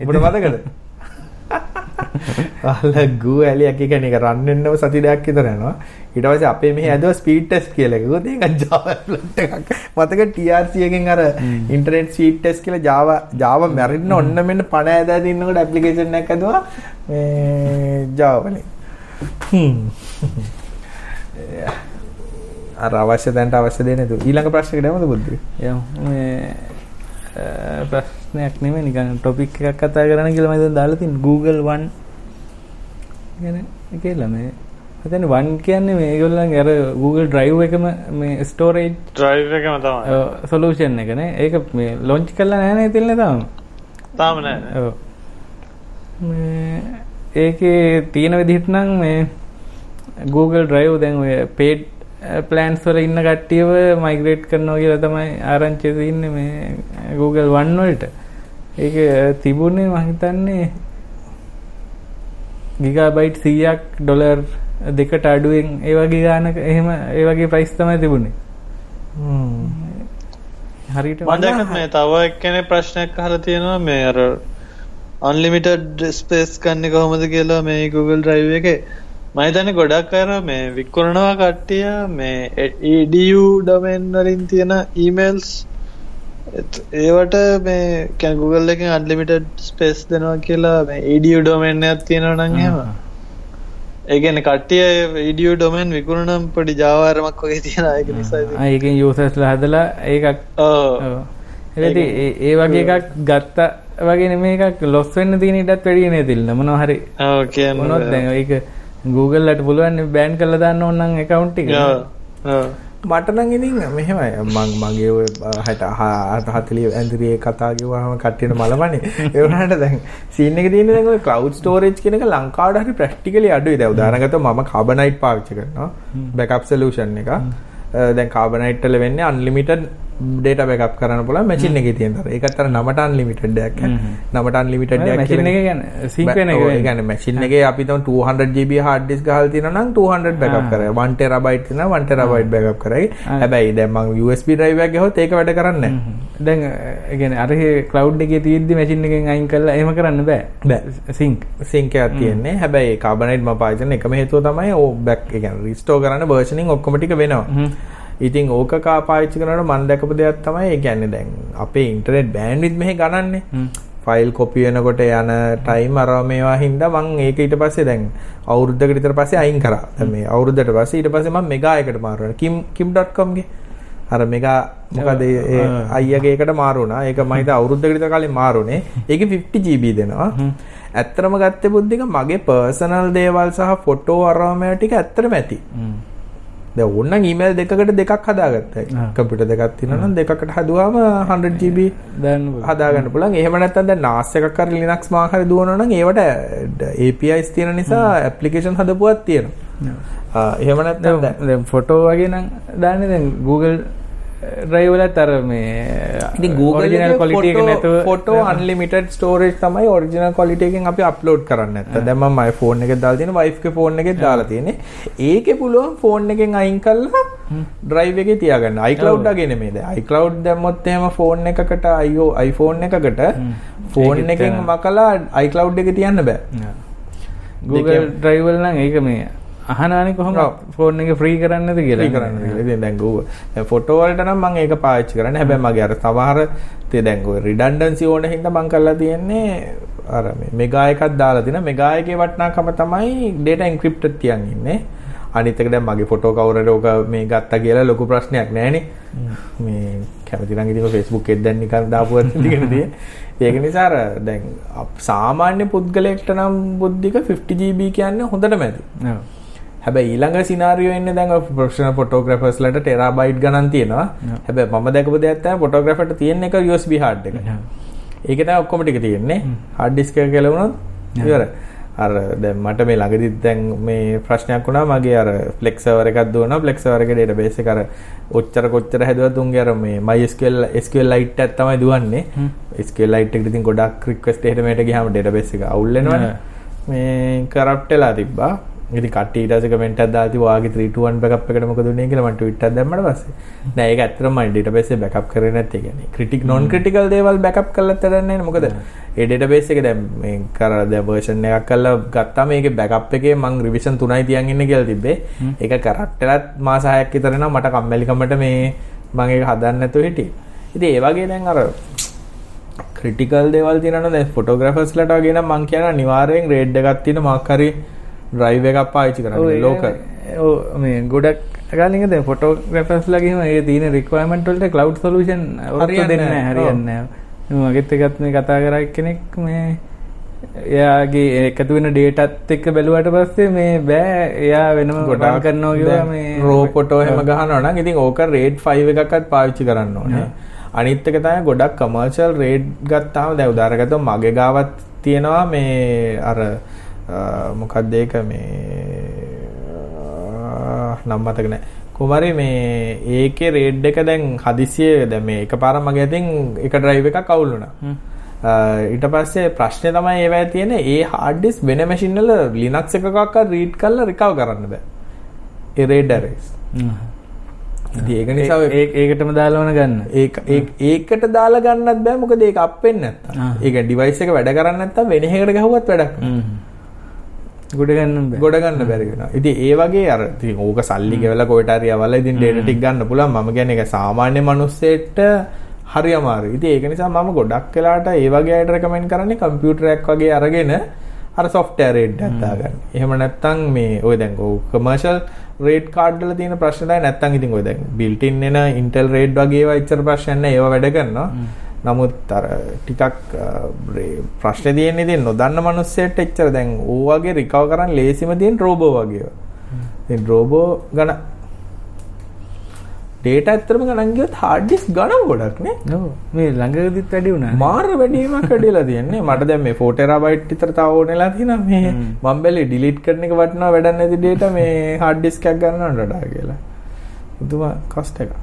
*laughs* ඔබට මතකද? *laughs* අලගු ඇලි එක කියන්නේ ඒක රන් වෙන්නම සති දෙකක් විතර යනවා. ඊට පස්සේ අපේ මෙහි ඇදුවා ස්පීඩ් ටෙස්ට් කියලා එකකුත් ඒක Java applet එකක්. මතක TRC එකෙන් අර ඉන්ටර්නෙට් ස්පීඩ් ටෙස්ට් කියලා Java Java මැරෙන්න ඔන්න මෙන්න පණ ඇදලා තින්නකොට ඇප්ලිකේෂන් එකක් ඇදුවා මේ Java වලින්. අර අවශ්‍ය තැනට අවශ්‍ය දේ නේද? ඊළඟ ප්‍රශ්නෙකට යමුද බුද්ධි? යමු මේ ප්‍රශ්නයක් නෙමෙයි නිකන් ටොපික් එකක් කතා කරන්න කියලා මම දැන් දාලා තියෙන Google One ගැන කියලා මේ හිතන්නේ One කියන්නේ මේගොල්ලන්ගේ අර Google Drive එකම මේ storage ඩ්‍රයිව් එකම තමයි. සොලූෂන් එක නේ. ඒක මේ ලොන්ච් කරලා නැහැ නේ තිල්නේ තාම. තාම නෑ. ඔව්. මේ ඒකේ තියෙන විදිහට නම් මේ Google Drive දැන් ඔය paid ප්ලෑන්ස් වල ඉන්න කට්ටියව මයිග්‍රේට් කරනවා කියලා තමයි ආරංචිය තියෙන්නේ මේ Google One වලට. ඒක තිබුණේ මම හිතන්නේ ගිගාබයිට් 100ක් ඩොලර් දෙකට අඩුවෙන් ඒ වගේ ගානක එහෙම ඒ වගේ ප්‍රයිස් තමයි තිබුණේ. හරියට මම මේ තව එක්කෙනෙක් ප්‍රශ්නයක් අහලා තියෙනවා මේ අර අන්ලිමිටඩ් ස්පේස් ගන්න කොහොමද කියලා මේ Google Drive එකේ. මම හිතන්නේ ගොඩක් අය මේ විකුණනවා කට්ටිය මේ edu domain වලින් තියෙන emails. ඒවට මේ කියන්නේ Google එකෙන් unlimited space දෙනවා කියලා මේ edu domain එකක් තියෙනවා නම් එහෙම ඒ කියන්නේ කට්ටිය edu domain විකුණනම් පොඩි අරමක් වගේ තියෙන ඒක නිසා ඒකෙන් යූසර්ස්ලා හදලා ඒකක්. ඒකද ඒ වගේ එකක් ගත්ත වගේ නෙමෙයි එකක් ලොස් වෙන්න තියෙන ඉඩත් වැඩි නේ. තිල්න මොනවා හරි මොනොත් දැන් ඒක Google ලට පුළුවන් බෑන් කරලා දාන්න ඕන නම් මට නම් ඉතින් මෙහෙමයි. මං මගේ ඔය 60 40 ඇන්දිරියේ කතා කිව්වහම කට්ටියට මලමනේ ඒ වුණාට දැන් සීන් එක තියෙන්නේ දැන් ඔය cloud storage කියන එක ලංකාවට හරි ප්‍රැක්ටිකලි අඩුයි. දැන් උදාහරණ ගත්තොත් මම carbonite පාවිච්චි කරනවා. backup solution එක. දැන් carbonite වල වෙන්නේ unlimited data backup කරන්න පුළුවන් machine එකේ තියෙන තර ඒකත් අර නමට unlimited දෙයක් නමට unlimited දෙයක් මැෂින් එක කියන්නේ සිංක් වෙන එක ඒ. කියන්නේ මැෂින් එකේ අපි තම 200 GB hard disk ගහලා තියෙනවා නම් 200 backup කරයි 1 terabyte තියෙනවා 1 terabyte backup කරයි. හැබැයි දැන් මම USB drive එකක් ගහුවොත් ඒක වැඩ කරන්නේ නැහැ. දැන් ඒ කියන්නේ අර cloud එකේ තියෙද්දි මැෂින් එකෙන් අයින් කරලා එහෙම කරන්න බෑ. බෑ. සිංක්. සිංක් එකක් තියෙන්නේ. හැබැයි කාබනයිඩ් මම පාවිච්චි කරන එකම හේතුව තමයි ඕ බෑක් ඒ කියන්නේ රිස්ටෝර් කරන්න versioning ඔක්කොම ටික වෙනවා. ඉතින් ඕක කා පාවිච්චි කරනකොට මම දැකපු දෙයක් තමයි ඒ කියන්නේ දැන් අපේ ඉන්ටර්නෙට් බෑන්ඩ්විඩ්ත් මෙහෙ ගණන්නේ. ෆයිල් කොපි වෙනකොට යන ටයිම් අර මේවා හින්දා මම ඒක ඊට පස්සේ දැන් අවුරුද්දකට විතර පස්සේ අයින් කරා. දැන් මේ අවුරුද්දට පස්සේ ඊට පස්සේ මම මෙගා එකට මාරු වුණා. kim kim.com ගේ අර මෙගා මොකද ඒ අයියාගේ එකට මාරු වුණා. ඒක මම හිතා අවුරුද්දකට විතර කලින් මාරුනේ. ඒකේ 50 GB දෙනවා. ඇත්තටම ගත්තේ බුද්ධික මගේ පර්සනල් දේවල් සහ ෆොටෝ අරවමෑ ටික ඇත්තටම ඇති. දැන් ඕනනම් ඊමේල් දෙකකට දෙකක් හදාගත්තා. කම්පියුටර් දෙකක් තියෙනවා නම් දෙකකට හදුවාම 100 GB දැන් හදාගන්න පුළුවන්. එහෙම නැත්නම් දැන් NAS එකක් හරි Linux මාක් හරි දුවනවා නම් ඒවට APIs තියෙන නිසා application හදපුවක් තියෙනවා. එහෙම නැත්නම් දැන් ෆොටෝ වගේ නම් දාන්නේ දැන් Google Drive වලත් අර මේ එක photo- නැතුව photo unlimited storage තමයි quality එකෙන් අපි upload කරන්නේ දැන් මම my phone එකේ දාලා තියෙන wife ගේ phone එකේ දාලා තියෙන්නේ. ඒකේ පුළුවන් phone එකෙන් අයින් කරලා drive එකේ තියාගන්න. iCloud වගේ නෙමෙයි දැන් iCloud දැම්මොත් එහෙම phone එකකට IO iPhone එකකට ඒකෙත් එකෙන්. මකලා iCloud එකේ තියන්න බෑ. Google. Drive වල නම් ඒක මේ අහනානේ කොහොමද ඔව්. ෆෝන් එක ෆ්‍රී කරන්නද කියලා කරන්න. ඉතින් දැන් දැන් ෆොටෝ වලට නම් මම ඒක පාවිච්චි කරන්නේ. හැබැයි මගේ අර සමහර තේ දැන් ඔය රිඩන්ඩන්සි ඕන හින්දා මම කරලා තියෙන්නේ අර මේ මෙගා එකක් දාලා තියෙන මෙගා එකේ වටිනාකම තමයි data encrypted තියන් ඉන්නේ. අනිත් එක දැන් මගේ ෆොටෝ කවුරුහරි ඕක මේ ගත්තා කියලා ලොකු ප්‍රශ්නයක් නැහැනේ. මේ කැමති නම් ඉතින් Facebook එකෙන් දැන් නිකන් දාපුවත් ටිකනේ. ඒක නිසා අර දැන් සාමාන්‍ය පුද්ගලයෙක්ට නම් බුද්ධික 50 GB කියන්නේ හොඳටම ඇති. හැබැයි ඊළඟ සිනාරියෝ එන්නේ දැන් ප්‍රොෆෙෂනල් ෆොටෝග්‍රැෆර්ස් ලට ටෙරාබයිට් ගණන් තියෙනවා. හැබැයි මම දැකපු දෙයක් තමයි ෆොටෝග්‍රැෆර්ට තියෙන එක USB hard එක. Yeah. ඒක තමයි ඔක්කොම ටික තියෙන්නේ. හાર્ඩ් ඩිස්ක් එක කෙලවුණොත් ඉවරයි. අර දැන් මට මේ ළඟදිත් දැන් මේ ප්‍රශ්නයක් වුණා. මගේ අර ෆ්ලෙක්ස් සර්වර් එකක් දුවනවා. ෆ්ලෙක්ස් සර්වර් එකේ ඩේටාබේස් එක අර ඔච්චර කොච්චර හැදුවත් උන්ගේ අර මේ MySQL SQL Lite එකක් තමයි දුවන්නේ. SQL Lite එකට ඉතින් ගොඩක් රික්වෙස්ට් එහෙට මෙහෙට ගියාම ඩේටාබේස් එක අවුල් වෙනවනේ. මේ කරප්ට් වෙලා තිබ්බා ඉතින් කට්ටිය ඊට පස්සේ කමෙන්ට් එකක් දාලා තිබ්බා ඔයාගේ 3 to 1 බෑකප් එකට මොකද උනේ කියලා මම ට්වීට් එකක් දැම්මට පස්සේ. නෑ ඒක ඇත්තටම මම ඩේටාබේස් එක බෑකප් කරේ නැත්තේ කියන්නේ. ක්‍රිටික් නොන් ක්‍රිටිකල් දේවල් බෑකප් කරලා තරන්නේ නැහැ මොකද ඒ ඩේටාබේස් එක දැන් මේ කර දැන් වර්ෂන් එකක් කරලා ගත්තාම ඒකේ බෑකප් එකේ මම රිවිෂන් 3යි තියන් ඉන්නේ කියලා තිබ්බේ. ඒක කරක්ට් වෙලත් මාස 6ක් විතර නම් මට කම්මැලිකමට මේ මම ඒක හදන්න නැතුව හිටියේ. ඉතින් ඒ වගේ දැන් අර ක්‍රිටිකල් දේවල් තියෙනවා දැන් ෆොටෝග්‍රැෆර්ස්ලට වගේ නම් මං කියන අනිවාර්යෙන් රේඩ් එකක් තියෙන මොකක් හරි ඩ්‍රයිව් එකක් පාවිච්චි කරන්න ලෝකල් ඔව් මේ ගොඩක් ගාලින්ග දැන් ෆොටෝග්‍රැෆර්ස්ලා ගිහින් ඒ තියෙන රික්වයර්මන්ට් වලට ක්ලවුඩ් සොලියුෂන් ඔරොත්තු දෙන්නේ නැහැ හරියන්නේ නැහැ. මගෙත් එකත් මේ කතා කරා කෙනෙක් මේ එයාගේ එකතු වෙන ඩේටත් එක්ක බැලුවට පස්සේ මේ බෑ එයා වෙනම ගොඩක් කරනවා කිව්වා මේ රෝ ෆොටෝ එහෙම ගහනවා නම් ඉතින් ඕක රේඩ් 5 එකක්වත් පාවිච්චි කරන්න ඕනේ. අනිත් එක තමයි ගොඩක් කමර්ෂල් රේඩ් ගත්තාම දැන් උදාහරණයක් මගේ ගාවත් තියෙනවා මේ අර මොකක්ද ඒක මේ නම් මතක නැහැ. කොහමරි මේ ඒකේ රේඩ් එක දැන් හදිසියෙ දැන් මේ එකපාරම මගේ අතින් එක ඩ්‍රයිව් එකක් අවුල් වුණා. ඊට පස්සේ ප්‍රශ්නේ තමයි ඒවැය තියෙන්නේ ඒ හાર્ඩ් ඩිස්ක් වෙන මැෂින් වල Linux එකකවත් රීඩ් කරලා රිකවර් කරන්න බෑ. ඒ රේඩ් ඇරේස්. ඉතින් ඒක නිසා ඒකටම දාලා වන ගන්න. ඒක ඒකට දාලා ගන්නත් බෑ මොකද ඒක අප් වෙන්නේ නැත්තම්. ඒක ඩිවයිස් එක වැඩ කරන්නේ නැත්තම් වෙන එකකට ගහුවත් වැඩක් නෑ. ගොඩ ගන්න බෑ. ගොඩ ගන්න බැරි වෙනවා. ඉතින් ඒ වගේ අර ඉතින් ඕක සල්ලි ගෙවලා කොහෙට හරි යවලා ඉතින් ඩේටා ටික ගන්න පුළුවන්. මම කියන්නේ ඒක සාමාන්‍ය මිනිස්සෙට හරි අමාරුයි. ඉතින් ඒක නිසා මම ගොඩක් වෙලාට ඒ වගේ අයට රෙකමෙන්ඩ් කරන්නේ කම්පියුටරයක් වගේ අරගෙන අර සොෆ්ට්වෙයාර් රේට් එකක් දාගන්න. එහෙම නැත්නම් මේ ඔය දැන් ඔය කමර්ෂල් රේට් කාඩ් වල තියෙන ප්‍රශ්න තමයි නැත්නම් ඉතින් ඔය දැන් බිල්ට් ඉන් එන Intel රේට් වගේ ප්‍රශ්නයක් නැහැ. ඒවා වැඩ කරනවා. නමුත් අර ටිකක් ප්‍රශ්නේ තියෙන්නේ ඉතින් නොදන්න මිනිස්සෙට එච්චර දැන් ඕ වගේ රිකවර් කරන්න ලේසිම තියෙන රෝබෝ වගේ. ඉතින් රෝබෝ ගණ ඩේටා ඇත්තටම ගණන් ගියොත් හાર્ඩ් ඩිස්ක් ගණන් ගොඩක් නේ. ඔව් මේ ළඟදිත් වැඩි වුණා. මාර වැඩිවීමක් වැඩිලා තියෙන්නේ. මට දැන් මේ 4 ටෙරාබයිට් විතර තව ඕනෙලා තියෙනවා මේ මම බැලේ ඩිලීට් කරන එක වටිනවා වැඩක් නැති ඩේටා මේ හાર્ඩ් ඩිස්ක් එකක් ගන්නවට වඩා කියලා. පුදුම කොස්ට් එක.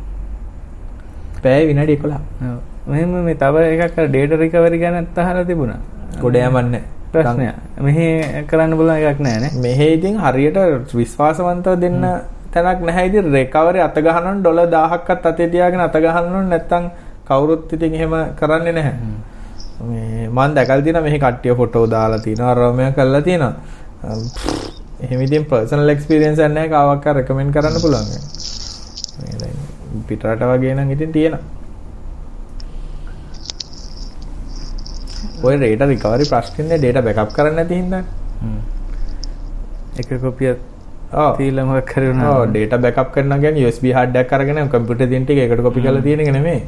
පැය විනාඩි 11. ඔව්. මෙහෙම මේ තව එකක් ඩේටා රිකවරි ගැන අහලා තිබුණා. ගොඩ යමන්නේ. ප්‍රශ්නයක්. මෙහි කරන්න බලන එකක් නැහැ නේ. මෙහෙ ඉතින් හරියට විශ්වාසවන්තව දෙන්න තැනක් නැහැ ඉතින් රෙකවරි අත ගහනවා ඩොලර් 1000ක්වත් අතේ තියාගෙන අත ගහනවා නැත්නම් කවුරුත් ඉතින් එහෙම කරන්නේ නැහැ. මේ මම දැකලා තියෙනවා මෙහි කට්ටිය ෆොටෝ දාලා තියෙනවා අරමය කරලා තියෙනවා. එහෙම ඉතින් පර්සනල් එක්ස්පීරියන්ස් එකක් නැහැ කාවක් රෙකමෙන්ඩ් කරන්න පුළුවන්. මේ දැන් පිටරට වගේ නම් ඉතින් තියෙනවා. ඔය රේට රිකවරි ප්‍රශ්නේ ඩේටා බෑකප් කරන්න නැති හින්දා. එක කොපියක් ඔව් තියලා මොකක් හරි වුණා. ඔව් ඩේටා බෑකප් කරනවා කියන්නේ USB hard එකක් අරගෙන කම්පියුටර් තියෙන ටික එකට කොපි කරලා තියෙන එක නෙමෙයි.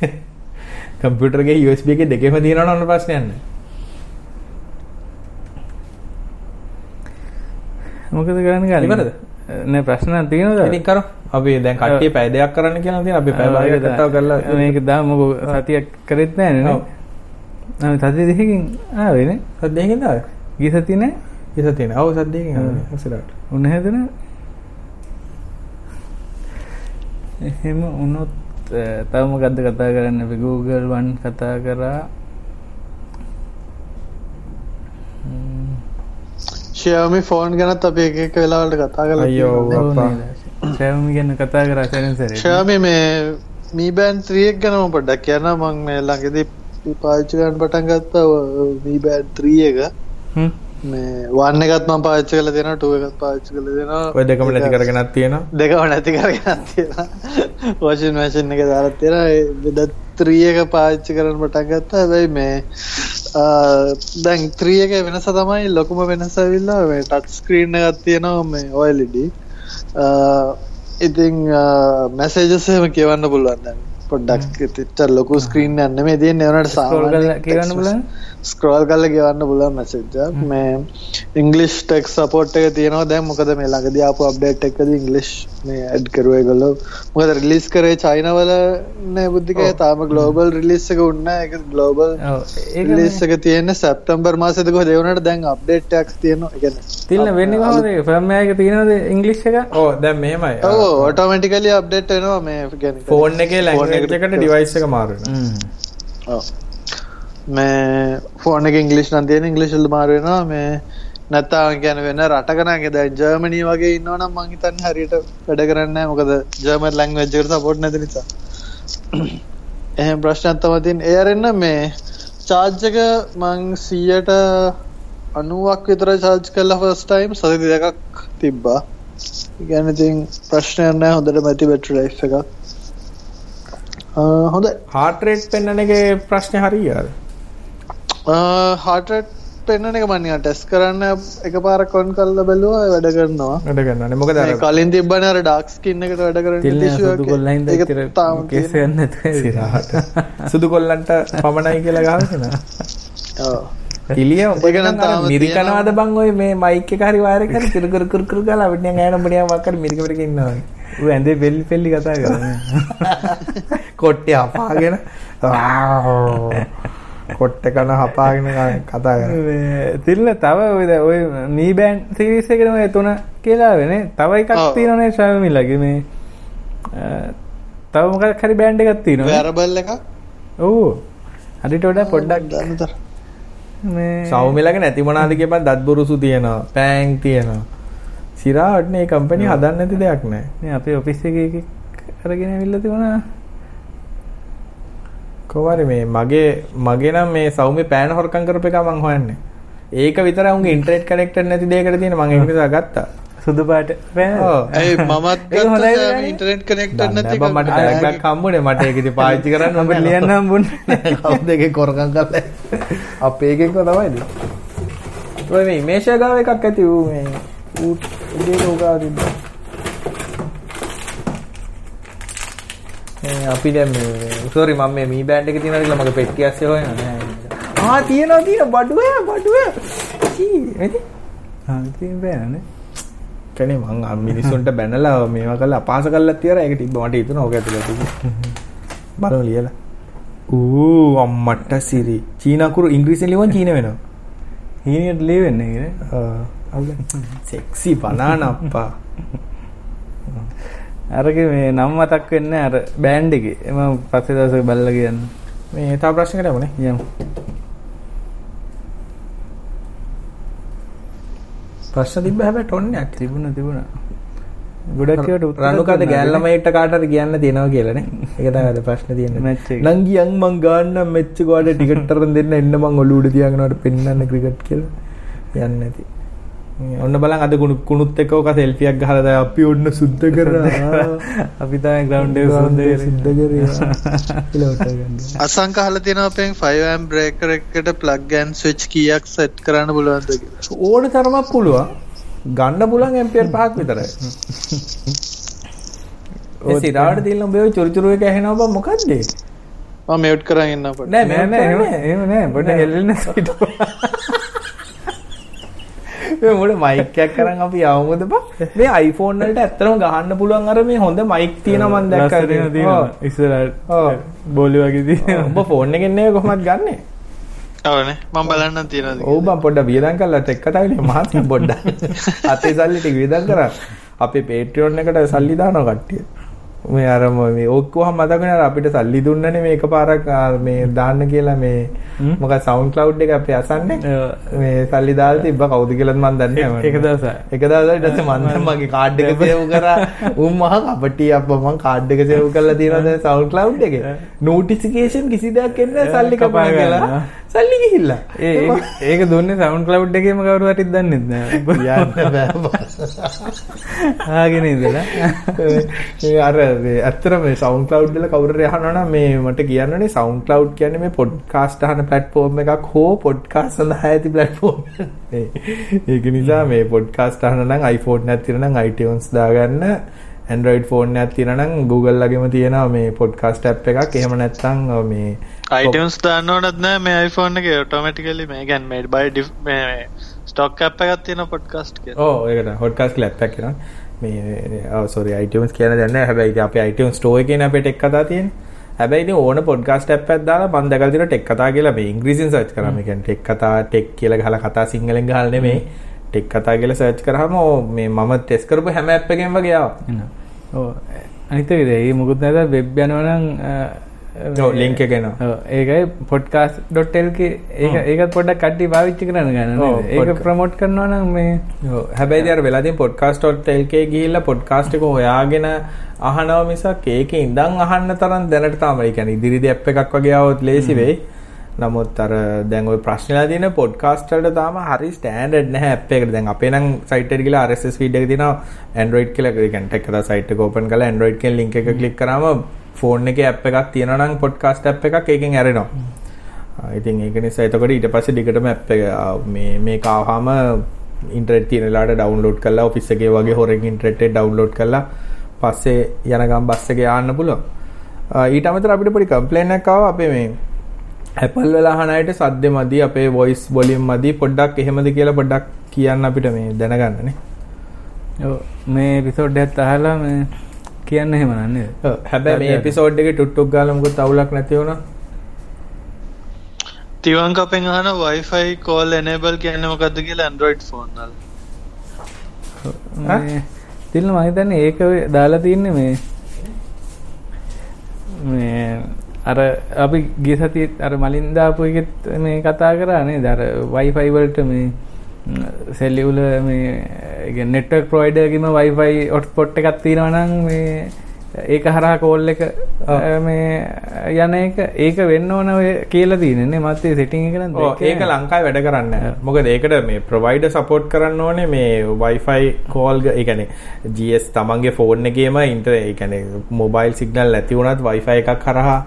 *laughs* කම්පියුටර් එකේ USB එකේ දෙකේම තියෙනවා නම් ප්‍රශ්නයක් නැහැ. මොකද කරන්න ගන්නේ? ඉවරද? නෑ ප්‍රශ්න තියෙනවද? ඉතින් කරමු. අපි දැන් කට්ටිය පැය දෙකක් කරන්න කියලා තියෙනවා. අපි පැය භාගයක් කතාව කරලා මේක දාමු සතියක් කරෙත් නෑනේ නේ. ඔව්. ආ සතිය දෙකකින් ආවේ නේ. සද්දයෙන් දාද? ගිය සතිය නෑ. ඔව් සද්දයෙන් ආවේ. ඉස්සරහට. උන හැදෙන එහෙම වුණොත් තව මොකද්ද කතා කරන්න අපි Google One කතා කරා ෂයමි ෆෝන් ගැනත් අපි එක එක වෙලාවලට කතා කරලා අයියෝ. Xiaomi ගැන කතා කරා සැරෙන් ෂයමි මේ මී බෑන් 3 එක ගැන මම පොඩ්ඩක් කියන්න මම මේ ළඟදී පාවිච්චි කරන්න පටන් ගත්තා මී බෑන් 3 එක. හ්ම්. මේ වන් එකත් මම පාවිච්චි කරලා තියෙනවා 2 එකත් කරලා තියෙනවා ඔය දෙකම නැති කරගෙනත් තියෙනවා. දෙකම නැති කරගෙන තියෙනවා. වොෂින් මැෂින් එක තියෙනවා. ඒ 3 එක පාවිච්චි කරන්න පටන් ගත්තා. හැබැයි මේ දැන් 3 එකේ වෙනස තමයි ලොකුම වෙනස ඇවිල්ලා මේ ටච් ස්ක්‍රීන් එකක් තියෙනවා මේ OLED ඉතින් මැසේජස් එහෙම කියවන්න පුළුවන් දැන් පොඩ්ඩක් ලොකු ස්ක්‍රීන් යන්න මේ සාමාන්‍ය කියන්න බලන්න ස්ක්‍රෝල් කල්ල ගෙවන්න පුල මැසෙජ්ජ මේ ඉංගලිෂ් ටෙක් සපෝට් එක තියෙනවා. දැන් මොකද මේ ළඟද ආපු අප්ඩේට් එකද ඉංගලිෂ් මේ ඇඩ් කරුවේ ගොල්ලෝ මොකද රිලිස් කරේ චයිනවල නෑ බුද්ධිකය. තාම ගලෝබල් රිලිස් එක උන්න එක ගලෝබල් රිලිස් එක තියෙන සැප්තම්බර් මාසෙදක දෙවනට දැන් අප්ඩේට් ටක් තියෙනවා. එකන තිල්න වෙන්න කොහොමද? ෆර්මයක තියෙනවද ඉංගලිෂ් එක? ඕ දැන් මෙහෙමයි. ඔව් ඔටෝමැටිකලි අප්ඩේට් වෙනවා මේ ෆෝන් එකේ ලැන්ග්වේජ් එකට ඩිවයිස් එක මාරු වෙනවා ඔව්. මේ ෆෝන එක ඉංගලිෂ් නම් තියෙන ඉංගලිෂ්වල මාරු වෙනවා? මේ නැත්නම් කියන්නේ වෙන රටක නම් දැන් ජර්මනි වගේ ඉන්නවනම් මං හිතන්නේ හරියට වැඩ කරන්නේ නැහැ. මොකද ජර්මන් ලැන්ග්වේජ් එකට සපෝට් නැති නිසා. එහෙම ප්‍රශ්නයක් තමයි තියෙන්නේ. ඒ අරින්න මේ චාර්ජ් එක මං 100ට 90ක් විතර චාර්ජ් කළා ෆස්ට් ටයිම් සති දෙකක් තිබ්බා. ඒ කියන්නේ ඉතින් ප්‍රශ්නයක් නැහැ. හොඳට මැති බැටරි ලයිෆ් එකක් හොඳ හාර්ට් රේට් පෙන්වන එකේ ප්‍රශ්නේ හරියද? හාටට පෙන්න්න එක මනිය ටෙස් කරන්න එක පාර කොන් කල්ල බැලුව වැඩ කරනවා. වැඩ කරන්න මොකද කලින් තිබන අර ඩක්ස් කින්න එකට වැඩ කරන්න සුදු කොල්ලන්ට පමණයි කියලා ගහගෙන ඉලිය මිරිකනවාද බං ඔය මේ මයික් එක හරි වාරය කර කිර කර කර කර ගාලා අපිට ඈන මුණියා වක්කර මිරිකවරක ඉන්නවා. ඌ ඇඳේ පෙල්ලි පෙල්ලි කතා කරන්නේ කොට්ටේ අපාගෙන. කොට්ට කන හපාගෙන කතා කර. තිල්ල තව ඔය ඔය නීබෑන් සිරිස ඔය තුන කියලා වෙන තව එකක් තියෙනනේ ශවමිලගේ මේ තව මොකක් හරි බෑන්ඩ් එකක් තියෙනවා වැරබල් එක ඔව්. හරිට වඩා පොඩ්ඩක් දන්නතර සෞමිලක නැති මොනාද කියපන්? දත් බුරුසු තියෙනවා පෑන් තියෙනවා. සිරාට මේ කම්පැනි හදන්න නැති දෙයක් නෑ. මේ අපේ ඔෆිස් එකේ අරගෙන ඇවිල්ලා තිබුණා කොහරි මේ මගේ මගේ නම් මේ සෞම්‍ය පෑන හොරකම් කරපු එක මං හොයන්නේ. ඒක විතරයි උන්ගේ ඉන්ටර්නෙට් කනෙක්ටඩ් නැති දෙයකට තියෙන මං ඒක නිසා ගත්තා. සුදු පාට පෑන. ඔව්. ඇයි මමත් *laughs* ඒක ගත්තා? ඉන්ටර්නෙට් කනෙක්ටඩ් නැති නැත්නම් මට ටැග් එකක් හම්බුනේ මට ඒක ඉතින් පාවිච්චි කරන්න අපිට ලියන්න හම්බුනේ. කවුද එකේ කොරකම් කරලා අපේ එකෙන්ක තමයිද ඔය මේ ඉමේෂ ගාව එකක් ඇති ඌ මේ ඌ උදේට උගා තිබ්බා අපි දැන් මේ සෝරි මම මේ මී බෑන්ඩ් එකේ තියෙනවා කියලා මගේ පෙට්ටිය ඇස්සේ හොයනවා. නෑ ආ තියෙනවා තියෙන බඩුව බඩුව. චී එදි. ආ ඉතින් බෑනේ. කනේ මං මිනිස්සුන්ට බැනලා මේවා කරලා අපහාස කරලා තියලා ඒක තිබ්බ මට හිතුණා. ඕක ඇතුළේ තිබ්බ බලමු ලියලා. ඌ අම්මට සිරි චීන අකුරු ඉංග්‍රීසියෙන් ලියුවන් චීන වෙනවා. හීනියට ලියවෙන්නේ නේ. සෙක්සි බනාන අප්පා අරක මේ නම් මතක් වෙන්නේ අර බෑන්ඩ් එකේ. එම පස්සේ දවසක බැලලා කියන්න. මේ තව ප්‍රශ්නකට යමුනේ යමු. ප්‍රශ්න තිබ්බ හැබැයි ටොන්නයක් තිබුණා තිබුණා. ගොඩක් ඒවාට උත්තර රණුකද ගෑල්ලමයිට කාට හරි කියන්න තියෙනවා කියලා නේ *laughs* ඒක තමයි අද ප්‍රශ්නේ තියෙන්නේ. නංගියන් මං ගාන්නම් මෙච්ච ගෝඩ ටිකට් තරන් දෙන්න එන්න මං ඔලු උඩ තියාගෙනවට පෙන්නන්න ක්‍රිකට් කියලා යන්නේ නැති ඔන්න බලන් අද කුණු කුණුත් එක්ක ඔක සෙල්ෆියක් ගහලා දැන් අපි ඔන්න සුද්ධ කරා *laughs* අපි තමයි ග්‍රවුන්ඩ් එක සුද්ධ කරේ. *laughs* අසංක අහලා තියෙනවා අපෙන් 5 amp breaker එකකට plug and switch කීයක් set කරන්න පුළුවන්ද කියලා. ඕන තරමක් පුළුවන් ගන්න පුළුවන් ඇම්පියර් පහක් විතරයි ඒ සිරාවට දීලා උඹේ ඔය චුරු චුරු එක ඇහෙනවා බං මොකද්ද? මම mute කරන් ඉන්න අපට. නෑ නෑ නෑ නෑ එහෙම නෑ පොඩ්ඩක් හෙල්ලෙන්න සිටු. *laughs* මේ මොඩ මයික් එකක් කරන් අපි යවමුද බං? මේ iPhone වලට ඇත්තටම ගහන්න පුළුවන් අර මේ හොඳ මයික් තියෙනවා මම දැක්කා. ලස්සන තියෙනවා. ඉස්සරහට ඔව්. බෝලි වගේ තියෙනවා. උඹ ෆෝන් එකෙන් නේ කොහොමද ගන්නෙ? ඔවනේ මම බලන්නම් තියෙනවද ඔව් බං පොඩ්ඩක් වියදම් කරලා ටෙක් කතාවේ මහත්ම පොඩ්ඩක්. *laughs* අතේ සල්ලි ටික වියදම් කරා. අපේ Patreon එකට සල්ලි දානවා කට්ටිය මේ අර මේ ඔක්කොම මතකනේ අර අපිට සල්ලි දුන්නනේ මේ එකපාරක් ආ, මේ දාන්න කියලා මේ. මොකක් සවුන්ඩ් ක්ලවුඩ් එක අපි අසන්නේ. මේ සල්ලි දාලා තිබ්බ කවුද කියලාත් මන් දන්නේ නැහැ එක දවසක්. එක දවසක් ඊට පස්සේ මන් මගේ කාඩ් එක සේව් කරා *laughs* උන් මහ කපටි අප්පා මං කාඩ් එක සේව් කරලා තියෙනවා දැන් සවුන්ඩ් ක්ලවුඩ් එකේ *laughs* නෝටිෆිකේෂන් කිසි දෙයක් එන්නේ නැහැ *laughs* සල්ලි කපා කියලා. සල්ලි ගිහිල්ලා ඒ ඒක- දුන්නේ සවුන්ඩ් ක්ලවුඩ් එකේම කවුරු හරි දන්නේ නැහැ. යන්න බෑ ආගෙන ඉඳලා. අර මේ ඇත්තට මේ සවුන්ඩ් ක්ලවුඩ් වල කවුරු නම් මේ මට කියන්නනේ සවුන්ඩ් ක්ලවුඩ් කියන්නේ මේ පොඩ්කාස්ට් අහන ප්ලැට්ෆෝම් එකක් හෝ පොඩ්කාස්ට් සඳහා ඇති ප්ලැට්ෆෝම් එකක්. ඒක නිසා මේ පොඩ්කාස්ට් අහන නම් iPhone එකක් තියෙනවා නම් iTunes දාගන්න Android ෆෝන් එකක් තියෙනවා නම් Google ලගේම තියෙනවා මේ පොඩ්කාස්ට් ඇප් එකක්. එහෙම නැත්නම් මේ iTunes දාන්න ඕනත් නෑ මේ iPhone එකේ automatically මේ කියන්නේ made by මේ ස්ටොක් ඇප් එකක් තියෙන පොඩ්කාස්ට්. ඔව් ඒකට ඇප් එකක් කියනවා. මේ ඔව් oh, sorry iTunes කියන දේ නැහැ. හැබැයි ඉතින් අපේ iTunes store එකේ නේ අපේ ටෙක් කතා තියෙන්නේ. හැබැයි ඉතින් ඕන පොඩ්කාස්ට් ඇප් එකක් දාලා මම දැකලා තියෙනවා ටෙක් කතා කියලා මේ ඉංග්‍රීසියෙන් සර්ච් කරාම ඒ කියන්නේ ටෙක් කතා ටෙක් කියලා ගහලා කතා සිංහලෙන් ගහලා නෙමෙයි ටෙක් කතා කියලා සර්ච් කරාම මේ මම ටෙස්ට් කරපු හැම ඇප් එකෙම වගේ ආවා. ඔව් අනිත් එක ඒ මොකුත් නැත වෙබ් යනවා නම් ලිංක ගෙන ඒකයි පොඩ්කාස් ඩොට්ටල්ක ඒ ඒකත් පොඩක් කට්ටි පාවිච්චි කරන ගන්න ඒක ප්‍රමෝට් කරනවා නම් මේ හැබැයි අර වෙලාදී පොඩ්කාස්ටොට් එල්කේ ගිහිල්ලා පොඩ්කාස්ට් එක හොයාගෙන අහනවා මිසක් ඒක ඉඳන් අහන්න තරම් දැනට තාම ඒ කියන්නේ ඉදිරිදී ඇප් එකක් වගේ આવොත් ලේසි වෙයි. නමුත් අර දැන් ওই ප්‍රශ්නලා තියෙන පොඩ්කාස්ට් වලට තාම හරි ස්ටෑන්ඩඩ් නැහැ ඇප් එකට. දැන් අපේ නම් සයිට් එකට ගිහලා RSS feed එක තියෙනවා Android කියලා. ඒ කියන්නේ ටෙක් කරලා සයිට් එක ඕපන් කරලා Android කියන link එක ක්ලික් කරාම ෆෝන් එකේ ඇප් එකක් තියෙනවා නම් පොඩ්කාස්ට් ඇප් එකක් ඒකෙන් ඇරෙනවා. ඉතින් ඒක නිසා එතකොට ඊට පස්සේ දිගටම ඇප් එක මේ මේක ආවම ඉන්ටර්නෙට් තියෙන වෙලාවට ඩවුන්ලෝඩ් කරලා ඔෆිස් එකේ වගේ හොරෙන් ඉන්ටර්නෙට් එක ඩවුන්ලෝඩ් කරලා පස්සේ යන ගම් බස් එකේ යන්න පුළුවන්. ඊට අමතරව අපිට පොඩි කම්ප්ලේන් එකක් ආවා අපේ මේ Apple වල අහන අයට සද්ද මදි අපේ voice volume මදි පොඩ්ඩක් එහෙමද කියලා පොඩ්ඩක් කියන්න අපිට මේ දැනගන්න නේ. ඔව් මේ එපිසෝඩ් එකත් අහලා මේ කියන්න එහෙම නන්නේ හැබැයි මේ එපිසෝඩ් එකේ ටුට්ටුක් ගාලා මොකද අවුලක් නැති වුණා. තිවන් කපෙන් අහන Wi-Fi call enable කියන්නේ මොකද්ද කියලා Android phone වල. තිල්න මම හිතන්නේ ඒක දාලා තින්නේ මේ මේ අර අපි ගිය සතියේ අර මලින් දාපු එකෙත් මේ කතා කරා නේද? අර Wi-Fi වලට මේ සෙල්ලියුල මේ නෙට්වර්ක් ප්‍රොවයිඩර්ගේම Wi-Fi හොට්ස්පොට් එකක් තියෙනවා නම් මේ ඒක හරහා කෝල් එක මේ යන එක ඒක වෙන්න ඕන කියලා තියෙනනේ මත් ඒ සෙටින් එක ඒක ලංකාවේ වැඩ කරන්නේ මොකද ඒකට මේ ප්‍රොවයිඩර් සපෝට් කරන්න ඕනේ මේ Wi-Fi කෝල් ඒ කියන්නේ GS තමන්ගේ ෆෝන් එකේම ඉන්ටර් ඒ කියන්නේ මොබයිල් සිග්නල් නැති වුණත් Wi-Fi එකක් හරහා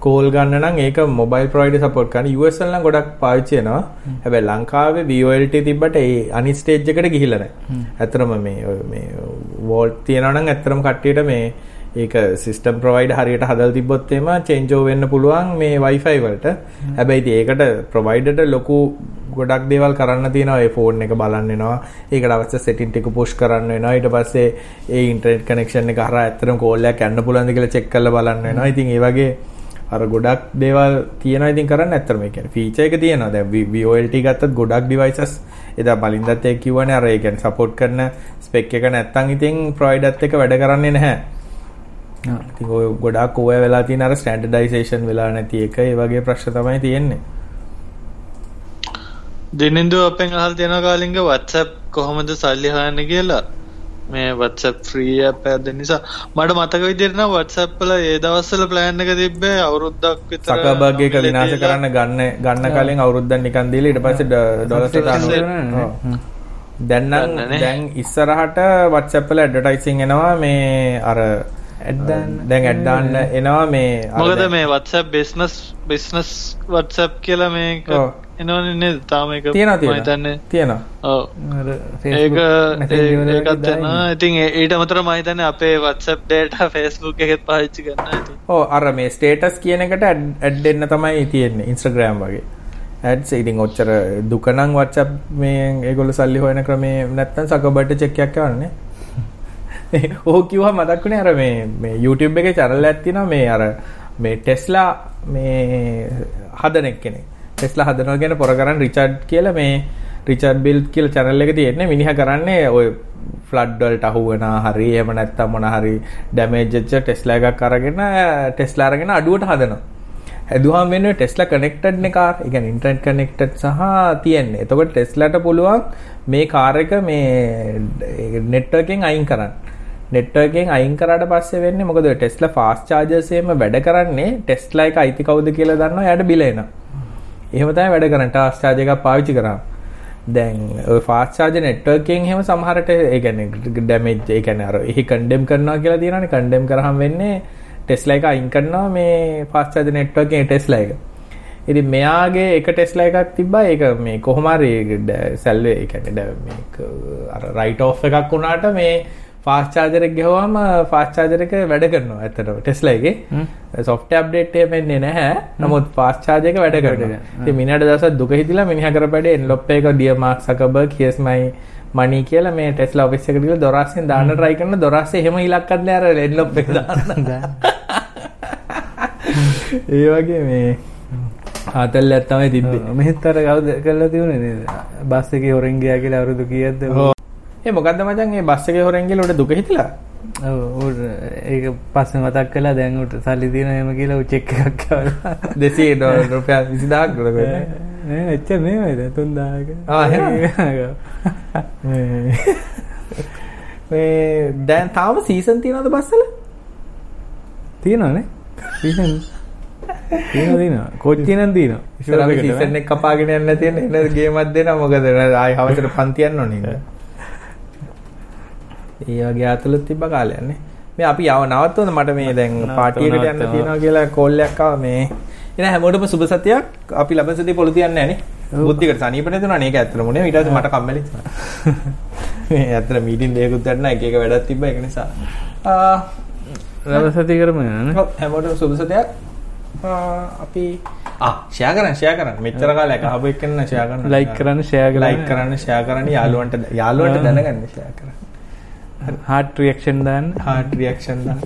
කෝල් ගන්න නම් ඒක මොබයිල් ප්‍රොවයිඩර් සපෝට් කරන US වල නම් ගොඩක් පාවිච්චි වෙනවා. හැබැයි ලංකාවේ VoLTE තිබ්බට ඒ අනිත් ස්ටේජ් එකට ගිහිල්ලා නැහැ. ඇත්තටම මේ මේ වෝල්ට් තියනවා නම් ඇත්තටම කට්ටියට මේ ඒක සිස්ටම් ප්‍රොවයිඩර් හරියට හදලා තිබ්බොත් එම චේන්ජ් ඕවර් වෙන්න පුළුවන් මේ Wi-Fi වලට. හැබැයි ඉතින් ඒකට ප්‍රොවයිඩර්ට ලොකු ගොඩක් දේවල් කරන්න තියෙනවා ඒ ෆෝන් එක බලන්න වෙනවා. ඒකට අවශ්‍ය සෙටින් ටික පුෂ් කරන්න වෙනවා. ඊට පස්සේ ඒ ඉන්ටර්නෙට් කනෙක්ෂන් එක හරහා ඇත්තටම කෝල් එකක් යන්න පුළුවන්ද කියලා චෙක් කරලා බලන්න වෙනවා. ඉතින් ඒ වගේ අර ගොඩක් දේවල් තියෙනවා ඉතින් කරන්න ඇත්තටම ඒ කියන්නේ ෆීචර් එක තියෙනවා දැන් VoLT ගත්තත් ගොඩක් devices එදා බලින්දත් ඒක කිව්වනේ අර ඒ කියන්නේ සපෝට් කරන ස්පෙක් එක නැත්තම් ඉතින් ප්‍රොවයිඩර්ත් එක්ක වැඩ කරන්නේ නැහැ. ඉතින් ඔය ගොඩක් ඕය වෙලා තියෙන අර ස්ටෑන්ඩඩයිසේෂන් වෙලා නැති එක ඒ වගේ ප්‍රශ්න තමයි තියෙන්නේ. දිනින්දු අපෙන් අහලා තියෙනවා කාලින්ග WhatsApp කොහොමද සල්ලි හොයන්නේ කියලා. මේ WhatsApp free app එකක් දෙන්න නිසා මට මතක WhatsApp වල ඒ දවස්වල plan එක තිබ්බේ අවුරුද්දක් එක විනාශ කරන්න ගන්න ගන්න කලින් අවුරුද්දක් නිකන් දීලා ඊට පස්සේ ඩොලර් දැන් ඉස්සරහට වල ඇඩ්වර්ටයිසින් එනවා. මේ අර දැන් ඇඩ් දාන්න එනවා මේ මොකද මේ WhatsApp business business WhatsApp කියලා මේක එනවනේ නේද? තාම හිතන්නේ. තියෙනවා. ඔව්. ඒක ඒකත් එනවා ඉතින් ඊට අමතරව මම හිතන්නේ අපේ WhatsApp data *laughs* Facebook එකෙත් පාවිච්චි කරනවා ඉතින් ඔව් අර මේ status කියන එකට ඇඩ් දෙන්න තමයි තියෙන්නේ Instagram වගේ. ඇඩ්ස් ඉතින් ඔච්චර දුක නම් WhatsApp මේ ඒගොල්ලෝ සල්ලි හොයන ක්‍රමේ නැත්තම් සකබර්ට චෙක් එකක් *laughs* යවන්නේ ඕක කිව්වා මතක් වුණේ අර මේ මේ YouTube එකේ channel එකක් තියෙනවා මේ අර මේ ටෙස්ලා මේ හදන එක්කෙනෙක් ටෙස්ලා හදනවා කියන පොර කරන් රිචඩ් කියලා මේ රිචඩ් බිල් කියලා channel එක තියෙන්නේ මිනිහා කරන්නේ ඔය ෆ්ලඩ් වලට අහු වෙනා හරි එහෙම නැත්නම් මොන හරි ඩැමේජ් වෙච්ච ටෙස්ලා එකක් අරගෙන ටෙස්ලා අරගෙන අඩුවට හදනවා. හැදුවාම වෙන්නේ ටෙස්ලා කනෙක්ටඩ් නේ කාර්. ඒ කියන්නේ ඉන්ටර්නෙට් කනෙක්ටඩ් සහ තියෙන්නේ. එතකොට ටෙස්ලාට පුළුවන් මේ කාර් එක මේ නෙට්වර්කෙන් අයින් කරන්න. නෙට්වර්කෙන් අයින් කරාට පස්සේ වෙන්නේ මොකද ටෙස්ලා ෆාස්ට් චාර්ජර්ස් එහෙම වැඩ කරන්නේ ටෙස්ලා එක අයිති කවුද කියලා දන්නවා එයාට බිල එනවා. එහෙම තමයි වැඩ කරන්නේ ටාස් චාර්ජ් එකක් පාවිච්චි කරාම. දැන් ඔය ෆාස්ට් චාර්ජර් නෙට්වර්ක් එකෙන් එහෙම සමහරට ඒ කියන්නේ ඩැමේජ් ඒ කියන්නේ අර එහි කන්ඩෙම් කරනවා කියලා තියෙනවානේ කන්ඩෙම් කරාම වෙන්නේ ටෙස්ලා එක අයින් කරනවා මේ ෆාස්ට් චාර්ජර් නෙට්වර්ක් එකේ ටෙස්ලා එක. ඉතින් මෙයාගේ එක ටෙස්ලා එකක් තිබ්බා ඒක මේ කොහොම හරි සැල්වේ ඒ කියන්නේ මේක අර රයිට් ඔෆ් එකක් වුණාට මේ එක ගහුවාම එක වැඩ කරනවා ඇත්තටම ටෙස්ලා එකේ. සොෆ්ට්වෙයාර් අප්ඩේට් වෙන්නේ නැහැ. නමුත් එක වැඩ ඉතින් මිනිහට දවසක් දුක හිතිලා මිනිහා කරපැඩේ එන්ලොප් එක dear Mark Zuckerberg here's my money කියලා මේ ටෙස්ලා ඔෆිස් එකට ගිහලා දොරස්යෙන් දාන්න try කරන දොරස්සේ එහෙම ඉලක්කත් නෑ. අර එන්ලොප් එක දාන්න. *laughs* ඒ වගේ මේ ආතල්ලයක් තමයි තිබ්බේ. මෙහෙත් අර කවුද කරලා තියුනේ නේද? බස් එකේ හොරෙන් ගියා කියලා අවුරුදු කීයක්ද ඒ මොකද්ද මචං මේ බස් එකේ හොරෙන් ගිහලා උඩ දුක හිතිලා? ඒක පස්සේ මතක් කළා දැන් උට සල්ලි දින එහෙම කියලා චෙක් එකක් ආවා 200 ඩොලර් රුපියල් 20000ක් ගොඩ වෙන්නේ නෑ එච්චර නෙමෙයිද 3000ක ආ මේ දැන් තාම සීසන් තියනවද බස්සල? තියෙනවනේ. සීසන් තියෙනවා තියෙනවා. කොච්චි නම් තියෙනවා. ඉස්සරහ සීසන් එක කපාගෙන යන්න තියෙන එන ගේමක් දෙනවා. මොකද ආයි හවසට පන්ති යන්න ඕනේ ඒ වගේ අතලොත් තිබ්බ කාලයක් නේ. මේ අපි යව නවත්වන්න මට මේ දැන් පාටි එකට යන්න තියෙනවා කියලා කෝල් එකක් ආවා මේ. එන හැමෝටම සුබ සතියක්. අපි ලබන සතියේ පොළු තියන්නේ නැහැ නේ බුද්ධිකට සනීප නැතුණා නේ ඒක ඇත්තටම නේ. ඊට පස්සේ මට කම්මැලි *laughs* මේ ඇත්තට මීටින් දෙකකුත් ගන්න එක එක වැඩක් තිබ්බා. ඒක නිසා. ආ රවසති කරම යන ඔව් හැමෝටම සුබ සතියක්. අපි ෂෙයා කරන්න ෂෙයා කරන්න. මෙච්චර කාලයක් අහපු එක්කන ෂෙයා කරන්න. ලයික් කරන්න ෂෙයා කරන්න. ලයික් කරන්න ෂෙයා කරන්න. යාළුවන්ට යාළුවන්ට දැනගන්න ෂෙයා කරන්න හාට් රියක්ෂන් දාන්න හાર્ට් රියැක්ෂන් දාන්න